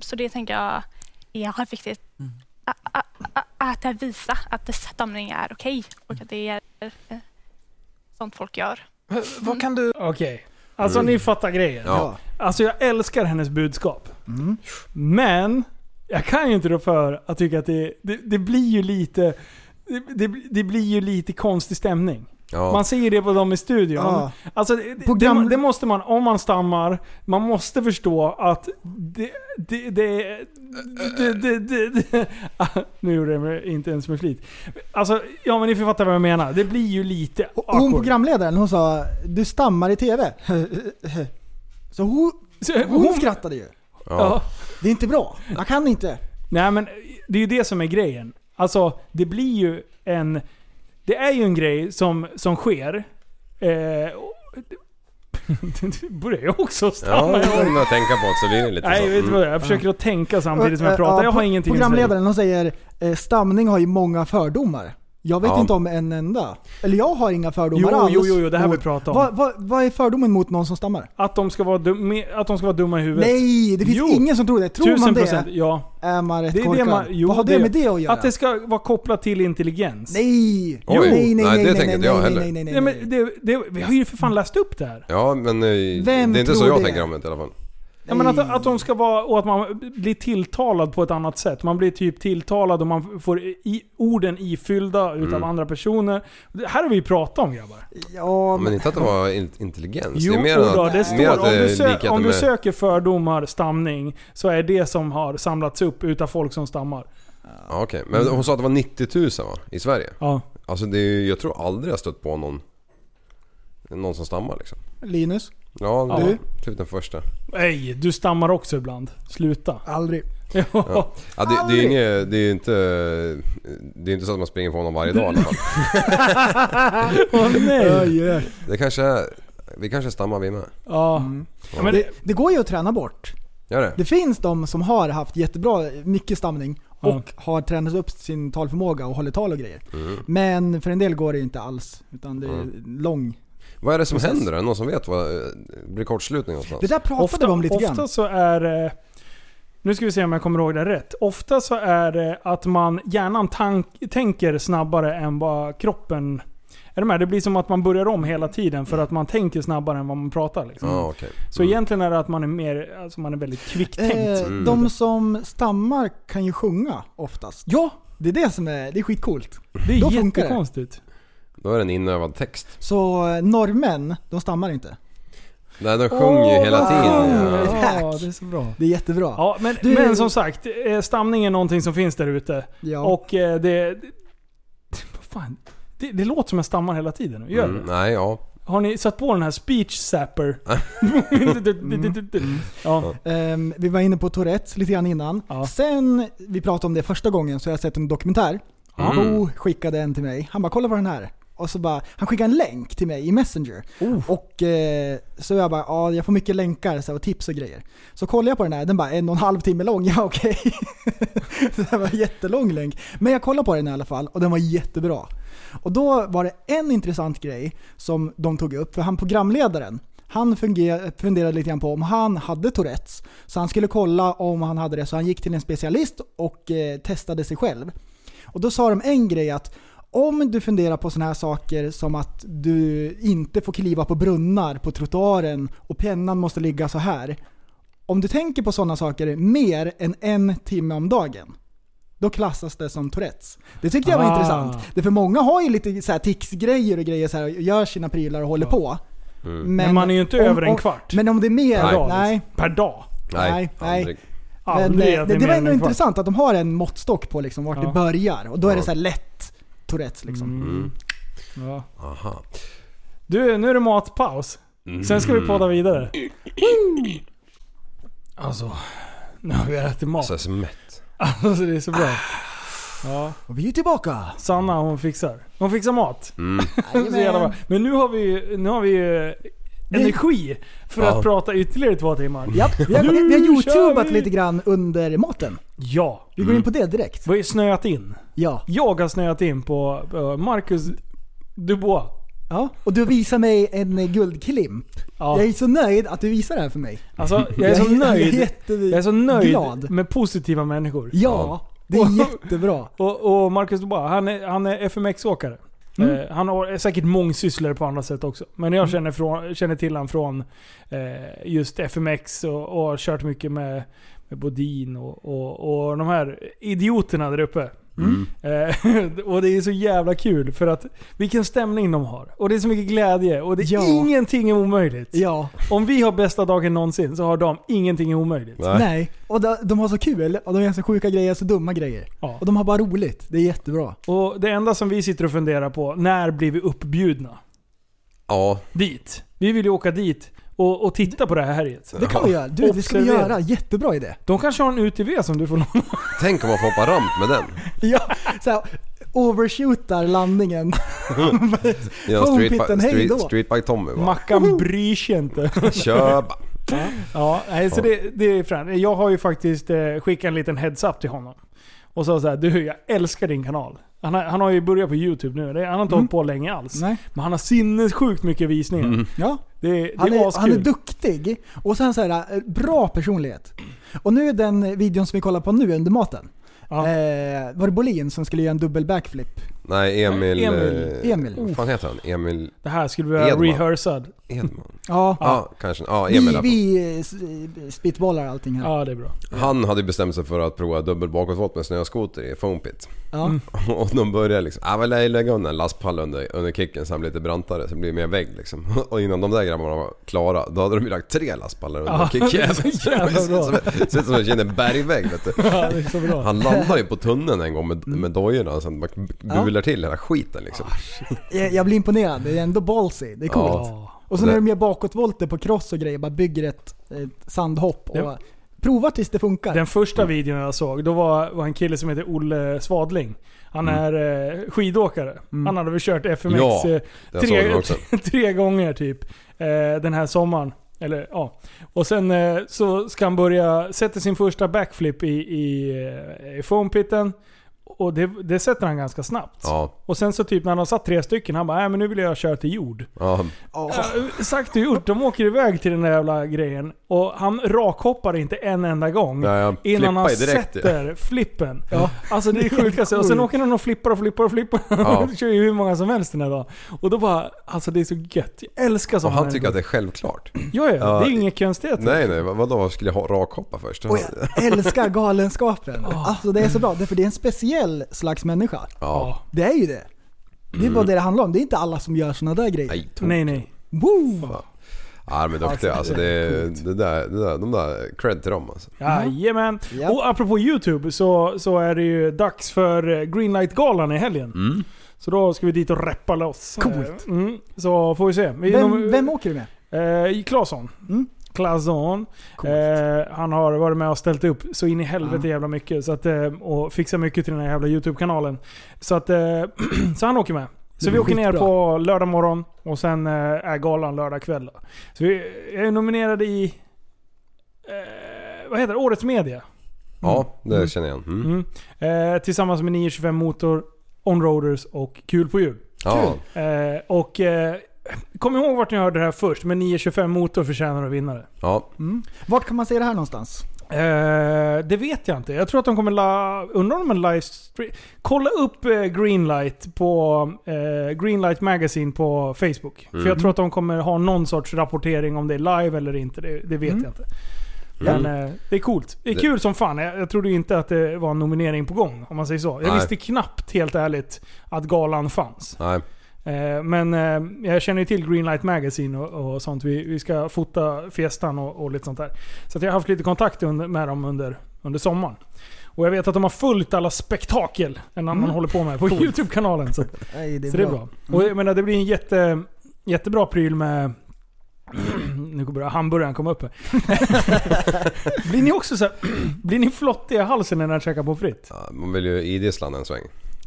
Så det tänker jag är viktigt att visa att stamning är okej okay och att det är sånt folk gör. Vad kan du... Okej. Okay. Alltså Mm. ni fattar grejen. Ja. Alltså jag älskar hennes budskap. Mm. Men, jag kan ju inte rå för att tycka att det, det, det blir ju lite... Det, det, det blir ju lite konstig stämning. Ja. Man ser ju det på dem i studion. Ja. Alltså, det, det, det måste man, om man stammar, man måste förstå att det... det, det, det, det, det, det *laughs* nu gjorde jag det inte ens med flit. Alltså, ja men ni fattar vad jag menar. Det blir ju lite Och Hon awkward. programledaren, hon sa du stammar i TV. *laughs* Så hon, Så hon skrattade ju. Ja. Det är inte bra. Man kan inte. Nej men det är ju det som är grejen. Alltså det blir ju en... Det är ju en grej som, som sker. Eh, *laughs* det börjar jag också Ja, stamma. det är något att tänka på så blir det lite Nej, så. vet du Mm. Jag försöker att tänka samtidigt som jag Och, eh, pratar. ja, Jag har ingenting att säga. Programledaren hon säger eh, stamning har ju många fördomar. Jag vet Ja. inte om en enda. Eller jag har inga fördomar Jo, alls. jo, jo, jo, det här vi pratar om. Vad, vad, vad är fördomen mot någon som stammar? Att de ska vara, dum, att de ska vara dumma i huvudet. Nej, det finns Jo. ingen som tror det. Tror man det procent, ja. är man rätt Det är det man, jo, vad har det med det att göra? Att det ska vara kopplat till intelligens. Nej! Oj, nej, nej, nej, nej, det nej, tänker nej, inte jag nej, heller. nej, nej, nej, Ja, nej. men det, det, vi har ju för fan läst upp det här. Ja, men eh, Vem det är inte så tror jag det? tänker om det i alla fall. Ja, men att, att de ska vara, och att man blir tilltalad på ett annat sätt. Man blir typ tilltalad och man får i, orden ifyllda utav Mm. andra personer. Det här har vi ju pratat om grabbar. Ja, Men inte att det var in- intelligens. Jo, det är mer då, att, det mer står, att om, du, sö, om du söker fördomar, stamning, så är det som har samlats upp utav folk som stammar. Ja, okej. Men hon sa att det var 90 000 va? I Sverige? Ja. Alltså det är, jag tror aldrig jag stött på någon... Någon som stammar liksom. Linus? Ja, Du? typ den första. Nej, du stammar också ibland. Sluta. Aldrig. *laughs* Ja. Ja. Ja, det, det är ju inget, det är inte... Det är inte så att man springer på honom varje dag i alla fall. *laughs* Åh nej. Det kanske är... Vi kanske stammar vi med. Ja. Ja, men, Det, det går ju att träna bort. Gör det? Det finns de som har haft jättebra, mycket stamning och har tränat upp sin talförmåga och håller tal och grejer. Mm. Men för en del går det inte alls. Utan det är Mm. lång. Vad är det som Process. händer? Är det någon som vet vad... Blir det kortslutning någonstans? Det där pratade ofta, vi om lite ofta grann. så är eh, Nu ska vi se om jag kommer ihåg det rätt. Ofta så är det att man hjärnan tank, tänker snabbare än vad kroppen... Är du med? Det blir som att man börjar om hela tiden för att man tänker snabbare än vad man pratar. Liksom. Ja, okej. Så egentligen är det att man är mer, alltså man är väldigt kvicktänkt. Eh, De som stammar kan ju sjunga oftast. Ja! Det är det som är, det är skitcoolt. Det är Då det. jättekonstigt. Då är det en inövad text. Så eh, norrmän, de stammar inte. Nej, de sjunger ju hela tiden. Ja. Ja, det är så bra. Det är jättebra. Ja, men, Du- men som sagt, eh, stamning är någonting som finns där ute. Ja. Och eh, det... det vad fan, det, det låter som jag stammar hela tiden. Gör Mm, det? nej, ja. Har ni satt på den här speech zapper? *laughs* ja. Ehm, vi var inne på Tourettes lite grann innan. Sen vi pratade om det första gången så har jag sett en dokumentär. Mm. Bo skickade en till mig. Han bara 'Kolla på den här' och så bara, han skickade en länk till mig i Messenger. Och eh, så jag bara, ja jag får mycket länkar så här, och tips och grejer. Så kollade jag på den här, den bara en och en halv timme lång, *laughs* ja okej. det här var en jättelång länk. Men jag kollade på den i alla fall och den var jättebra. Och då var det en intressant grej som de tog upp, för han programledaren, han funderade lite grann på om han hade Tourettes. Så han skulle kolla om han hade det, så han gick till en specialist och eh, testade sig själv. Och då sa de en grej att om du funderar på sådana här saker som att du inte får kliva på brunnar på trottoaren och pennan måste ligga så här. Om du tänker på sådana saker mer än en timme om dagen, då klassas det som Tourettes. Det tyckte jag var Ah. intressant. Det för många har ju lite så här tics-grejer och grejer så här, och gör sina prylar och håller på. Men man är ju inte över en kvart. Men om det är mer, Per dag, nej. liksom. Per dag. Nej, Nej, nej. Men eh, det, är det var ändå intressant att de har en måttstock på liksom vart Ja. det börjar. Och då är det så här lätt Tourettes liksom. Mm. Ja. Aha. Du, nu är det matpaus. Sen ska vi Mm. podda vidare. Alltså, nu har vi ätit mat. Alltså jag är så mätt. Alltså det är så bra. Ja. Och vi är tillbaka! Sanna hon fixar. Hon fixar mat. Mm. *laughs* så jävla bra. Men nu har vi, nu har vi eh, energi för Ja. att prata ytterligare två timmar. Ja, vi har, vi har youtubat lite grann under maten. Ja. Vi går in på det direkt. Vi har ju snöat in. Ja. Jag har snöat in på eh, Marcus Dubois. ja. Och du visar mig en eh, guldklimp. Ja. Jag är så nöjd att du visar det här för mig. Alltså, jag är så Jag är nöjd. Jag är så nöjd glad. med positiva människor. Ja, det är jättebra. *laughs* Och, och Marcus Dubois, han är, han är FMX-åkare. Mm. Eh, han har, säkert mångsysslare på andra sätt också. Men jag känner, från, känner till honom från eh, just FMX och, och har kört mycket med, med Bodin och, och, och de här idioterna där uppe. Mm. Eh, *laughs* och det är så jävla kul för att vilken stämning de har. Och det är så mycket glädje och det är Ja. ingenting är omöjligt. Ja. Om vi har bästa dagen någonsin så har de ingenting är omöjligt. Nej. Nej. Och de, de har så kul och de gör så sjuka grejer, så dumma grejer. Ja. Och de har bara roligt. Det är jättebra. Och det enda som vi sitter och funderar på, när blir vi uppbjudna? Ja, Dit. Vi vill ju åka dit och, och titta på det här härjet. Det kan vi göra. Du, det ska vi Observera. göra. Jättebra idé. De kanske har en UTV som du får låna. tänk om man får hoppa ramp med den. *laughs* Ja, så här, overshootar landningen. *laughs* Ja, streetbike hej street, då. streetbike Tommy va? Mackan bryr sig inte. *laughs* Köp! Ja, nej, så det, det är fränt. Jag har ju faktiskt eh, skickat en liten heads-up till honom. Och sa såhär, du jag älskar din kanal. Han har, han har ju börjat på YouTube nu. Det, han har inte hållit på länge alls. Nej. Men han har sinnessjukt mycket visningar. Mm. Ja, Det, det han är är, askul. han är duktig. Och sen så här, eh, bra personlighet. Och nu är den videon som vi kollar på nu under maten. Ja. Eh, var det Bolin som skulle göra en dubbel backflip? Nej, Emil... Emil. eh, Emil. Vad fan heter han? Emil Det här skulle vi ha rehearsad. Edman? *laughs* Ja. Ja, kanske. Ja, Emil Vi, vi eh, eh, spitbollar allting här. Ja, det är bra. Han hade bestämt sig för att prova dubbel bakåtvolt med snöskoter i foampit. Ja. Mm. *laughs* Och de började liksom, ah, väl jag lägga undan en lastpall under, under kicken så han blir lite brantare så det blir mer vägg liksom. *laughs* Och innan de där grabbarna var klara, då hade de ju lagt tre lastpallar under Ja. Det ser ut som en känner bergvägg vet du. Ja, det är så bra. Han landade ju på tunneln en gång med, med dojorna och sen bara bular till hela skiten liksom. Jag, jag blir imponerad. Det är ändå ballsy. Det är coolt. Ja. Och så Det- när de gör bakåtvolter på cross och grejer, bara bygger ett, ett sandhopp. Och Ja. Prova tills det funkar. Den första videon jag såg, då var, var en kille som heter Olle Svadling. Han Mm. är eh, skidåkare. Han hade väl kört FMX Ja, eh, tre, *laughs* tre gånger typ. Eh, den här sommaren. Eller ja. Och sen eh, så ska han börja, sätta sin första backflip i, i, i foampitten. Och det, det sätter han ganska snabbt. Ja. Och sen så typ när han har satt tre stycken, han bara nej men nu vill jag köra till jord. Ja. Ja, sagt och gjort, de åker iväg till den där jävla grejen. Och han rakhoppar inte en enda gång. Nej, han innan han direkt, sätter flippen. Alltså det är sjukaste. *laughs* Och sen åker han och flippar och flippar och flippar. Ja. *laughs* Kör ju hur många som helst den här dagen. Och då bara, alltså det är så gött. Jag älskar Och sådana han tycker att det är självklart. *clears throat* Ja, ja. Det är ju inget konstigt. Nej, nej. vad- Vadå? Skulle jag ha rakhoppa först? Och jag älskar galenskapen. Alltså det är så bra, det är för det är en speciell slags människa. Ja. Det är ju det. Det är bara det det handlar om. Det är inte alla som gör såna där grejer. Nej. Nej, nej. Woo! Ja, men duktiga. Alltså det, det där, det där, de där, cred till dem alltså. Jajamän. Ja. Och apropå YouTube så, så är det ju dags för eh, Greenlight-galan i helgen. Mm. Så då ska vi dit och reppa loss. Coolt. Eh, Mm, så får vi se. Vi Vem, vem åker du med? Eh, Claesson. Mm. Coolt. Eh, han har varit med och ställt upp så in i helvete jävla mycket. Så att, eh, och fixat mycket till den här jävla YouTube-kanalen. Så, att, eh, *clears throat* så han åker med. Så vi åker ner skitbra. på lördag morgon och sen eh, är galan lördag kväll. Så vi är nominerade i... Eh, vad heter det? Årets media. Ja, det känner jag. Mm. Mm. Eh, tillsammans med 925 Motor, Onroaders och Kul på hjul. Ja. Eh, och eh, kom ihåg vart ni hörde det här först, men 925 Motor förtjänar att vinna det. Ja. Mm. Vart kan man se det här någonstans? Eh, det vet jag inte. Jag tror att de kommer la... Undrar om en livestream... Kolla upp eh, Greenlight på eh, Greenlight Magazine på Facebook. För Mm. jag tror att de kommer ha någon sorts rapportering om det är live eller inte. Det, det vet Mm. jag inte. Men eh, det är coolt. Det är Det- kul som fan. Jag, jag trodde inte att det var en nominering på gång, om man säger så. Jag Nej. visste knappt, helt ärligt, att galan fanns. Nej. Eh, Men eh, jag känner ju till Greenlight Magazine och, och sånt. Vi, vi ska fota Fiestan och, och lite sånt där. Så att jag har haft lite kontakt under, med dem under, under sommaren. Och jag vet att de har följt alla spektakel en annan Mm. håller på med på Coolt. YouTube-kanalen. Så, *laughs* Nej, det är så det är bra. bra. Och jag menar, det blir en jätte, jättebra pryl med... *clears throat* nu börjar hamburgaren komma upp här. *laughs* blir ni också så här, *clears throat* Blir ni flottiga i halsen när ni käkar pommes frites? Ja, Man vill ju idissla en sväng.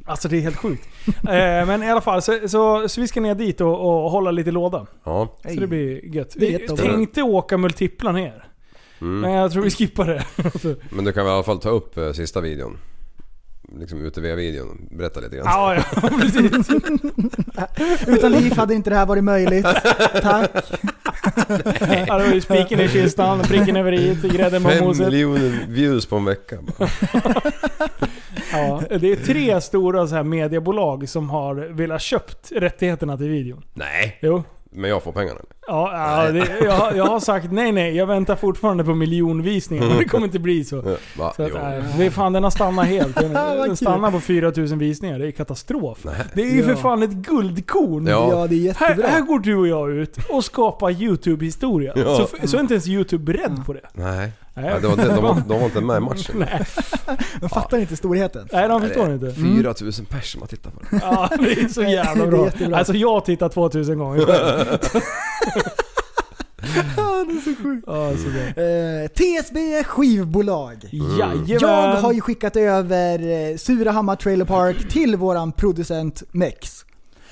Alltså det är helt sjukt. eh, men i alla fall, så, så, så vi ska ner dit och, och hålla lite låda. Ja. Så det blir gött. Vi tänkte åka multipla ner. Mm. Men jag tror vi skippar det. *laughs* Men du kan väl i alla fall ta upp eh, sista videon? Liksom UTV-videon. Berätta lite grann. ja, ja, *laughs* precis. *laughs* Utan liv hade inte det här varit möjligt. Tack. Ja, det var ju spiken i kistan, pricken över i, grädden på Fem moset. miljoner views på en vecka. bara. Ja, det är tre stora så här mediebolag som har velat köpt rättigheterna till videon. Nej. Jo. Men jag får pengarna. Ja, ja det, jag, jag har sagt nej nej, jag väntar fortfarande på miljonvisningar. Men det kommer inte bli så. *laughs* Ja, Va? så att, nej, det är fan, den har stannat helt. *laughs* Den, den stannar på 4000 visningar. Det är katastrof. Nej. Det är ju för fan ett guldkorn. Ja. Ja, det är Här, jättebra. här går du och jag ut och skapar YouTube-historia. Ja. Så, så är inte ens YouTube beredd på det. Nej. Nej. Var, de, var, de var inte med i matchen. *laughs* Nej, De fattar inte storheten. nej de förstår inte. 4000 pers som har tittat på det. Ja, det är så *laughs* jävla bra. Alltså jag har tittat 2000 gånger själv. *laughs* Ja, det är så sjukt. Ja, så. Eh, TSB skivbolag. Jajamän. Jag har ju skickat över eh, Surahammar Trailer Park till våran producent Mex.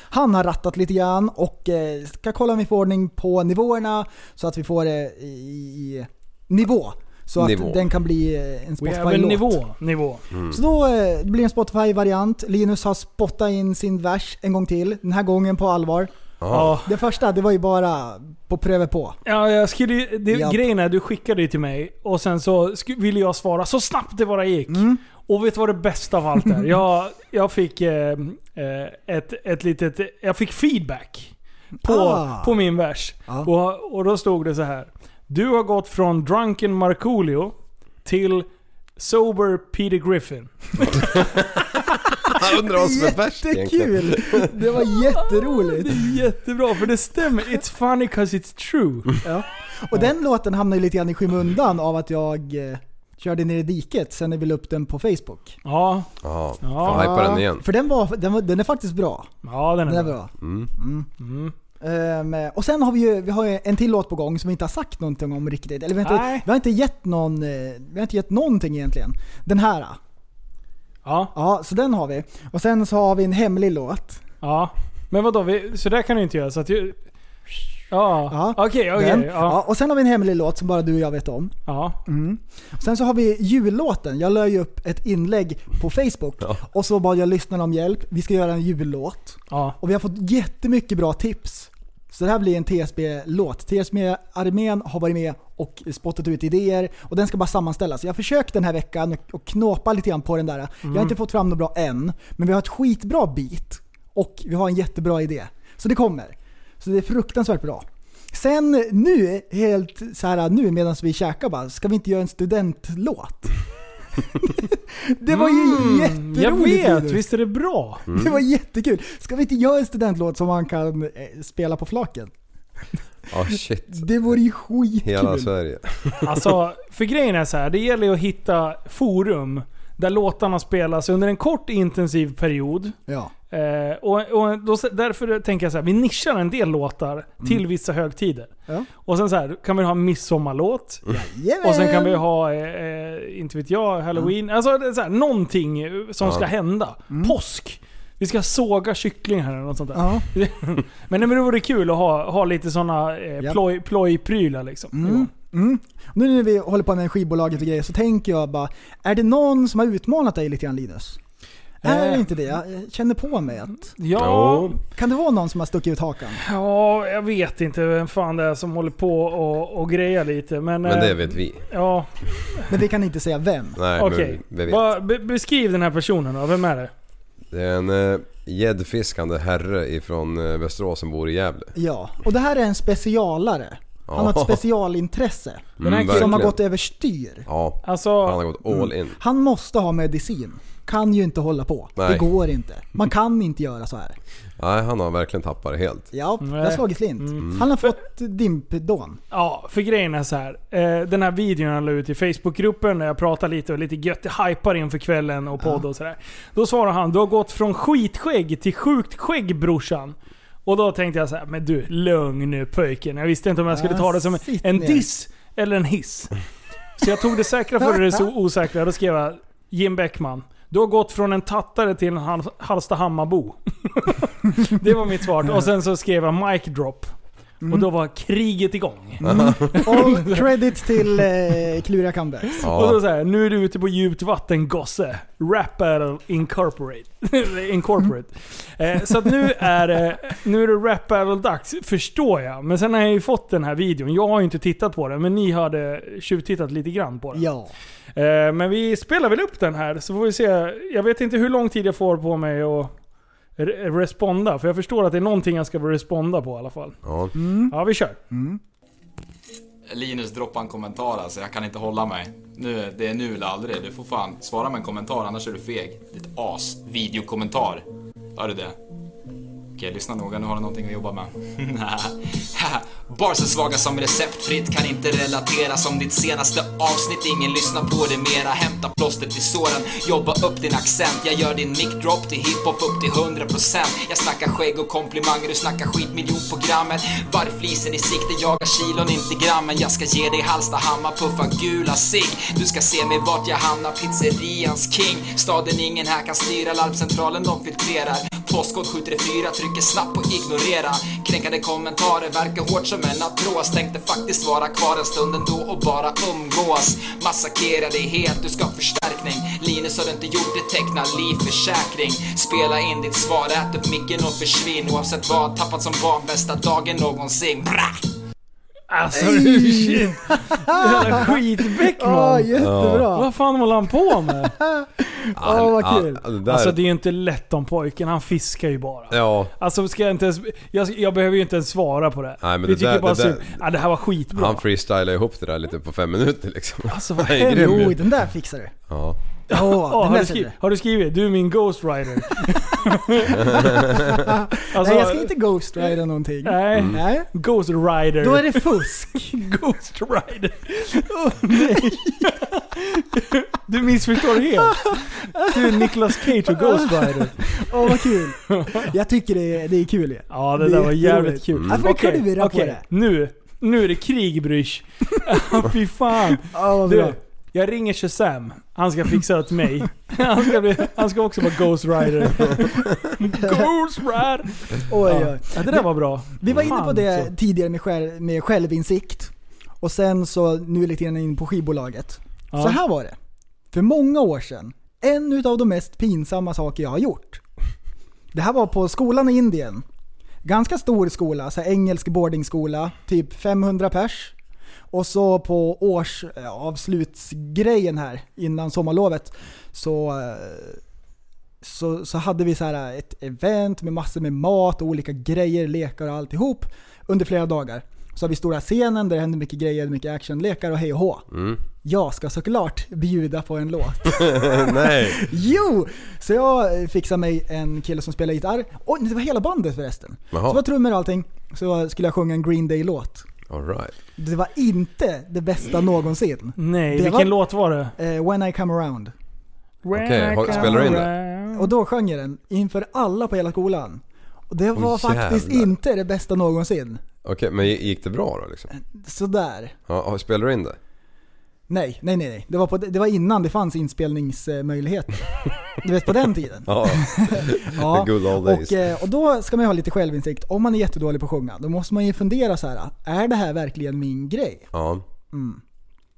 Han har rattat lite grann och eh, ska kolla om vi får ordning på nivåerna så att vi får det i, i nivå. Så att Nivå. den kan bli eh, en Spotify-låt. nivå. nivå. Så då eh, det blir en Spotify-variant. Linus har spottat in sin vers en gång till. Den här gången på allvar. Ja. Det första, det var ju bara på pröva på. Ja, jag skulle, det, Japp. grejen är du skickade det till mig och sen så sku- ville jag svara så snabbt det bara gick. Mm. Och vet du vad det bästa av allt är? *laughs* Jag, jag fick eh, eh, ett, ett litet... Jag fick feedback på, Ah. på min vers. Ja. Och, och då stod det så här. Du har gått från Drunken Markoolio till Sober Peter Griffin. Jag undrar vad som är värst egentligen. Jättekul! Det var jätteroligt. Det är jättebra för det stämmer. It's funny cause it's true. Ja. Och den låten hamnar ju lite grann i skymundan av att jag eh, körde ner i diket sen när vi la upp den på Facebook. Ja, Ja, Ja. får hypa den igen. För den, var, den, var, den är faktiskt bra. ja den är, Den är bra. bra. Mm. Mm. Ehm, och sen har vi ju vi har ju en till låt på gång som vi inte har sagt någonting om riktigt. Eller vi har inte, Nej. vi har inte gett någon, eh, vi har inte gett någonting egentligen. Den här. Ja, Ja, så den har vi. Och sen så har vi en hemlig låt. ja. Men vadå, vi, så där kan du inte göra. Så att, ju- Ja, okej, okej. Den. ja. Ja, och sen har vi en hemlig låt som bara du och jag vet om. Ja. Mm. Sen så har vi jullåten. Jag la ju upp ett inlägg på Facebook och så bad jag lyssnarna om hjälp. Vi ska göra en jullåt. Ja. Och vi har fått jättemycket bra tips. Så det här blir en TSB-låt. TSB-armén har varit med och spottat ut idéer och den ska bara sammanställas. Jag har försökt den här veckan och knåpa lite grann på den där. Jag Mm. har inte fått fram något bra än, men vi har ett skitbra beat och vi har en jättebra idé. Så det kommer. Så det är fruktansvärt bra. Sen nu, helt så här nu medan vi käkar bara, ska vi inte göra en studentlåt? *laughs* det var ju Mm, jätteroligt Jag vet, Linus. visst är det bra? Det var jättekul. Ska vi inte göra en studentlåt som man kan eh, spela på flaken? Ja shit. Det vore ju skitkul. Hela Sverige. Alltså, för grejen är så här, det gäller ju att hitta forum där låtarna spelas under en kort intensiv period. Ja. Eh, och och då, därför tänker jag så här, vi nischar en del låtar till vissa högtider. Ja. Och sen så här, kan vi ha en midsommarlåt. Jajamän. Och sen kan vi ha, eh, eh, inte vet jag, halloween. Alltså det är så här, någonting som Ja. ska hända. Påsk. Vi ska såga kycklingar eller något sånt där. Ja. *laughs* men det vore kul att ha, ha lite sådana eh, Japp. ploj, plojprylar liksom. Mm. Mm. Nu när vi håller på med skivbolaget och grejer så tänker jag bara, är det någon som har utmanat dig lite grann Linus? Är Eh. det inte det? Jag känner på mig att... Ja, Kan det vara någon som har stuckit ut hakan? ja, jag vet inte vem fan det är som håller på och, och grejar lite. Men, Men det eh, vet vi. Ja, Men vi kan inte säga vem. Nej okej. men vi vet. Vad- be, beskriv den här personen då. Vem är det? Det är en eh, gäddfiskande herre ifrån eh, Västerås som bor i Gävle. Ja, och det här är en specialare. Han har ett specialintresse. Den här som har verkligen. gått överstyr. Ja, Alltså, han har gått all in. Han måste ha medicin. Kan ju inte hålla på. Det Nej. går inte. Man kan inte göra så här. Nej, han har verkligen tappat det helt. Ja, det Nej. har slagit slint. Mm. Han har fått dimpdån. Ja, för grejen är så här. Eh, den här videon jag la ut i Facebookgruppen där jag pratar lite och lite gött hypar inför kvällen och podd och sådär. Då svarar han, du har gått från skitskägg till sjukt skägg brorsan. Och då tänkte jag så här, men du, lugn nu pojken. Jag visste inte om jag skulle ta det som en diss eller en hiss. Så jag tog det säkra före det så osäkra. Då skrev jag Jim Beckman. Du har gått från en tattare till en Hal- Hallstahammarbo. *laughs* det var mitt svar. Och sen så skrev jag mic drop. Och då var kriget igång. *laughs* All credit till eh, kluriga comebacks. Och Ja, då så här, nu är du ute på djupt vatten gosse. Rap Battle Incorporate. *laughs* Incorporate. Eh, så att nu är, det- nu är det Rap Battle-dags, förstår jag. Men sen har jag ju fått den här videon. Jag har ju inte tittat på den, men ni hade tjuvtittat lite grann på den. Ja. Eh, men vi spelar väl upp den här, så får vi se. Jag vet inte hur lång tid jag får på mig att responda. För jag förstår att det är någonting jag ska responda på i alla fall. ja. Ja, vi kör. Linus droppa en kommentar alltså, jag kan inte hålla mig. Nu, det är nu eller aldrig. Du får fan svara med en kommentar, annars är du feg. Ditt as. Videokommentar. Hör du det? Okej, eh, lyssna noga, nu har du någonting att jobba med. *laughs* Bars är svaga som receptfritt, kan inte relatera som ditt senaste avsnitt. Ingen lyssnar på det mera. Hämta plåster till såren, jobba upp din accent. Jag gör din mic drop till hiphop upp till 100%. Jag snackar skägg och komplimanger, du snackar skit miljonprogrammet. Varvflisen i sikte, jagar kilon, inte grammen. Jag ska ge dig Hallstahammar, puffa gula cigg. Du ska se mig vart jag hamnar, pizzerians king. Staden ingen här kan styra, larmcentralen de filtrerar. Postkod 734, trycker snabbt på ignorera. Kränkande kommentarer verkar hårt som en artros. Tänkte faktiskt vara kvar en stund ändå och bara umgås. Massakrera dig helt, du ska ha förstärkning. Linus har du inte gjort det, teckna livförsäkring. Spela in ditt svar, ät upp micken och försvinn. Oavsett vad, tappat som barn, bästa dagen någonsin. Bra! Alltså *laughs* shit. Jävla *laughs* skitbäckman. Ja, jättebra. Vad fan håller han på med? *laughs* Åh, vad kul. Ja, det där, Alltså det är ju inte lätt om pojken, han fiskar ju bara. ja, Alltså ska jag inte ens, jag, jag behöver ju inte ens svara på det. Nej, men Vi det tycker där- bara det där- ja, det här var skitbra. han freestylar ihop det där lite på fem minuter liksom. Alltså vad ju. Jo, den där fixar du. Ja. Åh, den har, du skrivit, har du skrivit? Du är min Ghost Rider. *laughs* alltså, Nej, jag ska inte Ghost Rider någonting. Nej. Nej. Ghost Rider. Då är det fusk. *laughs* Ghost Rider. *laughs* du missförstår helt. Du är Nicolas Cage och Ghost Rider. Åh, vad kul. Jag tycker det är, det är kul ju. Ja, det, Det är där var jävligt jätteroligt. kul. Jag får Okej, klura på okej. det. Nu, nu är det krig Brysch. Fy fan. Vad Du. Jag ringer Shazam. Han ska fixa åt mig. *laughs* Han ska, bli, han ska också vara Ghost Rider. *laughs* Ghost Rider! Oj, Ja. oj. Ja, det där var bra. Vi var inne på det så. tidigare med, själv, med självinsikt. Och sen så nu lite grann in på skivbolaget. Ja. Så här var det. För många år sedan, en utav de mest pinsamma saker jag har gjort. Det här var på skolan i Indien. Ganska stor skola, så här engelsk boardingskola, typ 500 pers. Och så på årsavslutsgrejen här innan sommarlovet så, eh, så, så hade vi så här ett event med massor med mat och olika grejer, lekar och alltihop under flera dagar. Så har vi stora scenen där det händer mycket grejer, mycket action, lekar och hej och hå. Mm. Jag ska såklart bjuda på en låt. *laughs* Nej. Jo! Så jag fixade mig en kille som spelar gitarr. Och det var hela bandet förresten. Jaha. Så det var trummor och allting. Så skulle jag sjunga en Green Day-låt. Alright. Det var inte det bästa någonsin. Nej, Det vilken var- låt var det? Eh, When I come around. Okej, har- spelar du in det? Och då sjöng jag den inför alla på hela skolan. Och det var Åh, faktiskt jävlar. inte det bästa någonsin. Okej, men gick det bra då liksom? Sådär. Ja, spelar du in det? Nej, nej, nej. nej. Det, var på, det var innan det fanns inspelningsmöjligheter. Du vet på den tiden. Ja. *laughs* Ja, *laughs* The good old days. och, eh, och då ska man ju ha lite självinsikt. Om man är jättedålig på att sjunga, då måste man ju fundera så här. är det här verkligen min grej? Ja. Mm.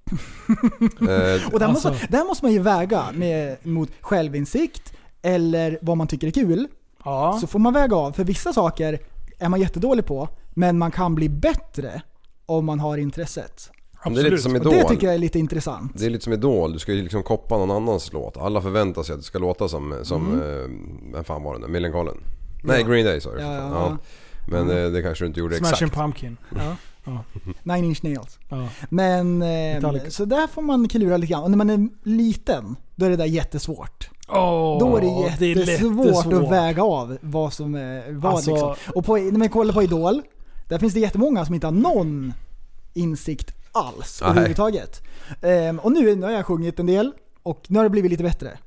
*laughs* Eh, Och där, Alltså. måste, där måste man ju väga med, mot självinsikt eller vad man tycker är kul. Ja. Så får man väga av, för vissa saker är man jättedålig på, men man kan bli bättre om man har intresset. Det är lite som Och Idol. det tycker jag är lite intressant. Det är lite som Idol, du ska ju liksom koppa någon annans låt. Alla förväntar sig att det ska låta som, som eh, vem fan var det nu? Millencolin? Nej, Mm. Ja. Green Day sa du. Ja, ja. Men eh, det kanske du inte gjorde Smashing exakt. Pumpkin. Ja. Ja. Nine Inch Nails. Ja. Men, eh, Metallica. så där får man klura lite grann. Och när man är liten, då är det där jättesvårt. Åh, Då är det det är jättesvårt jättesvårt. att väga av vad som är vad Alltså- liksom. Och på, när man kollar på Idol, där finns det jättemånga som inte har någon insikt alls Nej. överhuvudtaget. Ehm, och nu, nu har jag sjungit en del och nu har det blivit lite bättre.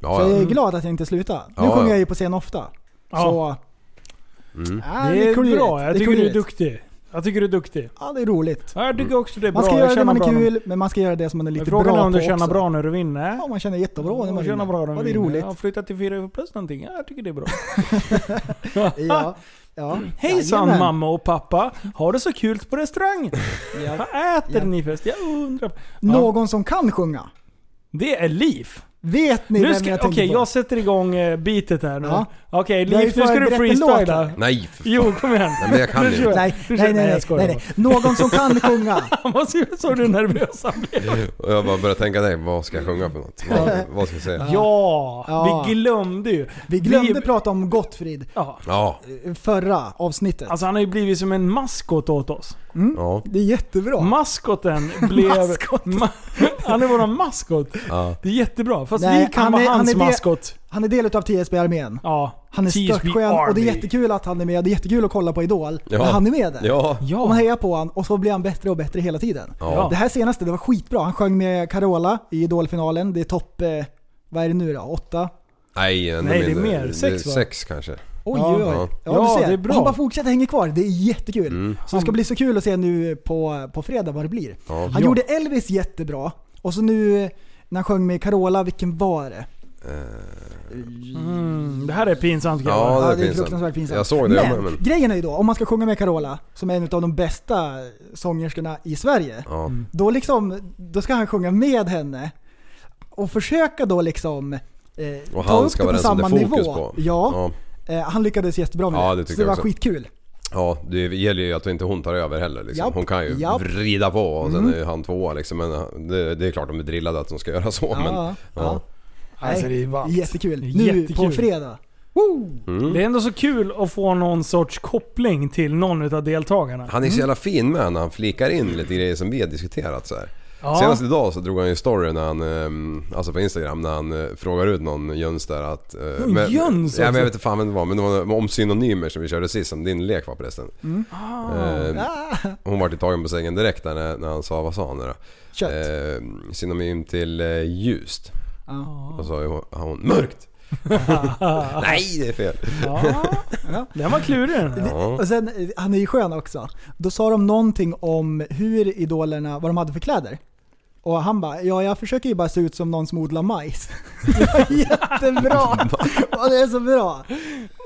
Ja, så jag är glad att jag inte slutade. Nu Ja, sjunger ja. jag ju på scen ofta. Ja. Så, Mm. ja, Det är klurigt. bra, jag Det tycker du är klurigt. duktig. Jag tycker du är duktig. Ja, det är roligt. Ja, Jag tycker också det är bra. Man ska Jag göra det känner man är bra nu. kul, men man ska göra det som man är lite Frågan bra är om på du känner också. bra när du vinner. Ja, man känner jättebra när man känner vinner. bra när Ja, det är vinner. roligt. Jag har flyttat till 4 plus någonting. Ja, jag tycker det är bra. *laughs* Ja, *laughs* ja. Hejsan Jajamän. mamma och pappa. Har det så kul på restaurang? Ja. Vad äter ni först? Jag undrar. Ja, Någon som kan sjunga. det är Liv. Vet ni Nu vem ska, jag Okej, tänker på? jag sätter igång eh, beatet här nu. Ja. Okej, ju Liv, nu ska du freestyla. Nej för fan. Jo, kom igen. Nej, men jag kan inte. jag. Nej, nej, nej, jag nej, nej, nej. Någon som kan sjunga. *laughs* bara. Såg du nervös? Och jag bara började tänka, nej, vad ska jag sjunga för något? Vad, vad ska jag säga? Ja, Ja. vi glömde ju. Vi glömde prata om Gottfrid. Ja, förra avsnittet. Alltså han har ju blivit som en maskot åt oss. Ja, Det är jättebra. Maskoten *laughs* blev... Maskot. Ma *laughs* han är våran maskot. ja. Det är jättebra. Fast Nej, vi kan han vara är- han hans är det- maskot. Han är del av TSB-armén. Ja. Han är störtskön och det är jättekul att han är med. Det är jättekul att kolla på Idol Ja. när han är med där. Ja. Och man hejar på honom och så blir han bättre och bättre hela tiden. Ja. Det här senaste, det var skitbra. Han sjöng med Carola i Idolfinalen. Det är topp, eh, vad är det nu då? Åtta? nej, Nej, det är mer. Sex, va? Sex kanske. Oj, Ja. oj, oj. Ja. Ja, Ja, du ser. det är bra. Och Han bara fortsätter hänga kvar. Det är jättekul. Mm. Så det ska bli så kul att se nu på, på fredag vad det blir. Ja. Han Ja. gjorde Elvis jättebra. Och så nu när han sjöng med Carola, vilken var det? Mm, det här är pinsamt grabbar. Ja, det är det är pinsamt. fruktansvärt pinsamt. Jag såg det, men, men- grejen är ju då, om man ska sjunga med Carola, som är en av de bästa sångerskorna i Sverige. Ja. Då, liksom, då ska han sjunga med henne och försöka då liksom eh, Och ta upp ska det vara på den som samma det är fokus nivå. på. Ja, Ja, Eh, han lyckades jättebra med Ja, det. det så det var också. skitkul. ja, det gäller ju att inte hon tar över heller liksom. Japp, Hon kan ju japp. vrida på och sen Mm. är ju han tvåa liksom. Men det, det är klart de är drillade att de ska göra så. Ja, men, ja. ja. Alltså det är ballt. Jättekul. Nu jättekul. på fredag. Mm. Det är ändå så kul att få någon sorts koppling till någon av deltagarna. Han är så jävla fin med när han flikar in lite grejer som vi har diskuterat så här. Ja. Senast idag så drog han ju story när han, ehm, alltså på Instagram, när han eh, frågar ut någon jöns där att... eh, Någon men- jöns Ja men jag vet inte fan vem det var, men det var om synonymer som vi körde sist, som din lek var förresten. Eh, Ah, hon var tagen på sängen direkt där när, när han sa, vad sa han nu då? kött. Eh, synonym till ljust. Ja. Och så har hon mörkt. *laughs* Nej det är fel. Ja, Ja. den var klurig den. Ja. Och sen, han är ju skön också. Då sa de någonting om hur idolerna, vad de hade för kläder. Och han bara, ja jag försöker ju bara se ut som någon som odlar majs. *laughs* *laughs* Jättebra! *laughs* Och det är så bra!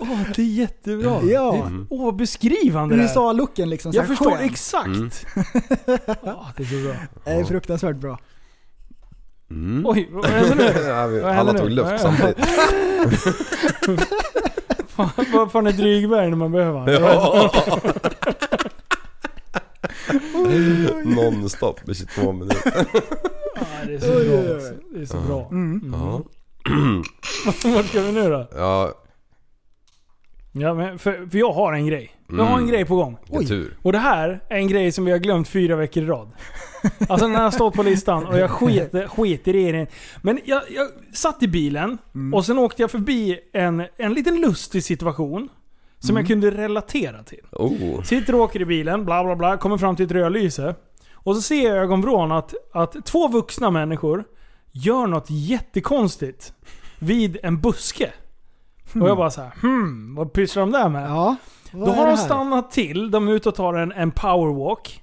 Åh, det är jättebra. Ja. Det- Åh, vad beskrivande det är. USA-looken liksom. Jag förstår skön. exakt. Mm. Ja, det är så bra. Det är fruktansvärt bra. Mm. Oj, vad hände nu? Ja, Alla tog luft samtidigt. Fan, Vad fan är Drygberg när man behöver? Ja. Nonstop i 22 minuter. Ja, det är så bra. alltså. Det är så bra. Mm. Ja. *clears throat* Vart ska vi nu då? Ja, Ja, men för, för jag har en grej. Jag har en Mm. grej på gång. tur. Och det här är en grej som vi har glömt fyra veckor i rad. Alltså den har stått på listan och jag skiter, skiter i den. Men jag, jag satt i bilen och sen åkte jag förbi en, en liten lustig situation. Som jag kunde relatera till. Oh. Sitter och åker i bilen, bla bla bla, kommer fram till ett rödlyse. Och så ser jag i ögonvrån att, att två vuxna människor gör något jättekonstigt vid en buske. Och jag bara så här, hmm, vad pysslar de där med? Ja, Då har de stannat till, de är ute och tar en, en powerwalk.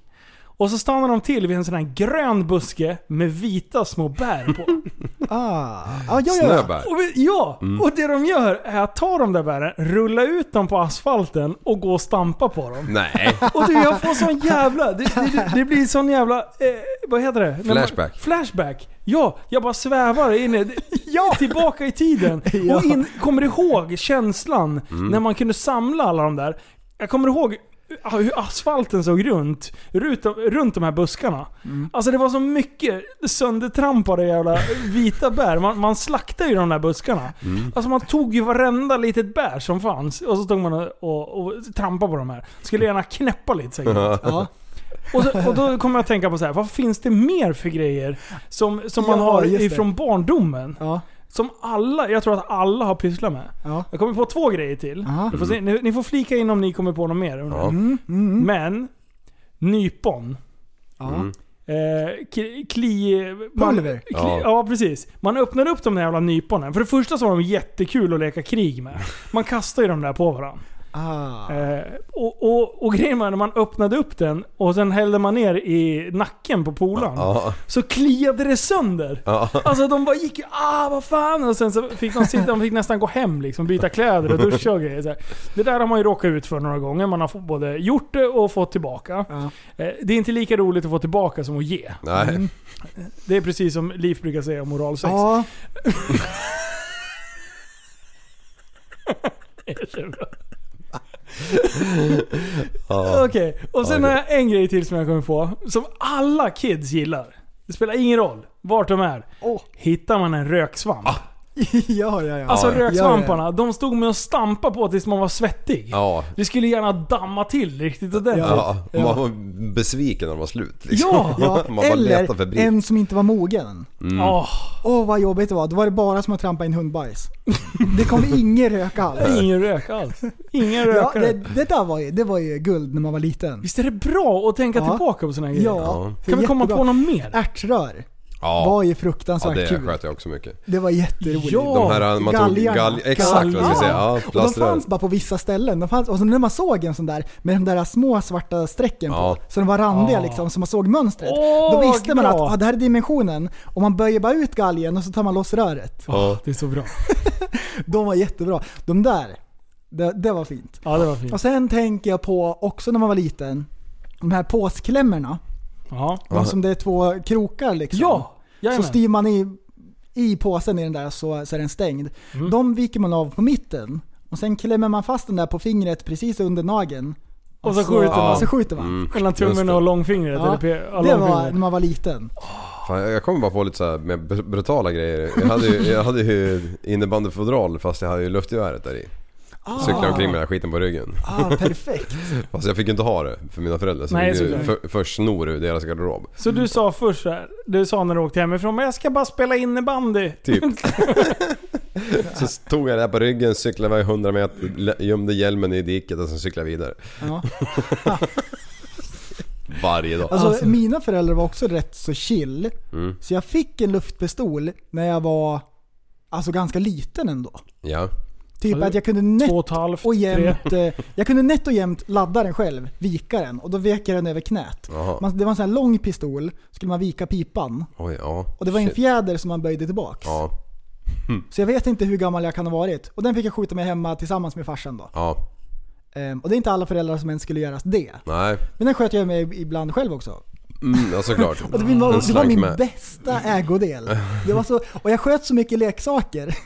Och så stannar de till vid en sån här grön buske med vita små bär på. Ah. Ja, ja, ja. Snöbär. Och ja! Mm. Och det de gör är att ta de där bären, rulla ut dem på asfalten och gå och stampa på dem. Nej. Och du, jag får sån jävla... Det, det, det blir sån jävla... Eh, vad heter det? När man- Flashback. flashback. Ja, jag bara svävar in *laughs* Ja. tillbaka i tiden. *laughs* Ja. Och in, kommer ihåg känslan Mm. när man kunde samla alla de där. Jag kommer ihåg hur asfalten såg runt, runt, runt de här buskarna. Mm. Alltså det var så mycket söndertrampade jävla vita bär. Man, man slaktade ju de där buskarna. Mm. Alltså man tog ju varenda litet bär som fanns och så stod man och, och, och trampade på de här. Skulle gärna knäppa lite säkert. Ja. Och, så, och då kommer jag att tänka på så här, vad finns det mer för grejer som, som man Ja, har just det. ifrån barndomen? Ja. Som alla, jag tror att alla har pysslat med. Ja. Jag kommer på två grejer till. Ni, får se, ni, ni får flika in om ni kommer på något mer. Ja. Mm, mm, Men, nypon. ja. Mm. Eh, kli, kli, man. Kli, Ja. ja. precis. Man öppnar upp de där jävla nyponen. För det första så var de jättekul att leka krig med. Man kastar ju de där på varandra. Ah. Eh, och, och, och grejen var när man öppnade upp den och sen hällde man ner i nacken på polaren. Ja. Så kliade det sönder. Ja. Alltså de bara gick ah vad fan och sen så fick de, sitta, de fick nästan gå hem liksom, byta kläder och duscha och grejer. Så här. Det där har man ju råkat ut för några gånger. Man har både gjort det och fått tillbaka. Ja. Eh, Det är inte lika roligt att få tillbaka som att ge. Nej. Det är precis som Liv brukar säga om moralsex. Ja. *laughs* *laughs* Ja. Okej, och sen Ja, har jag en grej till som jag kommer på. Som alla kids gillar. Det spelar ingen roll vart de är. Åh. Hittar man en röksvamp. *laughs* ja, ja, ja. Alltså Ja, ja. röksvamparna, de stod med och stampa på tills man var svettig. Ja. Det skulle gärna damma till riktigt ordentligt. Ja, Ja. man var besviken när de var slut liksom. Ja, *laughs* Ja, man eller en som inte var mogen. Mm. Åh, Åh vad jobbigt det var. Då var det bara som att trampa in hundbajs. Det kom ingen rök alls. *laughs* ingen rök alls. Ingen Ja, rökare. det, det där var ju, det var ju guld när man var liten. Visst är det bra att tänka Ja. tillbaka på såna här grejer? Ja, Kan vi komma jättebra. på något mer? Ärtrör Ja. var ju ja, fruktansvärt det kul. sköt jag också mycket. Det var jätteroligt. Ja. De här, man galgarna. gal, exakt vad jag ska säga. Ja, Och de fanns bara på vissa ställen. De fanns, och så när man såg en sån där med de där små svarta strecken Ja. på, så de var randiga Ja. liksom, så man såg mönstret. Åh, då visste man att ah, det här är dimensionen. Och man böjer bara ut galgen och så tar man loss röret. Ja. Det är så bra. *laughs* De var jättebra. De där, det, det var fint. Ja, det var fint. Och sen tänker jag på, också när man var liten, de här påsklämmorna. Ja. De som det är två krokar liksom. Ja! Så Jajamän. styr man i, i påsen i den där så, så är den stängd. Mm. De viker man av på mitten. Och sen klämmer man fast den där på fingret precis under nageln. Och så skjuter man. Och så skjuter man. Mm. Mellan tummen det. och långfingret. Ja, eller pe- ja, Det var när man var liten. Fan, jag kommer bara på lite så här med br- brutala grejer. Jag hade ju, jag hade ju *laughs* innebandyfodral fast jag hade ju luftgeväret där i. Cyklade omkring med den här skiten på ryggen. Ah, perfekt. *laughs* Fast jag fick inte ha det för mina föräldrar. Så Nej, ju såklart. för, först snor ur deras garderob. Så du sa först så här, du sa när du åkte hemifrån, men jag ska bara spela innebandy. Typ. *laughs* så tog jag det här på ryggen, cyklade iväg 100 meter, gömde hjälmen i diket och sen cyklade jag vidare. Ja. *laughs* Varje dag. Alltså, Alltså. mina föräldrar var också rätt så chill. Mm. Så jag fick en luftpistol när jag var alltså ganska liten ändå. Ja. Typ att jag kunde nätt och halvt, jämnt, eh, jag kunde nätt och jämnt ladda den själv, vika den och då vek jag den över knät. Man, det var en sån här lång pistol, skulle man vika pipan. Oj, ja. Och det var en Shit. fjäder som man böjde tillbaks. Ja. Så jag vet inte hur gammal jag kan ha varit. Och den fick jag skjuta med hemma tillsammans med farsan då. Ja. Ehm, och det är inte alla föräldrar som ens skulle göra det. Nej. Men den sköt jag med ibland själv också. Mm, ja såklart. *laughs* Och det var, det var min med. bästa ägodel. Det var så, och jag sköt så mycket leksaker.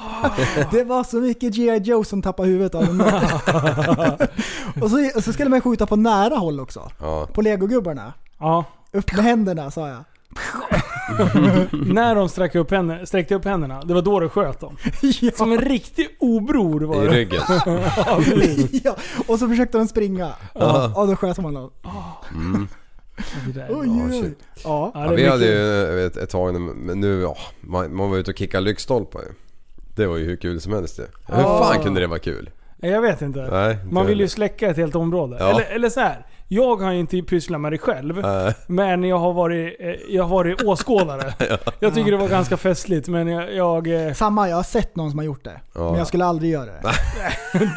*laughs* Det var så mycket G.I. Joe som tappade huvudet av den. *laughs* och, så, och så skulle man skjuta på nära håll också. Ja. På legogubbarna. Ja. Upp med händerna sa jag. *laughs* När de sträckte upp, händerna, sträckte upp händerna, det var då du sköt dem. Som en riktig obror var I det. ryggen. ja, ja, och så försökte de springa. Ja. Och då sköt man dem. Mm. Oj, Ja, oj, oj. Ja. Ja, Ja, vi hade mycket- ju ett, ett tag nu, men nu, ja, man, man var ute och kickade lyktstolpar ju. Det var ju hur kul som helst ju. Hur Ja. fan kunde det vara kul? Jag vet inte. Nej, inte Man vill ju heller. släcka ett helt område. Ja. Eller, eller så här. Jag har inte pysslat med det själv. Nej. Men jag har varit, eh, jag har varit åskådare. *laughs* Jag tycker det var ganska festligt men jag... jag eh, Samma, jag har sett någon som har gjort det. Ja. Men jag skulle aldrig göra det.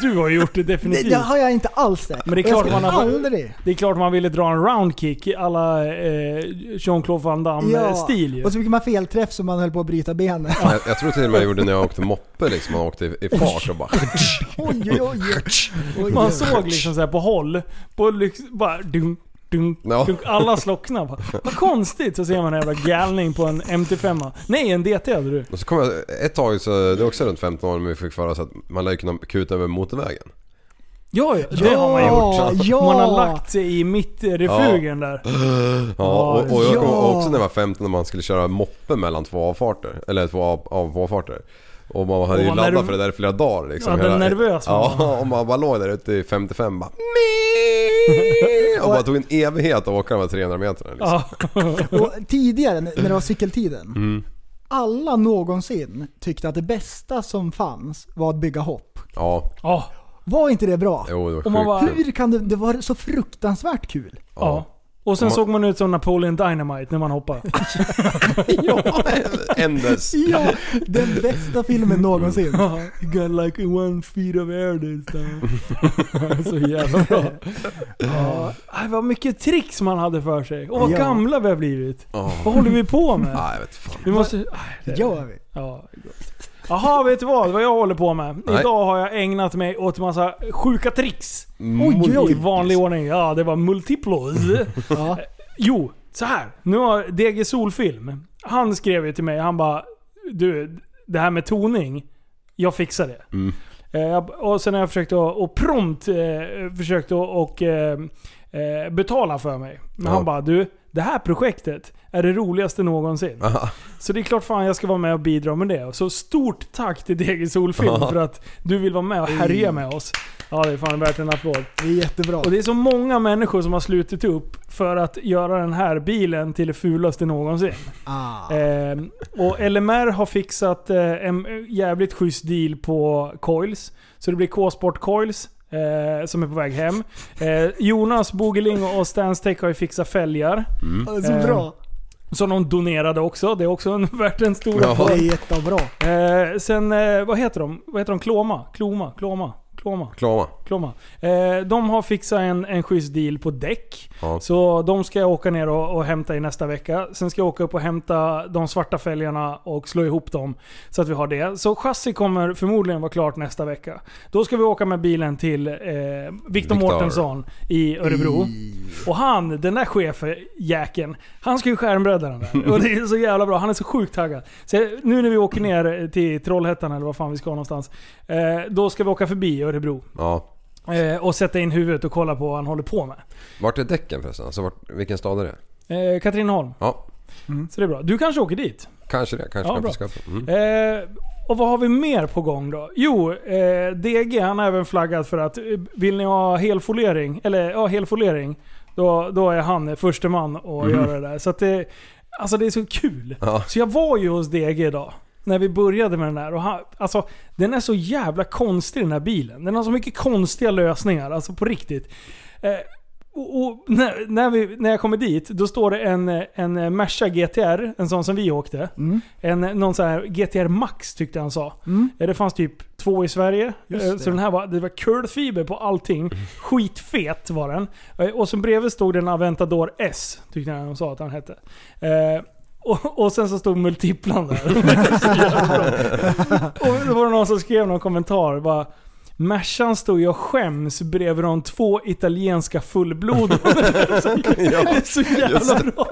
*laughs* du har gjort det Det, definitivt. det har jag inte alls sett. Men det är klart man har- aldrig. Det är klart man ville dra en roundkick i alla eh, Jean-Claude Van Damme-stil ju. och så fick man felträff så man höll på att bryta benet. Jag, jag tror till och med jag gjorde när jag åkte moppe liksom. Man åkte i, i fart och bara... Oj, oj, oj. oj. Man såg liksom så här på håll, på lyx, bara dunk, dunk, Ja. dunk. Alla slocknade. Bara, Vad konstigt, så ser man en jävla galning på en MT5. Nej, en DT hade du. Och så kom jag, ett tag så, det var också runt 15 år, men vi fick för oss att man lär ju kunna kuta över motorvägen. Ja, ja, det har man gjort. Ja. Man har lagt sig i mittrefugen där. Ja, och, och jag Ja. kommer också när jag var 15 när man skulle köra moppe mellan två avfarter. Eller två av, av avfarter. Och man hade Och ju laddat nerv- för det där i flera dagar liksom. Ja, den nervös var Ja, och man bara låg där ute i 55 bara Och bara tog en evighet att åka de här 300 meterna liksom. Ja. *laughs* Och tidigare när det var cykeltiden. Mm. Alla någonsin tyckte att det bästa som fanns var att bygga hopp. Ja, Ja. Var inte det bra? jo det var Och man sjukt kul. Hur kan det, det var så fruktansvärt kul. ja. Och sen Man- såg man ut som Napoleon Dynamite när man hoppade. *laughs* Ändes. *laughs* Ja, den bästa filmen någonsin. *laughs* You got like one feet of air this time. Så jävla bra. Ja. Aj, vad mycket tricks man hade för sig. Och vad Ja. gamla vi har blivit. Ja. Vad håller vi på med? Nej, jag vet fan. Vi måste... aj, Det det- gör vi. Ja. Jaha, vet du vad? Vad jag håller på med? Nej. Idag har jag ägnat mig åt massa sjuka tricks. Oj, oj, I vanlig ordning. Ja, det var multiplos. *laughs* Ja. Jo, så här. Nu har DG Solfilm. Han skrev ju till mig, han bara Du, det här med toning. Jag fixar det. Mm. Eh, och sen har jag försökt att, och prompt eh, försökt att och, eh, eh, betala för mig. Men Ja. han bara du, det här projektet är det roligaste någonsin. Aha. Så det är klart fan jag ska vara med och bidra med det. Så stort tack till DG Solfilm Ja. för att du vill vara med och härja med oss. Ja, det är fan värt en applåd. Det är jättebra. Och det är så många människor som har slutit upp för att göra den här bilen till det fulaste någonsin. Ah. Eh, och LMR har fixat eh, en jävligt schysst deal på coils. Så det blir K-Sport coils. Eh, som är på väg hem. Eh, Jonas Bogeling och Stanstech har ju fixat fälgar. Så Eh, bra. Som de donerade också. Det är också en, *laughs* värt en stor Ja. applåd. Det är jättebra. Eh, sen, eh, vad heter de? Vad heter de? Kloma? Kloma? Kloma? Kloma? Klara. Kloma. Eh, de har fixat en, en schysst deal på däck. Ja. Så de ska jag åka ner och, och hämta i nästa vecka. Sen ska jag åka upp och hämta de svarta fälgarna och slå ihop dem. Så att vi har det. Så chassi kommer förmodligen vara klart nästa vecka. Då ska vi åka med bilen till eh, Victor Victor. Mårtensson i Örebro. Och han, den där chefjäkeln, han ska ju skärmbredda den där. Och det är så jävla bra. Han är så sjukt taggad. Så nu när vi åker ner till Trollhättan eller vad fan vi ska någonstans. Eh, då ska vi åka förbi Örebro. Ja. Eh, och sätta in huvudet och kolla på vad han håller på med. Vart är däcken förresten? Alltså vart, vilken stad är det? Eh, Katrineholm. Ja, Så det är bra. Du kanske åker dit? kanske det. Kanske Ja, kan bra. Mm. Eh, och vad har vi mer på gång då? Jo, eh, DG han har även flaggat för att eh, vill ni ha helfolering, eller ja, helfolering, då, då är han förste man att Mhm. göra det där. Så att det, alltså det är så kul. Ja. Så jag var ju hos DG idag. När vi började med den där. Och han, alltså, den är så jävla konstig den här bilen. Den har så mycket konstiga lösningar. Alltså på riktigt. Eh, och, och när, när, vi, när jag kommer dit, då står det en, en Merca GTR, en sån som vi åkte. Mm. En, någon sån här GTR Max tyckte han sa. Mm. Eh, Det fanns typ två i Sverige. Eh. Så den här var, det var kulfiber på allting. Skitfet var den. Eh, Och så bredvid stod det en Aventador S, tyckte de sa att han hette. Eh, och, och sen så stod multiplan där. *laughs* Och då var det någon som skrev någon kommentar. Bara, Mercan stod ju och skäms bredvid de två italienska *laughs* *laughs* Ja, det är så jävla bra.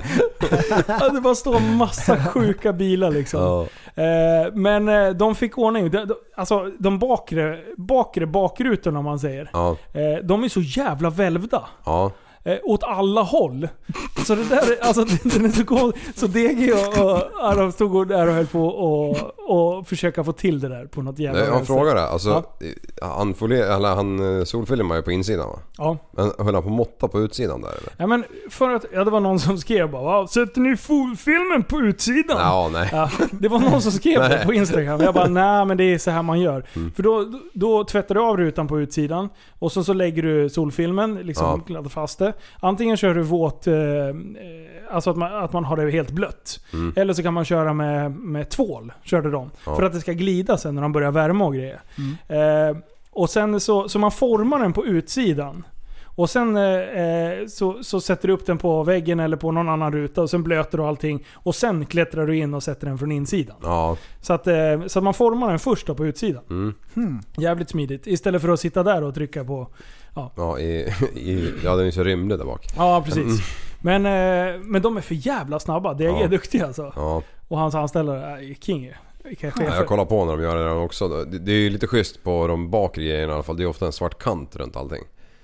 Ja, det bara står massa sjuka bilar liksom. Ja. Eh, men eh, de fick ordning. Alltså de bakre, bakre bakrutorna om man säger. Ja, Eh, de är så jävla välvda. ja. Eh, åt alla håll. Så det där är, alltså *laughs* den är så god. Så DG och, och Aron stod där och höll på och, och försöka få till det där på något jävla Jag har en vänster. fråga där. Alltså, Ja. han, folie, eller han eh, solfilmar ju på insidan va? Ja. Men höll han på att måtta på utsidan där eller? Ja men för att, ja det var någon som skrev bara "Va, Sätter ni full- filmen på utsidan? Ja, nej. Ja, det var någon som skrev *laughs* det på Instagram. Jag bara nej men det är så här man gör. Mm. För då, då tvättar du av rutan på utsidan och så, så lägger du solfilmen, liksom Ja. fast det. Antingen kör du våt, eh, eh, alltså att man, att man har det helt blött. Mm. Eller så kan man köra med, med tvål. Körde de. Ja. För att det ska glida sen när de börjar värma och grejer. Eh, och sen så, så man formar den på utsidan. Och sen eh, eh, så, så sätter du upp den på väggen eller på någon annan ruta och sen blöter du allting. Och sen klättrar du in och sätter den från insidan. Ja. Så att, eh, så att man formar den först då på utsidan. Mm. Hmm. Jävligt smidigt. Istället för att sitta där och trycka på... Ja, i, i, ja, den är ju så rymlig där bak. Ja, precis. Mm. Men, eh, men de är för jävla snabba. DG Ja. är duktiga alltså. Ja. Och hans anställda är king ju. Ja, jag kollar på när de gör det där också. Det, det är ju lite schysst på de bakre grejerna i alla fall. Det är ofta en svart kant runt allting.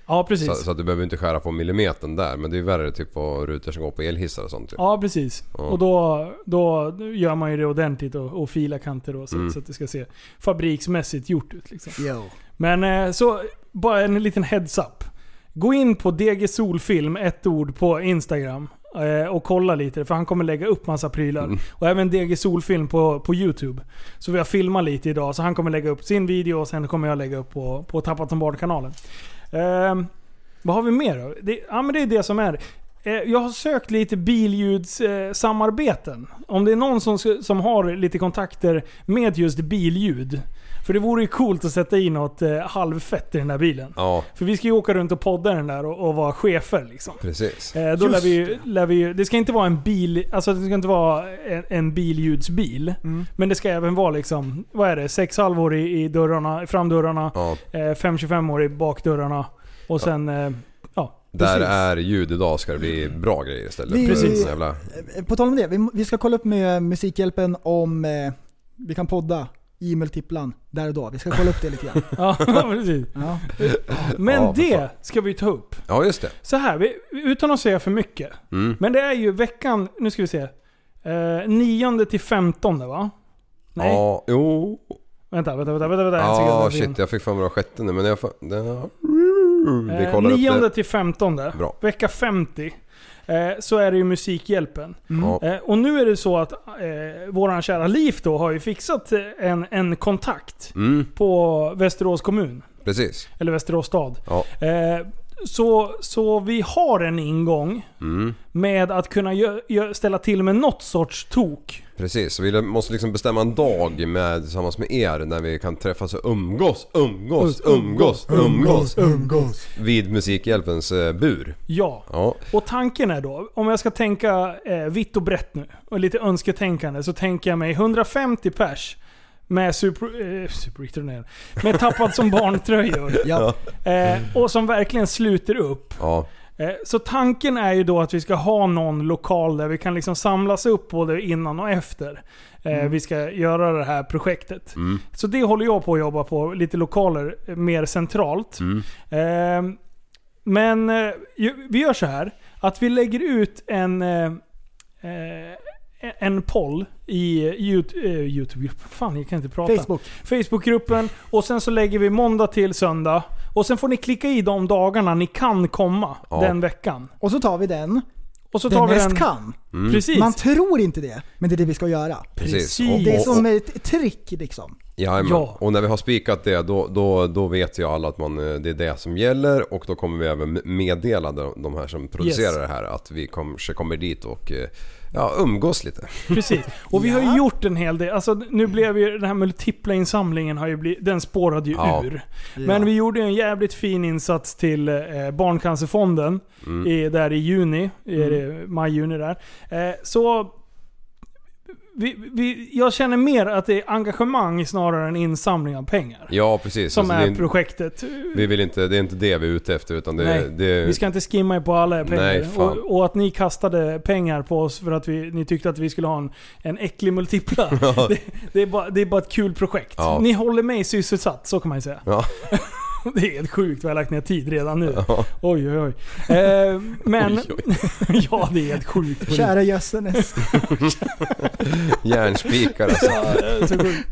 Ja, precis. Så, så att du behöver inte skära på millimetern där. Men det är värre typ på rutor som går på elhissar och sånt. Typ. Ja, precis. Ja. Och då, då gör man ju det ordentligt och, och filar kanter och så, Mm. så att det ska se fabriksmässigt gjort ut. Liksom. Jo. Men eh, så, bara en liten heads-up. Gå in på DG Solfilm, ett ord, på Instagram. eh, Och kolla lite, för han kommer lägga upp massa prylar. Mm. Och även DG Solfilm på, på YouTube. Så vi har filmat lite idag, så han kommer lägga upp sin video och sen kommer jag lägga upp på, på Tappat som barn-kanalen. Eh, vad har vi mer då? Det, ja men det är det som är. Eh, Jag har sökt lite billjudssamarbeten. Eh. Om det är någon som, som har lite kontakter med just billjud. För det vore ju coolt att sätta in något eh, halvfett i den där bilen. Ja, För vi ska ju åka runt och podda den där och, och vara chefer liksom. precis. Eh, då lär vi, ju- lär vi, ju- det ska inte vara en bil, alltså det ska inte vara en, en billjudsbil. Mm. Men det ska även vara liksom, vad är det? Sex halvor i, i dörrarna, i framdörrarna. Ja. Eh, 5-25 år i bakdörrarna. Och sen, eh, ja. Där precis. är ljud idag ska det bli bra grejer istället. Vi- Precis. Jävla, Eh, På tal om det, vi, vi ska kolla upp med Musikhjälpen om eh, vi kan podda i multiplan där och då. Vi ska kolla upp det lite grann. *laughs* Ja, *laughs* precis. Ja. Men Ja, det fan. ska vi ta upp. ja just det. Så här, vi, utan att säga för mycket. Mm. Men det är ju veckan, nu ska vi se. Eh, 9 till 15 va? Nej, Ja, jo. vänta, vänta, vänta, vänta, vänta. Ja en shit, jag fick för mig var sjätte nu men jag får... Det, vi Eh, kollar upp 9 det. till 15, Bra. vecka 50. Eh, så är det ju Musikhjälpen. Ja. Eh, och nu är det så att eh, våran kära Liv då har ju fixat en, en kontakt Mm, på Västerås kommun. precis. Eller Västerås stad. Ja. Eh, så, så vi har en ingång Mm, med att kunna gö- gö- ställa till med något sorts tok. precis. Så vi måste liksom bestämma en dag med, tillsammans med er när vi kan träffas och umgås, umgås, umgås, umgås. umgås. Vid Musikhjälpens eh, bur. Ja. Ja. Och tanken är då, om jag ska tänka eh, vitt och brett nu, och lite önsketänkande, så tänker jag mig 150 pers med super, eh, superreturnerad, med tappad som barntröjor. *laughs* Ja. Eh, och som verkligen sluter upp. Ja. Eh, Så tanken är ju då att vi ska ha någon lokal där vi kan liksom samlas upp både innan och efter. eh, Vi ska göra det här projektet. Mm. Så det håller jag på att jobba på, lite lokaler eh, mer centralt. Mm. Eh, Men vi gör så här att vi lägger ut en en poll i eh, Youtube. Fan, jag kan inte prata. Facebook. Facebookgruppen. Och sen så lägger vi måndag till söndag. Och sen får ni klicka i de dagarna ni kan komma Ja. den veckan. Och så tar vi den. Och så den tar vi mest den... kan. Mm. Precis. Man tror inte det, men det är det vi ska göra. Precis. Precis. Det är Och- och- som ett trick liksom. Jajamän. Ja. Och när vi har spikat det då, då, då vet ju alla att man, eh, det är det som gäller och då kommer vi även meddela de, de här som producerar Yes. det här att vi kanske kommer dit och eh, ja, umgås lite. Precis. Och vi har ju gjort en hel del. Alltså nu blev ju den här multipla insamlingen, har ju blivit, den spårade ju Ja. ur. Ja. Men vi gjorde en jävligt fin insats till eh, Barncancerfonden Mm. i, där i juni. I, Maj-juni där. Eh, så vi, vi, jag känner mer att det är engagemang snarare än insamling av pengar. Ja precis. Som Alltså, är det projektet. Vi vill inte, det är inte det vi är ute efter utan det, Nej, det vi ska inte skimma er på alla pengar. Nej, och, och att ni kastade pengar på oss för att vi, ni tyckte att vi skulle ha en, en äcklig multipla. *laughs* Ja. det, det, är bara, det är bara ett kul projekt. Ja. Ni håller mig sysselsatt, så kan man ju säga. Ja. *laughs* *laughs* Det är helt sjukt vad jag har lagt ner tid redan nu. Ja. Oj oj oj. Eh, men... Oj, *laughs* ja, det är helt sjukt. Kära jössenes. *laughs* Järnspikar alltså. Ja, så sjukt.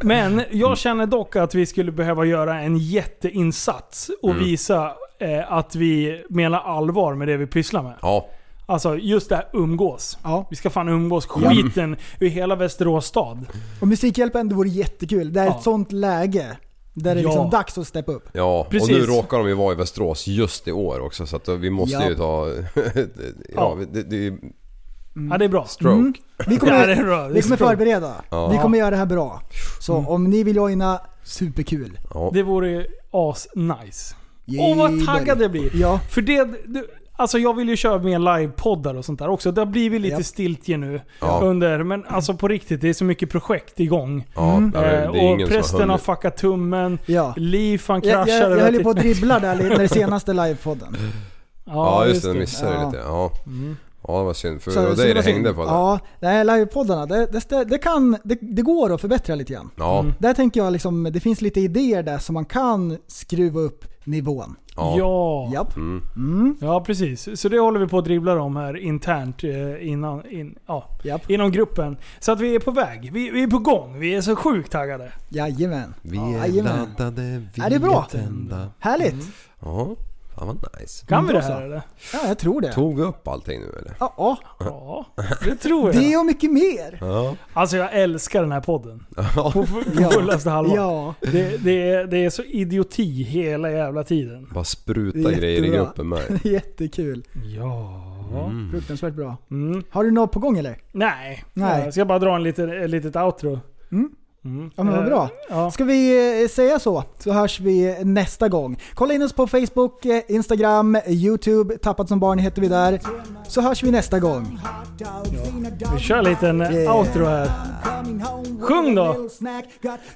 Men jag känner dock att vi skulle behöva göra en jätteinsats och Mm. visa eh, att vi menar allvar med det vi pysslar med. Ja. Alltså just det här umgås. Vi ska fan umgås Ja. skiten ur hela Västerås stad. Och Musikhjälpen, det vore jättekul. Det är Ja. ett sånt läge. Där det är Ja. liksom dags att steppa upp. Ja, Precis. och nu råkar de ju vara i Västerås just i år också så att vi måste Ja. ju ta... *laughs* ja, Ja. det, det, är Ja, det är bra. stroke. Mm. Vi kommer, *laughs* Ja, det är bra. Det är vi kommer bra. förbereda. Ja. Vi kommer göra det här bra. Så Mm. om ni vill joina, superkul. Ja. Det vore as-nice. Åh vad taggad jag blir. Ja. För det, det... Alltså jag vill ju köra mer livepoddar och sånt där också. Det har blivit lite Japp. stiltje nu Ja. under, men alltså på riktigt, det är så mycket projekt igång. Ja, Mm. det det Eh, och prästen har fuckat tummen. Ja. Liv han Jag, kraschade. jag, jag där höll ju på att dribbla där lite när det *laughs* senaste livepodden. Ja just det, jag missade Ja. det lite. Ja. Mm. ja det var synd för Så- det var dig det synd. hängde på. Det. Ja, det här livepoddarna, det, det, det, kan, det, det går att förbättra lite grann. Ja. Mm. Där tänker jag liksom, det finns lite idéer där som man kan skruva upp nivån. Ja. Ja. Japp. Mm. Mm. ja, precis. Så det håller vi på att dribbla om här internt eh, innan, in, ja, Japp. inom gruppen. Så att vi är på väg. Vi, vi är på gång. Vi är så sjukt taggade. Jajamän. Vi är jajamän. laddade, vi Ja, det är bra. tända. Härligt. Ja, fan vad nice. Kan vi Då det här eller? Ja, jag tror det. Tog vi upp allting nu eller? Ja, ja. Ja, det tror jag. det och mycket mer. Ja. Alltså jag älskar den här podden. Ja. På, fullaste halva. Ja. Det, det, är, det är så idioti hela jävla tiden. Bara spruta är grejer i jättebra. gruppen med. *laughs* Jättekul. Ja. Mm. Fruktansvärt bra. Mm. Har du något på gång eller? Nej. Nej. Jag ska bara dra en liten, ett litet outro. Mm. Mm. Ja men vad Eh, bra. Ja. Ska vi eh, säga så, så hörs vi nästa gång. Kolla in oss på Facebook, eh, Instagram, Youtube, Tappat som barn heter vi där. Så hörs vi nästa gång. Vi kör en liten Yeah. outro här. Sjung då!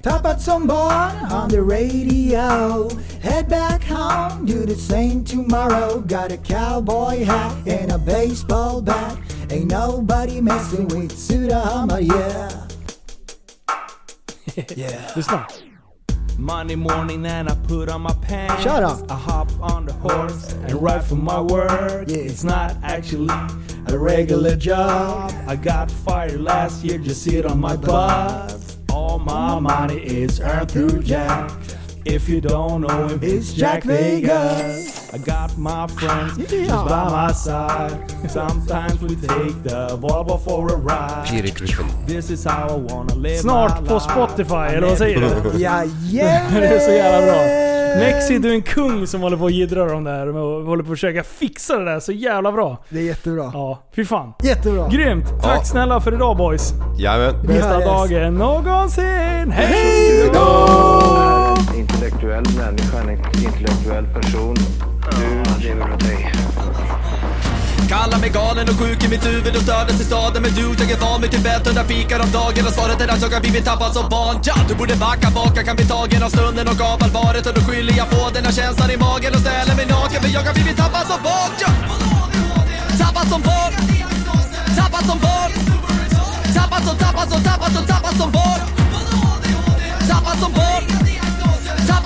Tappat som barn on the radio Head back home, do the same tomorrow Got a cowboy hat and a baseball bat Ain't nobody messing with Surahammar, yeah *laughs* Lyssna. Monday morning and I put on my pants. Shut up. I hop on the horse and ride for my work. Yeah. It's not actually a regular job. I got fired last year, just sit on my butt. All my money is earned through Jack. If you don't know him, it's Jack Vegas. I got my friends *laughs* just by my side. Sometimes we take the Volvo for a ride. This is how I wanna live Snart my på. Spotify, eller vad säger du? Jajamän! *laughs* Det är så jävla bra. Nexi, du är en kung som håller på och jiddrar om det här och håller på att försöka fixa det där så jävla bra. Det är jättebra. Ja, fy fan. Jättebra. Grymt! Tack Ja. snälla för idag boys. Jajamän. Bästa hörs. dagen någonsin. Hej Hej då! En intellektuell människa, en intellektuell person. Du lever åt dig. Kallar mig galen och sjuk i mitt huvud och stördes i staden. Men du, jag är van vid Tibet. Hundra fikar om dagen Och svaret är att jag har blivit tappad som barn. Ja, Du borde backa baka, kan bli tagen av stunden och av allvaret. Och då skyller jag på denna känslan i magen och ställer mig naken. För jag har blivit tappad som barn. Ja. Tappad som barn. Tappad som barn. Tappad som, tappad som, tappad som, tappad som barn. Tappad som barn.